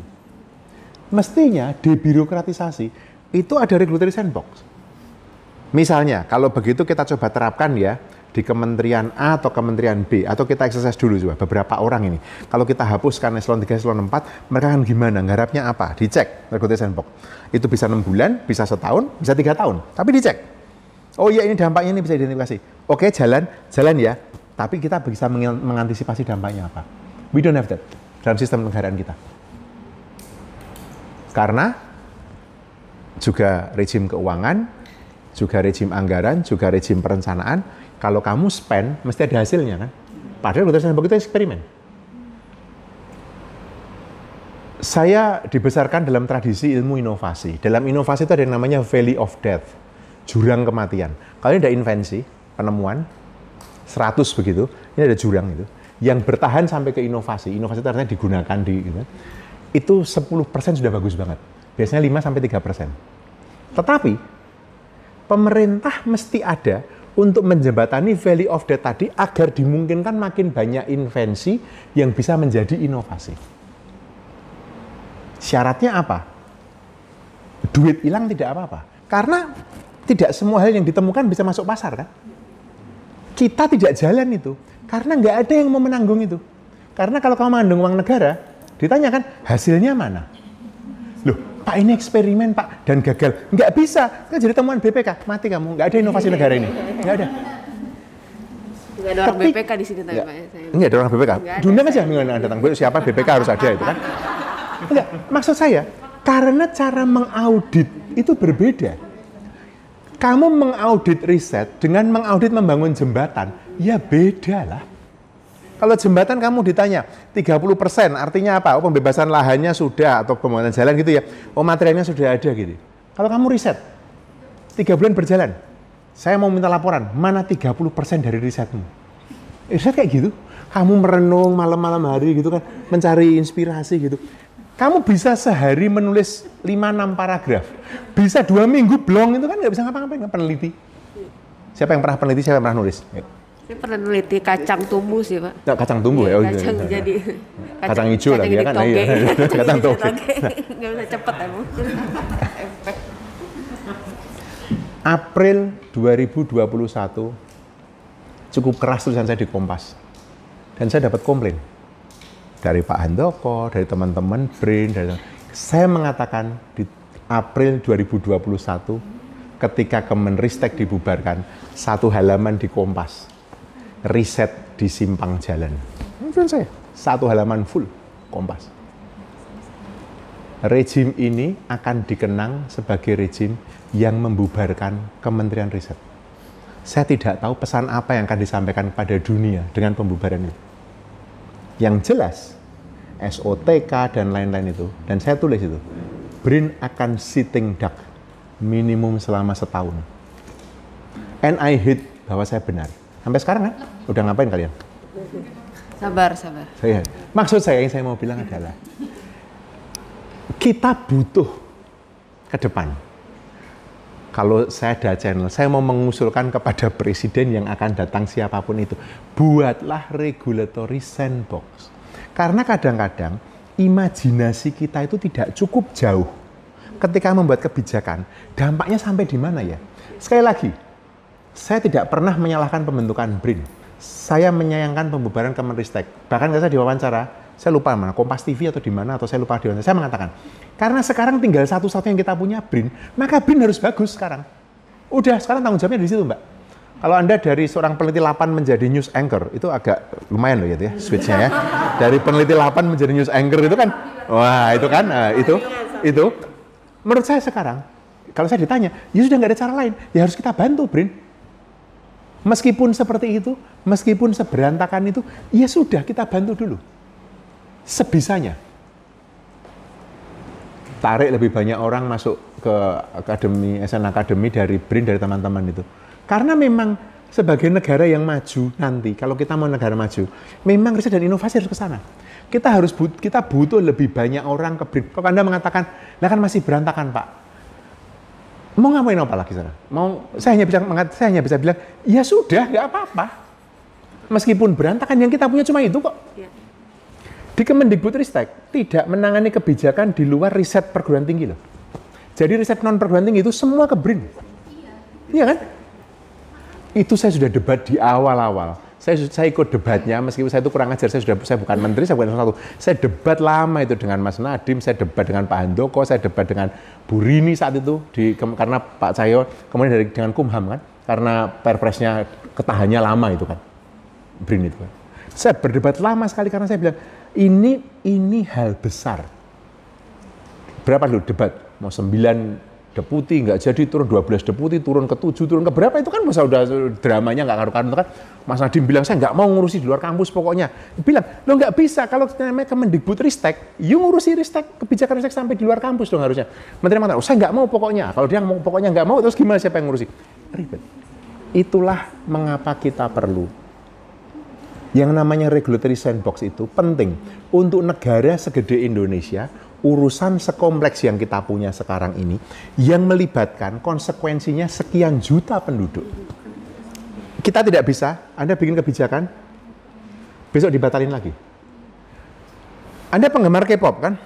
Mestinya debirokratisasi itu ada regulatory sandbox. Misalnya, kalau begitu kita coba terapkan ya, di kementerian A atau kementerian B atau kita eksersis dulu juga beberapa orang ini. Kalau kita hapuskan eselon 3, eselon 4, mereka akan gimana? Garapnya apa? Dicek regulatory sandbox. Itu bisa enam bulan, bisa setahun, bisa tiga tahun. Tapi dicek. Oh iya ini dampaknya ini bisa identifikasi. Oke jalan, jalan ya. Tapi kita bisa mengantisipasi dampaknya apa. We don't have that dalam sistem negaraan kita. Karena juga rejim keuangan, juga rejim anggaran, juga rejim perencanaan, kalau kamu spend, mesti ada hasilnya kan. Padahal keputusan begitu eksperimen. Saya dibesarkan dalam tradisi ilmu inovasi. Dalam inovasi itu ada yang namanya Valley of Death, jurang kematian. Kalau ini ada invensi, penemuan, 100 begitu, ini ada jurang itu. Yang bertahan sampai ke inovasi, inovasi itu artinya digunakan di gitu. Itu 10% sudah bagus banget. Biasanya 5 sampai 3%. Tetapi pemerintah mesti ada untuk menjembatani value of debt tadi agar dimungkinkan makin banyak invensi yang bisa menjadi inovasi. Syaratnya apa? Duit hilang tidak apa-apa. Karena tidak semua hal yang ditemukan bisa masuk pasar kan? Kita tidak jalan itu. Karena nggak ada yang mau menanggung itu. Karena kalau kamu mengandung uang negara, ditanyakan hasilnya mana? Pak ini eksperimen Pak dan gagal. Nggak bisa, kan jadi temuan BPK, mati kamu. Nggak ada inovasi negara ini. Nggak ada. Nggak ada orang Tapi- BPK di sini tapi Pak. Enggak ada orang BPK. Nggak Diundang aja minggu datang. Siapa BPK harus ada itu kan. Enggak, maksud saya karena cara mengaudit itu berbeda. Kamu mengaudit riset dengan mengaudit membangun jembatan, ya beda lah. Kalau jembatan kamu ditanya 30% artinya apa? Oh pembebasan lahannya sudah atau pembangunan jalan gitu ya. Oh materialnya sudah ada gitu. Kalau kamu riset, tiga bulan berjalan, saya mau minta laporan, mana 30% dari risetmu? riset kayak gitu. Kamu merenung malam-malam hari gitu kan, mencari inspirasi gitu. Kamu bisa sehari menulis 5-6 paragraf. Bisa dua minggu blong itu kan nggak bisa ngapa-ngapain, peneliti. Siapa yang pernah peneliti, siapa yang pernah nulis? Yuk. Saya pernah neliti kacang tumbuh sih Pak. Nah, kacang tumbuh ya? Oh, iya, kacang iya. jadi Kacang hijau lagi ya kan? toge. Iya. Kacang Kacang toge. Nggak bisa cepet emang. Efek. April 2021 cukup keras tulisan saya di Kompas. Dan saya dapat komplain dari Pak Handoko, dari teman-teman BRIN, dari saya mengatakan di April 2021 ketika Kemenristek dibubarkan satu halaman di Kompas riset di simpang jalan. Itu saya satu halaman full Kompas. Rejim ini akan dikenang sebagai rejim yang membubarkan Kementerian Riset. Saya tidak tahu pesan apa yang akan disampaikan kepada dunia dengan pembubaran itu. Yang jelas, SOTK dan lain-lain itu, dan saya tulis itu, BRIN akan sitting duck minimum selama setahun. And I hate bahwa saya benar. Sampai sekarang kan, udah ngapain kalian? Sabar, sabar. Saya, maksud saya yang saya mau bilang adalah kita butuh ke depan. Kalau saya ada channel, saya mau mengusulkan kepada presiden yang akan datang siapa pun itu, buatlah regulatory sandbox. Karena kadang-kadang imajinasi kita itu tidak cukup jauh ketika membuat kebijakan. Dampaknya sampai di mana ya? Sekali lagi, saya tidak pernah menyalahkan pembentukan BRIN. Saya menyayangkan pembubaran Kemenristek. Bahkan saya diwawancara, saya lupa mana, Kompas TV atau di mana, atau saya lupa di mana. Saya mengatakan, karena sekarang tinggal satu-satu yang kita punya BRIN, maka BRIN harus bagus sekarang. Udah, sekarang tanggung jawabnya di situ, Mbak. Kalau Anda dari seorang peneliti 8 menjadi news anchor, itu agak lumayan loh gitu ya, switch-nya ya. Dari peneliti 8 menjadi news anchor itu kan, wah itu kan, nah, itu, itu. Menurut saya sekarang, kalau saya ditanya, ya sudah nggak ada cara lain, ya harus kita bantu, Brin. Meskipun seperti itu, meskipun seberantakan itu, ya sudah kita bantu dulu. Sebisanya. Tarik lebih banyak orang masuk ke akademi, SN Akademi dari BRIN, dari teman-teman itu. Karena memang sebagai negara yang maju nanti, kalau kita mau negara maju, memang riset dan inovasi harus ke sana. Kita harus but, kita butuh lebih banyak orang ke BRIN. Kalau Anda mengatakan, nah kan masih berantakan Pak. Mau ngapain apa lagi sana? Mau saya hanya bisa mengat- saya hanya bisa bilang, ya sudah, nggak apa-apa. Meskipun berantakan yang kita punya cuma itu kok. Di Kemendikbudristek tidak menangani kebijakan di luar riset perguruan tinggi loh. Jadi riset non perguruan tinggi itu semua ke BRIN. Iya kan? Itu saya sudah debat di awal-awal. Saya, saya ikut debatnya, meskipun saya itu kurang ajar, saya sudah saya bukan menteri, saya bukan satu. Saya debat lama itu dengan Mas Nadim, saya debat dengan Pak Handoko, saya debat dengan Bu Rini saat itu, di, karena Pak Cahyo, kemudian dari dengan Kumham kan, karena perpresnya ketahannya lama itu kan, BRIN itu kan. Saya berdebat lama sekali karena saya bilang, ini ini hal besar. Berapa dulu debat? Mau 9 deputi nggak jadi turun 12 deputi turun ke 7 turun ke berapa? Itu kan masa udah dramanya nggak karu-karuan kan Mas Nadiem bilang saya nggak mau ngurusi di luar kampus pokoknya. Bilang lo nggak bisa kalau namanya Kemendikbud Ristek you ngurusi Ristek kebijakan Ristek sampai di luar kampus dong harusnya. Menteri mengatakan oh, saya nggak mau pokoknya. Kalau dia mau pokoknya nggak mau terus gimana siapa yang ngurusi? Ribet. Itulah mengapa kita perlu yang namanya regulatory sandbox itu penting untuk negara segede Indonesia urusan sekompleks yang kita punya sekarang ini yang melibatkan konsekuensinya sekian juta penduduk kita tidak bisa, Anda bikin kebijakan, besok dibatalin lagi. Anda penggemar K-pop kan?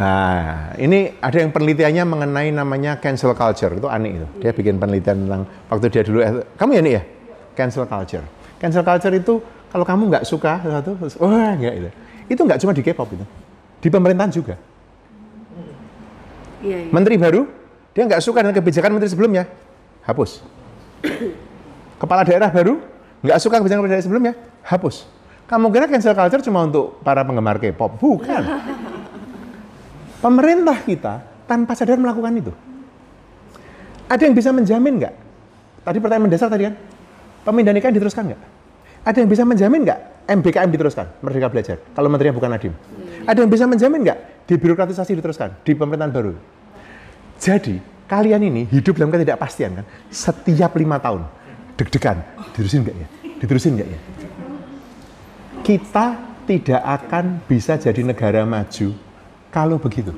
Nah, ini ada yang penelitiannya mengenai namanya cancel culture. Itu aneh itu. Dia bikin penelitian tentang waktu dia dulu, eh, kamu ya nih ya? Cancel culture. Cancel culture itu kalau kamu nggak suka sesuatu, wah nggak itu. Itu nggak cuma di K-pop itu. Di pemerintahan juga. Iya, iya. Menteri baru, dia nggak suka dengan kebijakan menteri sebelumnya, hapus. Kepala daerah baru, nggak suka kebijakan kepala daerah sebelumnya, hapus. Kamu kira cancel culture cuma untuk para penggemar K-pop? Bukan. Pemerintah kita tanpa sadar melakukan itu. Ada yang bisa menjamin nggak? Tadi pertanyaan mendasar tadi kan, pemindahan IKN diteruskan nggak? Ada yang bisa menjamin nggak MBKM diteruskan, Merdeka Belajar, kalau menterinya bukan Nadiem? Ada yang bisa menjamin nggak dibirokratisasi diteruskan di pemerintahan baru? Jadi kalian ini hidup dalam ketidakpastian kan, setiap lima tahun deg-degan, diterusin nggak ya? Diterusin nggak ya? Kita tidak akan bisa jadi negara maju kalau begitu.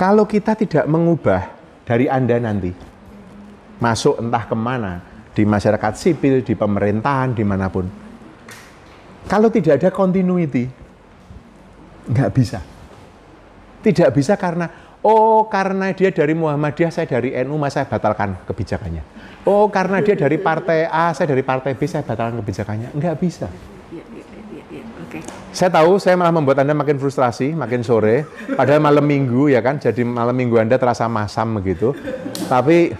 Kalau kita tidak mengubah dari Anda nanti, masuk entah ke mana, di masyarakat sipil, di pemerintahan, di mana pun. Kalau tidak ada continuity, nggak bisa. Tidak bisa karena, oh karena dia dari Muhammadiyah, saya dari NU, masa saya batalkan kebijakannya. Oh karena dia dari partai A, saya dari partai B, saya batalkan kebijakannya. Nggak bisa. Saya tahu saya malah membuat Anda makin frustrasi, makin sore. Padahal malam minggu ya kan, jadi malam minggu Anda terasa masam begitu. Tapi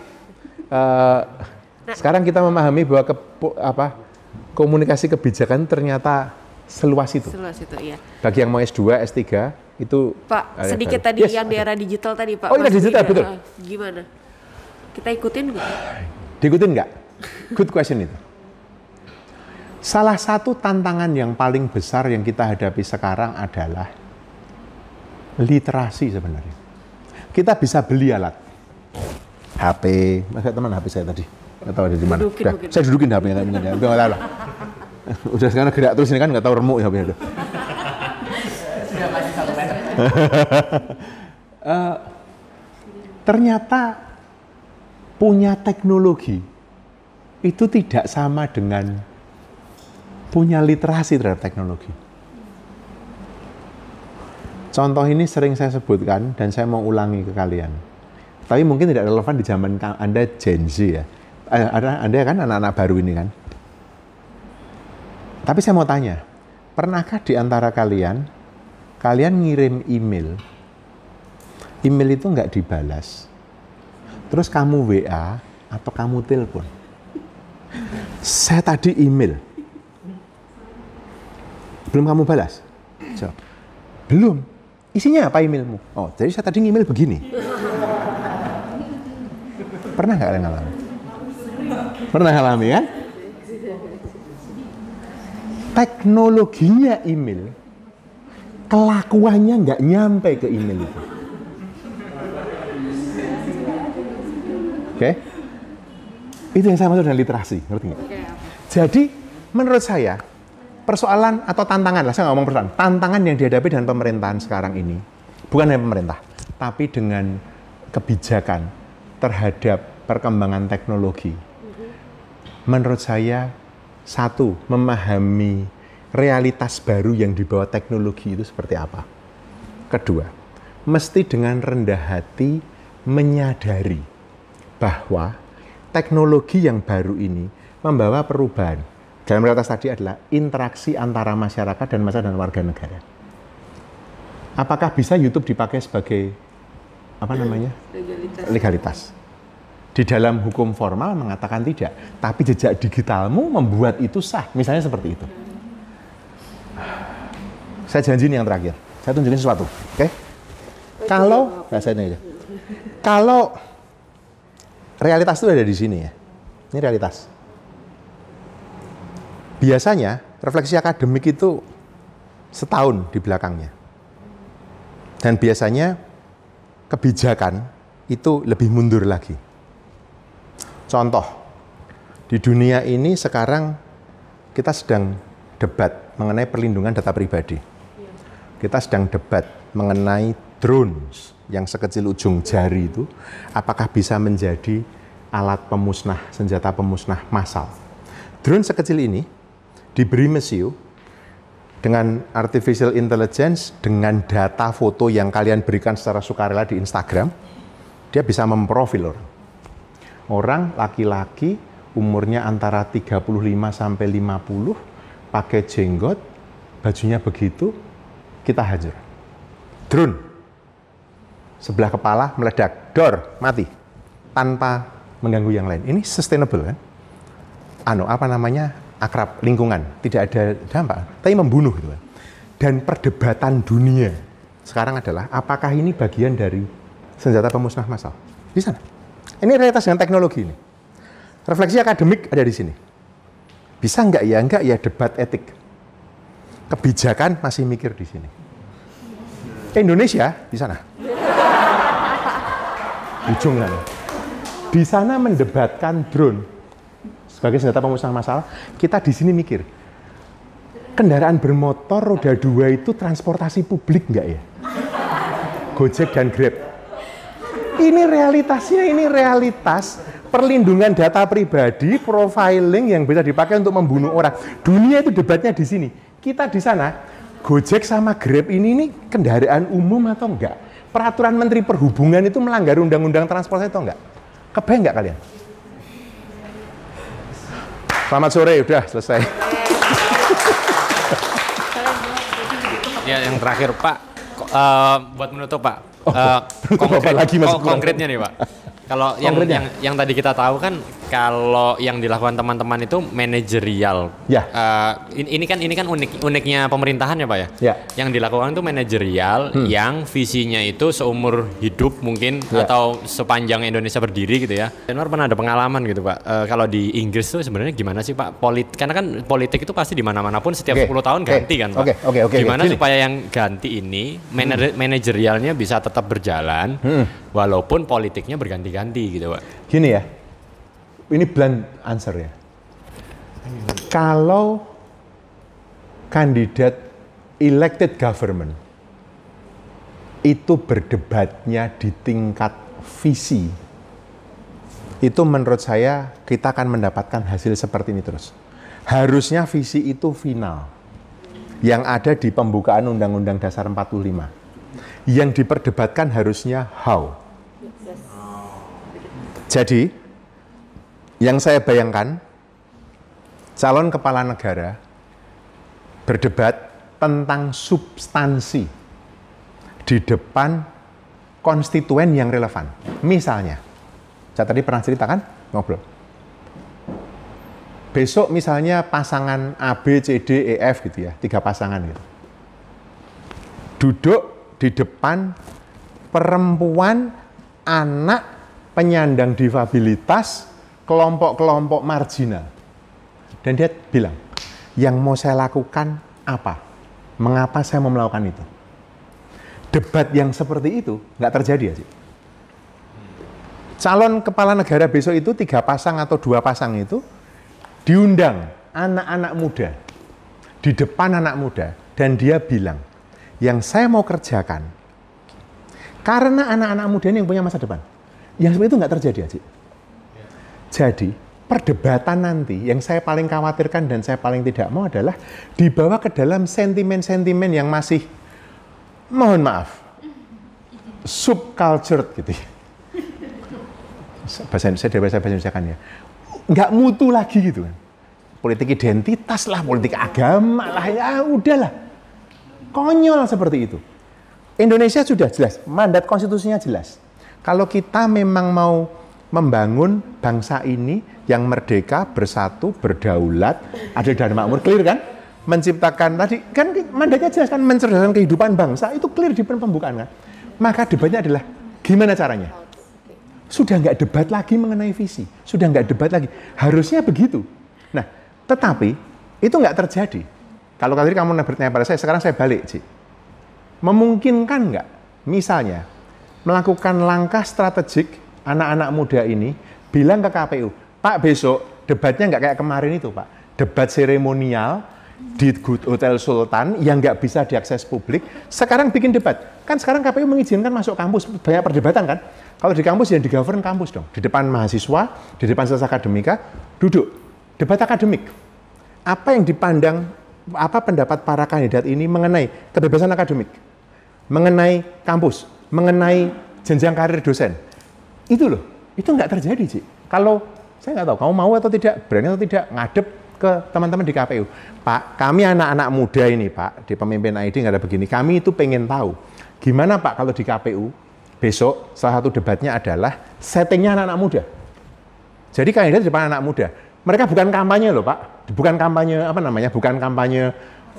eh, sekarang kita memahami bahwa ke, apa, komunikasi kebijakan ternyata seluas itu. Seluas itu, iya. Bagi yang mau S2, S3 itu Pak, sedikit baru. tadi Yes, yang di era digital tadi, Pak. Oh, iya, digital, betul. Gimana? Kita ikutin nggak? Diikutin nggak? Good question itu. Salah satu tantangan yang paling besar yang kita hadapi sekarang adalah literasi sebenarnya. Kita bisa beli alat. HP, masa teman HP saya tadi. Nggak tahu ada di mana. Dudukin Udah, mungkin. saya dudukin HP-nya, tapi nggak nggak tahu lah. Udah sekarang gerak terus ini kan nggak tahu remuk HP-nya. udah. Eh, ternyata punya teknologi itu tidak sama dengan punya literasi terhadap teknologi. Contoh ini sering saya sebutkan dan saya mau ulangi ke kalian. Tapi mungkin tidak relevan di zaman Anda Gen Z ya. Eh, ada- Anda kan anak-anak baru ini kan. Tapi saya mau tanya, pernahkah di antara kalian, kalian ngirim email, email itu nggak dibalas, terus kamu WA atau kamu telepon. Saya tadi email. Belum kamu balas? Jawab. Belum. Isinya apa emailmu? Oh, jadi saya tadi email begini. Pernah nggak kalian ngalamin? Pernah ngalami kan? Teknologinya email, kelakuannya nggak nyampe ke email itu. Oke? Itu yang saya maksud dengan literasi, ngerti nggak? Jadi, menurut saya, persoalan atau tantangan lah, saya nggak ngomong persoalan, tantangan yang dihadapi dengan pemerintahan sekarang ini, bukan hanya pemerintah, tapi dengan kebijakan terhadap perkembangan teknologi. Menurut saya, satu, memahami realitas baru yang dibawa teknologi itu seperti apa. Kedua, mesti dengan rendah hati menyadari bahwa teknologi yang baru ini membawa perubahan. Dalam realitas tadi adalah interaksi antara masyarakat dan masyarakat dan warga negara. Apakah bisa YouTube dipakai sebagai apa namanya Legalitas. legalitas? Di dalam hukum formal mengatakan tidak, tapi jejak digitalmu membuat itu sah. Misalnya seperti itu. Saya janji ini yang terakhir. Saya tunjukin sesuatu, oke? Kalau, nah saya ini. Kalau realitas itu ada di sini ya. Ini realitas. Biasanya refleksi akademik itu setahun di belakangnya. Dan biasanya kebijakan itu lebih mundur lagi. Contoh, di dunia ini sekarang kita sedang debat mengenai perlindungan data pribadi. Kita sedang debat mengenai drones yang sekecil ujung jari itu, apakah bisa menjadi alat pemusnah, senjata pemusnah massal. Drone sekecil ini diberi mesiu dengan artificial intelligence, dengan data foto yang kalian berikan secara sukarela di Instagram, dia bisa memprofil orang. Orang laki-laki umurnya antara 35 sampai 50, pakai jenggot, bajunya begitu, kita hajar. Drone. Sebelah kepala meledak, dor, mati. Tanpa mengganggu yang lain. Ini sustainable kan? Ano, apa namanya? Akrab lingkungan, tidak ada dampak, tapi membunuh gitu kan. Dan perdebatan dunia sekarang adalah apakah ini bagian dari senjata pemusnah massal? Di sana. Ini realitas dengan teknologi ini. Refleksi akademik ada di sini. Bisa enggak ya? Enggak ya debat etik. Kebijakan masih mikir di sini. Indonesia di sana. Ujung sana. Di sana mendebatkan drone sebagai senjata pemusnah masalah. Kita di sini mikir, kendaraan bermotor roda dua itu transportasi publik enggak ya? Gojek dan Grab. Ini realitasnya, ini realitas perlindungan data pribadi, profiling yang bisa dipakai untuk membunuh orang. Dunia itu debatnya di sini. Kita di sana, Gojek sama Grab ini ini kendaraan umum atau enggak? Peraturan Menteri Perhubungan itu melanggar undang-undang transportasi atau enggak? Kebayang enggak kalian? Selamat sore, udah selesai. Ya, yang terakhir Pak, eh, buat menutup Pak, eh, menutup apa lagi, Mas? konkretnya nih Pak. Kalau yang, yang yang tadi kita tahu kan kalau yang dilakukan teman-teman itu manajerial. Ya. Eh, ini, ini kan ini kan unik uniknya pemerintahan ya Pak ya. Ya. Yang dilakukan itu manajerial Hmm. yang visinya itu seumur hidup mungkin Ya. atau sepanjang Indonesia berdiri gitu ya. Denwar pernah ada pengalaman gitu Pak. Eh, kalau di Inggris tuh sebenarnya gimana sih Pak? Polit karena kan politik itu pasti di mana-mana pun setiap Oke, 10 tahun oke, ganti kan Pak. oke, oke, oke, Gimana gini. supaya yang ganti ini manajer- manajerialnya bisa tetap berjalan Hmm. walaupun politiknya berganti-ganti gitu Pak. Gini ya, ini blunt answer ya. Kalau kandidat elected government itu berdebatnya di tingkat visi, itu menurut saya kita akan mendapatkan hasil seperti ini terus. Harusnya visi itu final. Yang ada di pembukaan Undang-Undang Dasar 45. Yang diperdebatkan harusnya how. Jadi, yang saya bayangkan, calon kepala negara berdebat tentang substansi di depan konstituen yang relevan. Misalnya, saya tadi pernah cerita kan, ngobrol. Besok misalnya pasangan A, B, C, D, E, F gitu ya, tiga pasangan gitu. Duduk di depan perempuan, anak, penyandang difabilitas, kelompok-kelompok marginal. Dan dia bilang, yang mau saya lakukan apa? Mengapa saya mau melakukan itu? Debat yang seperti itu nggak terjadi ya. Calon kepala negara besok itu tiga pasang atau dua pasang itu diundang anak-anak muda di depan anak muda dan dia bilang, yang saya mau kerjakan karena anak-anak muda ini yang punya masa depan. Yang seperti itu nggak terjadi, Aji. Jadi, perdebatan nanti yang saya paling khawatirkan dan saya paling tidak mau adalah dibawa ke dalam sentimen-sentimen yang masih, mohon maaf, subcultured gitu ya. Bahasa saya dari bahasa Indonesia kan ya. Nggak mutu lagi gitu kan. Politik identitas lah, politik agama lah, ya udahlah. Konyol seperti itu. Indonesia sudah jelas, mandat konstitusinya jelas. Kalau kita memang mau membangun bangsa ini yang merdeka, bersatu, berdaulat, adil dan makmur, clear kan? Menciptakan tadi kan mandatnya jelas kan mencerdaskan kehidupan bangsa itu clear di pembukaan kan. Maka debatnya adalah gimana caranya? Sudah nggak debat lagi mengenai visi, sudah nggak debat lagi. Harusnya begitu. Nah, tetapi itu nggak terjadi. Kalau tadi kamu bertanya pada saya, sekarang saya balik, Ci. Memungkinkan nggak, misalnya, melakukan langkah strategik anak-anak muda ini bilang ke KPU, Pak besok debatnya nggak kayak kemarin itu Pak, debat seremonial di Good Hotel Sultan yang nggak bisa diakses publik, sekarang bikin debat. Kan sekarang KPU mengizinkan masuk kampus, banyak perdebatan kan? Kalau di kampus yang di govern kampus dong. Di depan mahasiswa, di depan sales akademika, duduk. Debat akademik. Apa yang dipandang, apa pendapat para kandidat ini mengenai kebebasan akademik, mengenai kampus, mengenai jenjang karir dosen. Itu loh, itu nggak terjadi, Ci. Kalau saya nggak tahu, kamu mau atau tidak, berani atau tidak, ngadep ke teman-teman di KPU. Pak, kami anak-anak muda ini, Pak, di pemimpin ID nggak ada begini. Kami itu pengen tahu, gimana Pak kalau di KPU, besok salah satu debatnya adalah settingnya anak-anak muda. Jadi kandidat di depan anak muda. Mereka bukan kampanye loh Pak, bukan kampanye apa namanya, bukan kampanye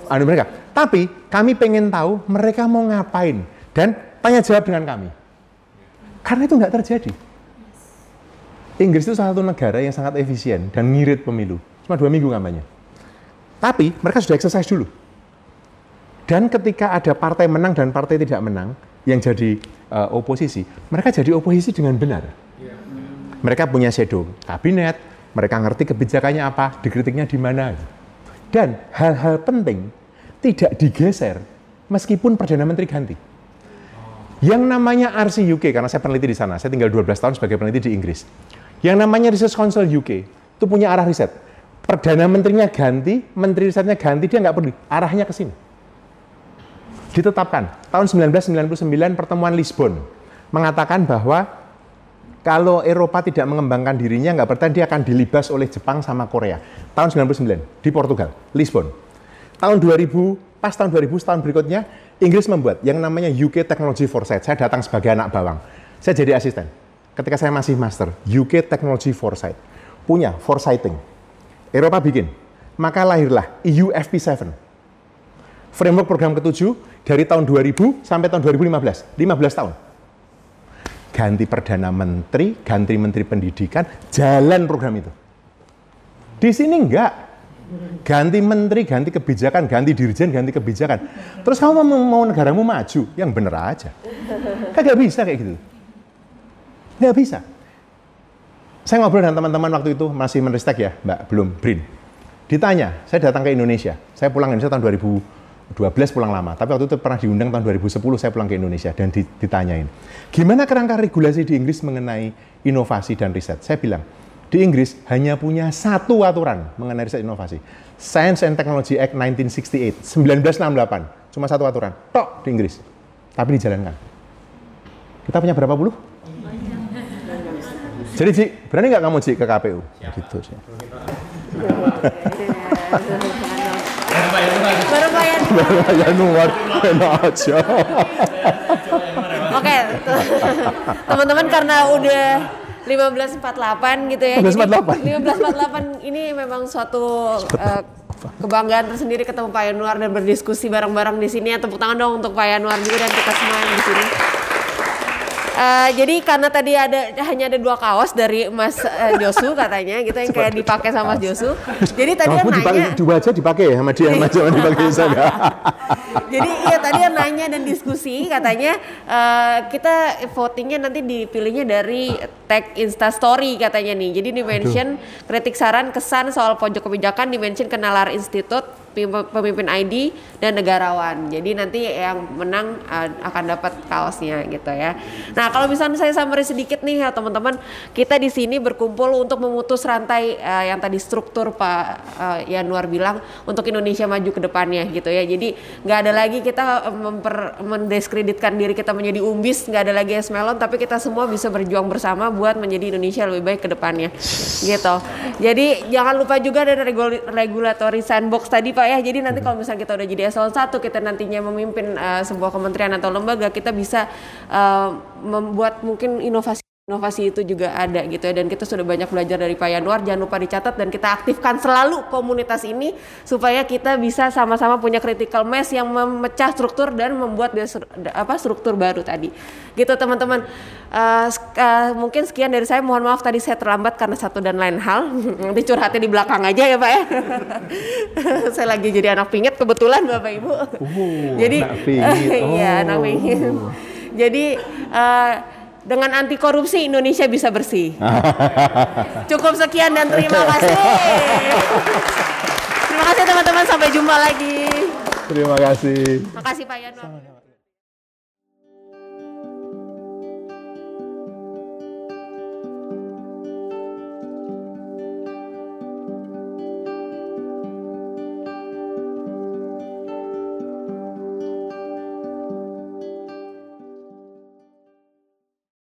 anu mereka. Tapi kami pengen tahu mereka mau ngapain dan tanya jawab dengan kami. Karena itu nggak terjadi. Inggris itu salah satu negara yang sangat efisien dan ngirit pemilu. Cuma dua minggu kampanye. Tapi mereka sudah exercise dulu. Dan ketika ada partai menang dan partai tidak menang, yang jadi uh, oposisi, mereka jadi oposisi dengan benar. Mereka punya shadow kabinet, mereka ngerti kebijakannya apa, dikritiknya di mana. Dan hal-hal penting tidak digeser meskipun Perdana Menteri ganti. Yang namanya RC UK, karena saya peneliti di sana, saya tinggal 12 tahun sebagai peneliti di Inggris. Yang namanya Research Council UK, itu punya arah riset. Perdana Menterinya ganti, Menteri risetnya ganti, dia nggak peduli. Arahnya ke sini. Ditetapkan, tahun 1999 pertemuan Lisbon, mengatakan bahwa kalau Eropa tidak mengembangkan dirinya, nggak bertahan, dia akan dilibas oleh Jepang sama Korea. Tahun 99, di Portugal, Lisbon. Tahun 2000, pas tahun 2000, tahun berikutnya, Inggris membuat yang namanya UK Technology Foresight. Saya datang sebagai anak bawang. Saya jadi asisten. Ketika saya masih master, UK Technology Foresight. Punya foresighting. Eropa bikin. Maka lahirlah EU FP7. Framework program ketujuh dari tahun 2000 sampai tahun 2015. 15 tahun ganti perdana menteri, ganti menteri pendidikan, jalan program itu. Di sini enggak. Ganti menteri, ganti kebijakan, ganti dirjen, ganti kebijakan. Terus kamu mau, mau negaramu maju, yang bener aja. Kagak bisa kayak gitu. Nggak bisa. Saya ngobrol dengan teman-teman waktu itu, masih meristek ya, Mbak, belum, Brin. Ditanya, saya datang ke Indonesia. Saya pulang Indonesia tahun 2012 pulang lama, tapi waktu itu pernah diundang tahun 2010 saya pulang ke Indonesia dan ditanyain, gimana kerangka regulasi di Inggris mengenai inovasi dan riset? Saya bilang, di Inggris hanya punya satu aturan mengenai riset inovasi. Science and Technology Act 1968, 1968. Cuma satu aturan, tok di Inggris. Tapi dijalankan. Kita punya berapa puluh? Jadi Ci, berani nggak kamu Ci ke KPU? Gitu sih. Baru bayar. ya nuar, enak aja. Oke, teman-teman karena udah 1548 gitu ya. 1548. Jadi 1548 ini memang suatu eh, kebanggaan tersendiri ketemu Pak Yanuar dan berdiskusi bareng-bareng di sini. Ya, tepuk tangan dong untuk Pak Yanuar juga dan kita semua yang di sini. Eh, jadi karena tadi ada hanya ada dua kaos dari Mas eh, Josu katanya gitu yang kayak dipakai sama Mas Josu. Jadi tadi Kamu yang dipakai, nanya, dua aja dipakai ya sama dia, sama jangan dipakai saya. jadi iya tadi yang nanya dan diskusi katanya eh, kita votingnya nanti dipilihnya dari tag Insta Story katanya nih. Jadi di mention kritik saran kesan soal pojok kebijakan di mention ke Nalar Institute pemimpin ID dan negarawan. Jadi nanti yang menang uh, akan dapat kaosnya gitu ya. Nah, kalau misalnya saya summary sedikit nih ya teman-teman, kita di sini berkumpul untuk memutus rantai uh, yang tadi struktur Pak uh, Yanuar bilang untuk Indonesia maju ke depannya gitu ya. Jadi nggak ada lagi kita memper, mendiskreditkan diri kita menjadi umbis, nggak ada lagi es melon, tapi kita semua bisa berjuang bersama buat menjadi Indonesia lebih baik ke depannya gitu. Jadi jangan lupa juga ada regul- regulatory sandbox tadi Pak ya. Jadi nanti kalau misalnya kita udah jadi eselon 1 kita nantinya memimpin uh, sebuah kementerian atau lembaga kita bisa uh, membuat mungkin inovasi inovasi itu juga ada gitu ya. Dan kita sudah banyak belajar dari Pak Yanuar. Jangan lupa dicatat dan kita aktifkan selalu komunitas ini supaya kita bisa sama-sama punya critical mass yang memecah struktur dan membuat apa struktur baru tadi. Gitu teman-teman. Uh, uh, mungkin sekian dari saya. Mohon maaf tadi saya terlambat karena satu dan lain hal. Nanti curhatnya di belakang aja ya pak ya. Saya lagi jadi anak pingit kebetulan bapak ibu. Jadi anak pingit. iya anak Oh. pingit. Jadi uh, dengan anti korupsi Indonesia bisa bersih. Cukup sekian dan terima kasih. Terima kasih teman-teman. Sampai jumpa lagi. Terima kasih. makasih pak Yanuar